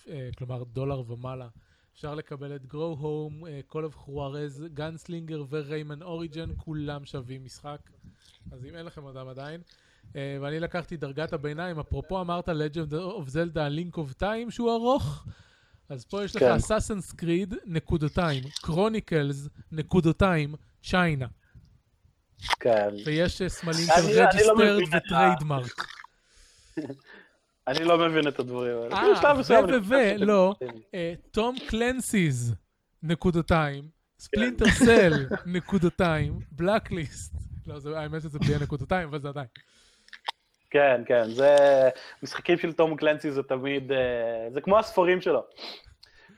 אה, כלומר דולר ומעלה. אפשר לקבל את Home, אה, Call of Juarez, גאנסלינגר וריימן אוריג'ן, כולם שווים משחק. אז אם אין לכם אותם עדיין. אה, ואני לקחתי דרגת הביניים, אפרופו אמרת Legend of Zelda Ocarina of Time שהוא ארוך, אז פה יש לך כן. Assassin's Creed, נקודותיים, Chronicles, נקודותיים, China. כן. ויש אה, סמלים של לא registered ה- ו-trademark. אני לא מבין את הדברים האלה. אה, כאילו, מסוים ו- ו- לא. Tom Clancy's, נקודותיים, Splinter Cell, נקודותיים, Blacklist. לא, זה- האמת שזה בלי הנקודותיים, אבל זה עדיין. כן, כן, זה... משחקים של תום קלנסי זה תמיד... אה, זה כמו הספרים שלו.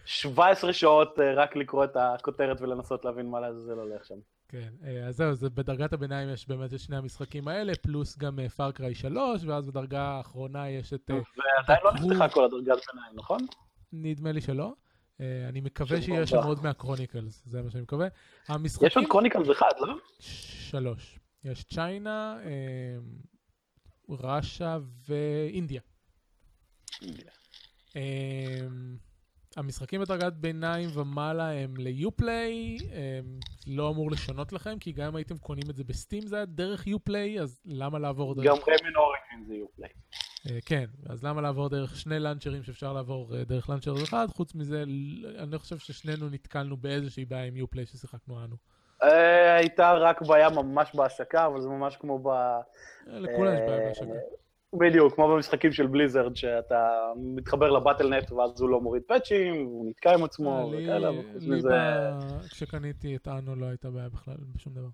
17 שעות אה, רק לקרוא את הכותרת ולנסות להבין מה לעזאזל הולך שם. כן, אה, אז זהו, זה בדרגת הביניים יש באמת את שני המשחקים האלה, פלוס גם Far Cry 3, ואז בדרגה האחרונה יש את, ועדיין לא. נפתחה כל הדרגת ביניים, נכון? נדמה לי שלא. אני מקווה שיש שם. עוד מהקרוניקלס, זה מה שאני מקווה. יש עוד המשחקים... קרוניקלס אחד, לא? שלוש. יש צ'יינה, ראשה ואינדיה. אה, המשחקים בדרגת ביניים ומעלה הם ליופליי, לא אמור לשנות לכם, כי גם אם הייתם קונים את זה בסטים זה היה דרך יופליי, אז למה לעבור דרך... גם רמן אוריג'ין זה יופליי. אה, כן, אז למה לעבור דרך שני לאנצ'רים שאפשר לעבור אה, דרך לאנצ'ר אחד? חוץ מזה, אני חושב ששנינו נתקלנו באיזושהי בעיה עם יופליי ששיחקנו אנו. אה, הייתה רק בעיה ממש בהשקה, אבל זה ממש כמו ב... אה, לכולם יש בעיה אה, בהשקה. בדיוק, כמו במשחקים של בליזרד, שאתה מתחבר לבטלנט ואז הוא לא מוריד פאצ'ים, והוא נתקע עם עצמו וכאלה, וחוץ מזה... כשקניתי את אנו לא הייתה בעיה בכלל בשום דבר.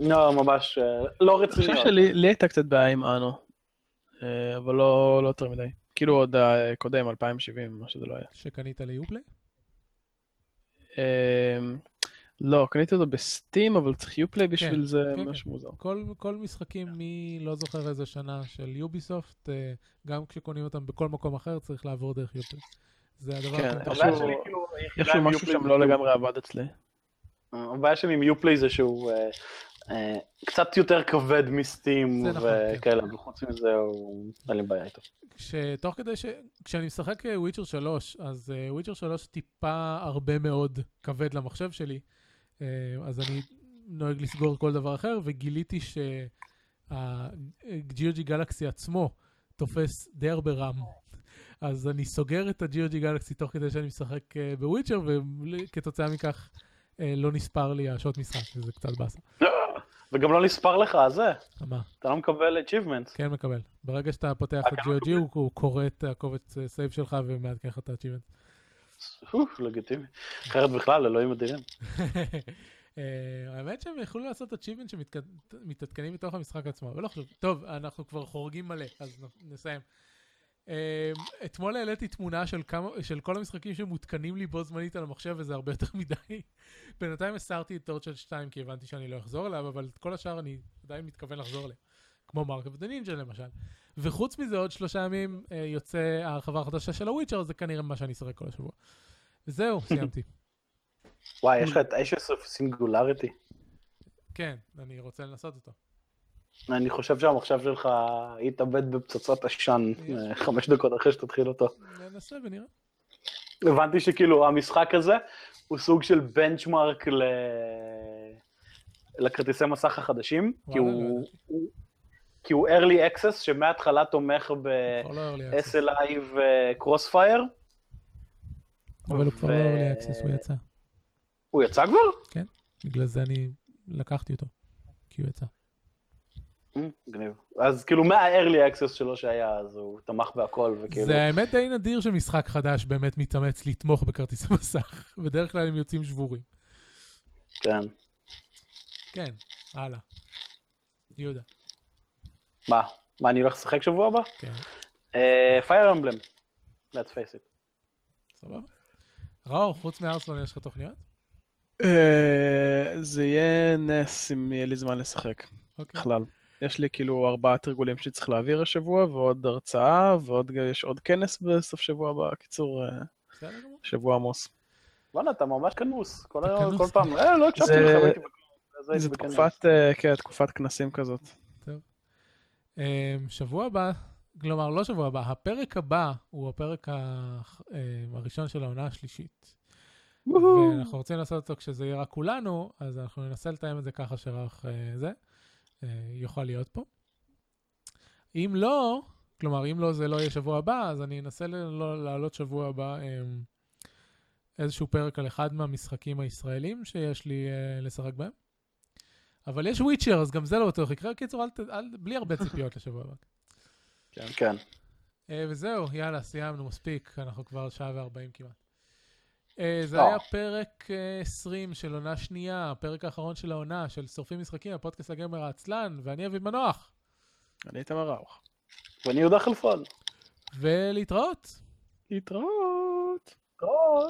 לא, ממש לא אני חושב. שלי לי הייתה קצת בעיה עם אנו, אבל לא לא יותר מדי. כאילו עוד הקודם, 2070, מה שזה לא היה. שקנית ליופליי? אה, לא, קניתי אותו בסטים, אבל צריך יופליי בשביל זה, כן, כן. משהו מוזר. כל, כל משחקים מי לא זוכר איזה שנה של יוביסופט, אה, גם כשקונים אותם בכל מקום אחר צריך לעבור דרך יופליי. זה הדבר כן, הכי איכשהו- איכשהו עם משהו שם לא שהוא- לגמרי עבד אצלי. הבעיה שלי עם יופליי זה שהוא אה, אה, קצת יותר כבד מסטים נכון, וכאלה, וחוץ מזה הוא... אין לי בעיה איתו. שתוך כדי ש... כשאני משחק וויצ'ר 3, אז וויצ'ר 3 טיפה הרבה מאוד כבד למחשב שלי, אה, אז אני נוהג לסגור כל דבר אחר, וגיליתי שה-GOG גלקסי עצמו תופס די הרבה רם. אז אני סוגר את ה- GOG Galaxy תוך כדי שאני משחק אה, ב-Witcher, וכתוצאה מכך אה, לא נספר לי השעות משחק, וזה קצת באסה. וגם לא נספר לך, אז זה, מה? אתה לא מקבל achievements. כן מקבל. ברגע שאתה פותח את אה, GOG, הוא קורא את הקובץ save שלך ומעדכן לך את ה-achievement. לגיטימי. אחרת בכלל, אלוהים אדירים. אה, האמת שהם יכלו לעשות achievements שמתעדכנים מתוך המשחק עצמו, אבל לא חשוב. טוב, אנחנו כבר חורגים מלא, אז נסיים. אה, אתמול העליתי תמונה של, של כל המשחקים שמותקנים לי בו זמנית על המחשב, וזה הרבה יותר מדי. בינתיים הסרתי את Torchlight 2 כי הבנתי שאני לא אחזור אליו, אבל את כל השאר אני עדיין מתכוון לחזור אליהם. כמו Mark of the Ninja למשל. וחוץ מזה, עוד שלושה ימים אה, יוצא ההרחבה החדשה של ה-Witcher, זה כנראה מה שאני אשחק כל השבוע. וזהו, סיימתי. וואי, יש לך את Ashes of the Singularity. כן, אני רוצה לנסות אותו. אני חושב שהמחשב שלך יתאבד בפצצת עשן אה, חמש דקות אחרי שתתחיל אותו. ננסה ונראה. הבנתי שכאילו המשחק הזה הוא סוג של בנצ'מארק ל... לכרטיסי מסך החדשים, כי הוא, לא ידעתי. הוא, כי הוא early access שמההתחלה תומך כבר לא. ב-SLI ו-Crossfire. אבל הוא כבר לא early access, הוא יצא. הוא יצא כבר? בגלל זה אני לקחתי אותו. כי הוא יצא. אה, מגניב. אז כאילו מה-early access שלו שהיה, אז הוא תמך בהכל, וכאילו... זה האמת די נדיר שמשחק חדש באמת מתאמץ לתמוך בכרטיסי מסך. בדרך כלל הם יוצאים שבורים. כן. כן, הלאה. יהודה. מה? מה, אני הולך לשחק שבוע הבא? כן, פייר אמבלם. let's face it. סבבה. ראור, חוץ מארסלון יש לך תוכניות? אה, זה יהיה נס אם יהיה לי זמן לשחק, אוקיי. בכלל. יש לי כאילו ארבעה תרגולים שצריך להעביר השבוע, ועוד הרצאה, ועוד יש עוד כנס בסוף שבוע הבא. קיצור, אה. שבוע עמוס. וואלה, אתה ממש כנוס. כל פעם, אה, לא הקשבתי זה- לך, הייתי בכנס. זה. תקופת, אה, כן, תקופת כנסים כזאת. אמ, שבוע הבא, כלומר לא שבוע הבא, הפרק הבא הוא הפרק אמ, הראשון של העונה השלישית. ואנחנו רוצים לעשות אותו כשזה יהיה רק כולנו, אז אנחנו ננסה לתאם את זה ככה שרק אה, זה אה, יוכל להיות פה. אם לא, כלומר אם לא זה לא יהיה שבוע הבא, אז אני אנסה לא לעלות שבוע הבא אמ, איזשהו פרק על אחד מהמשחקים הישראלים שיש לי אה, לשחק בהם. אבל יש וויצ'ר, אז גם זה לא בטוח יקרה. קיצור, אל, ת- אל, בלי הרבה ציפיות לשבוע הבא. כן. אה, וזהו, יאללה, סיימנו, מספיק, אנחנו כבר שעה וארבעים כמעט. אה, זה. היה פרק אה, 20 של עונה שנייה, הפרק האחרון של העונה, של שורפים משחקים, הפודקאסט הגמר העצלן, ואני אביב מנוח. אני איתמר ראוך. ואני יהודה חלפון. ולהתראות. להתראות. טוב.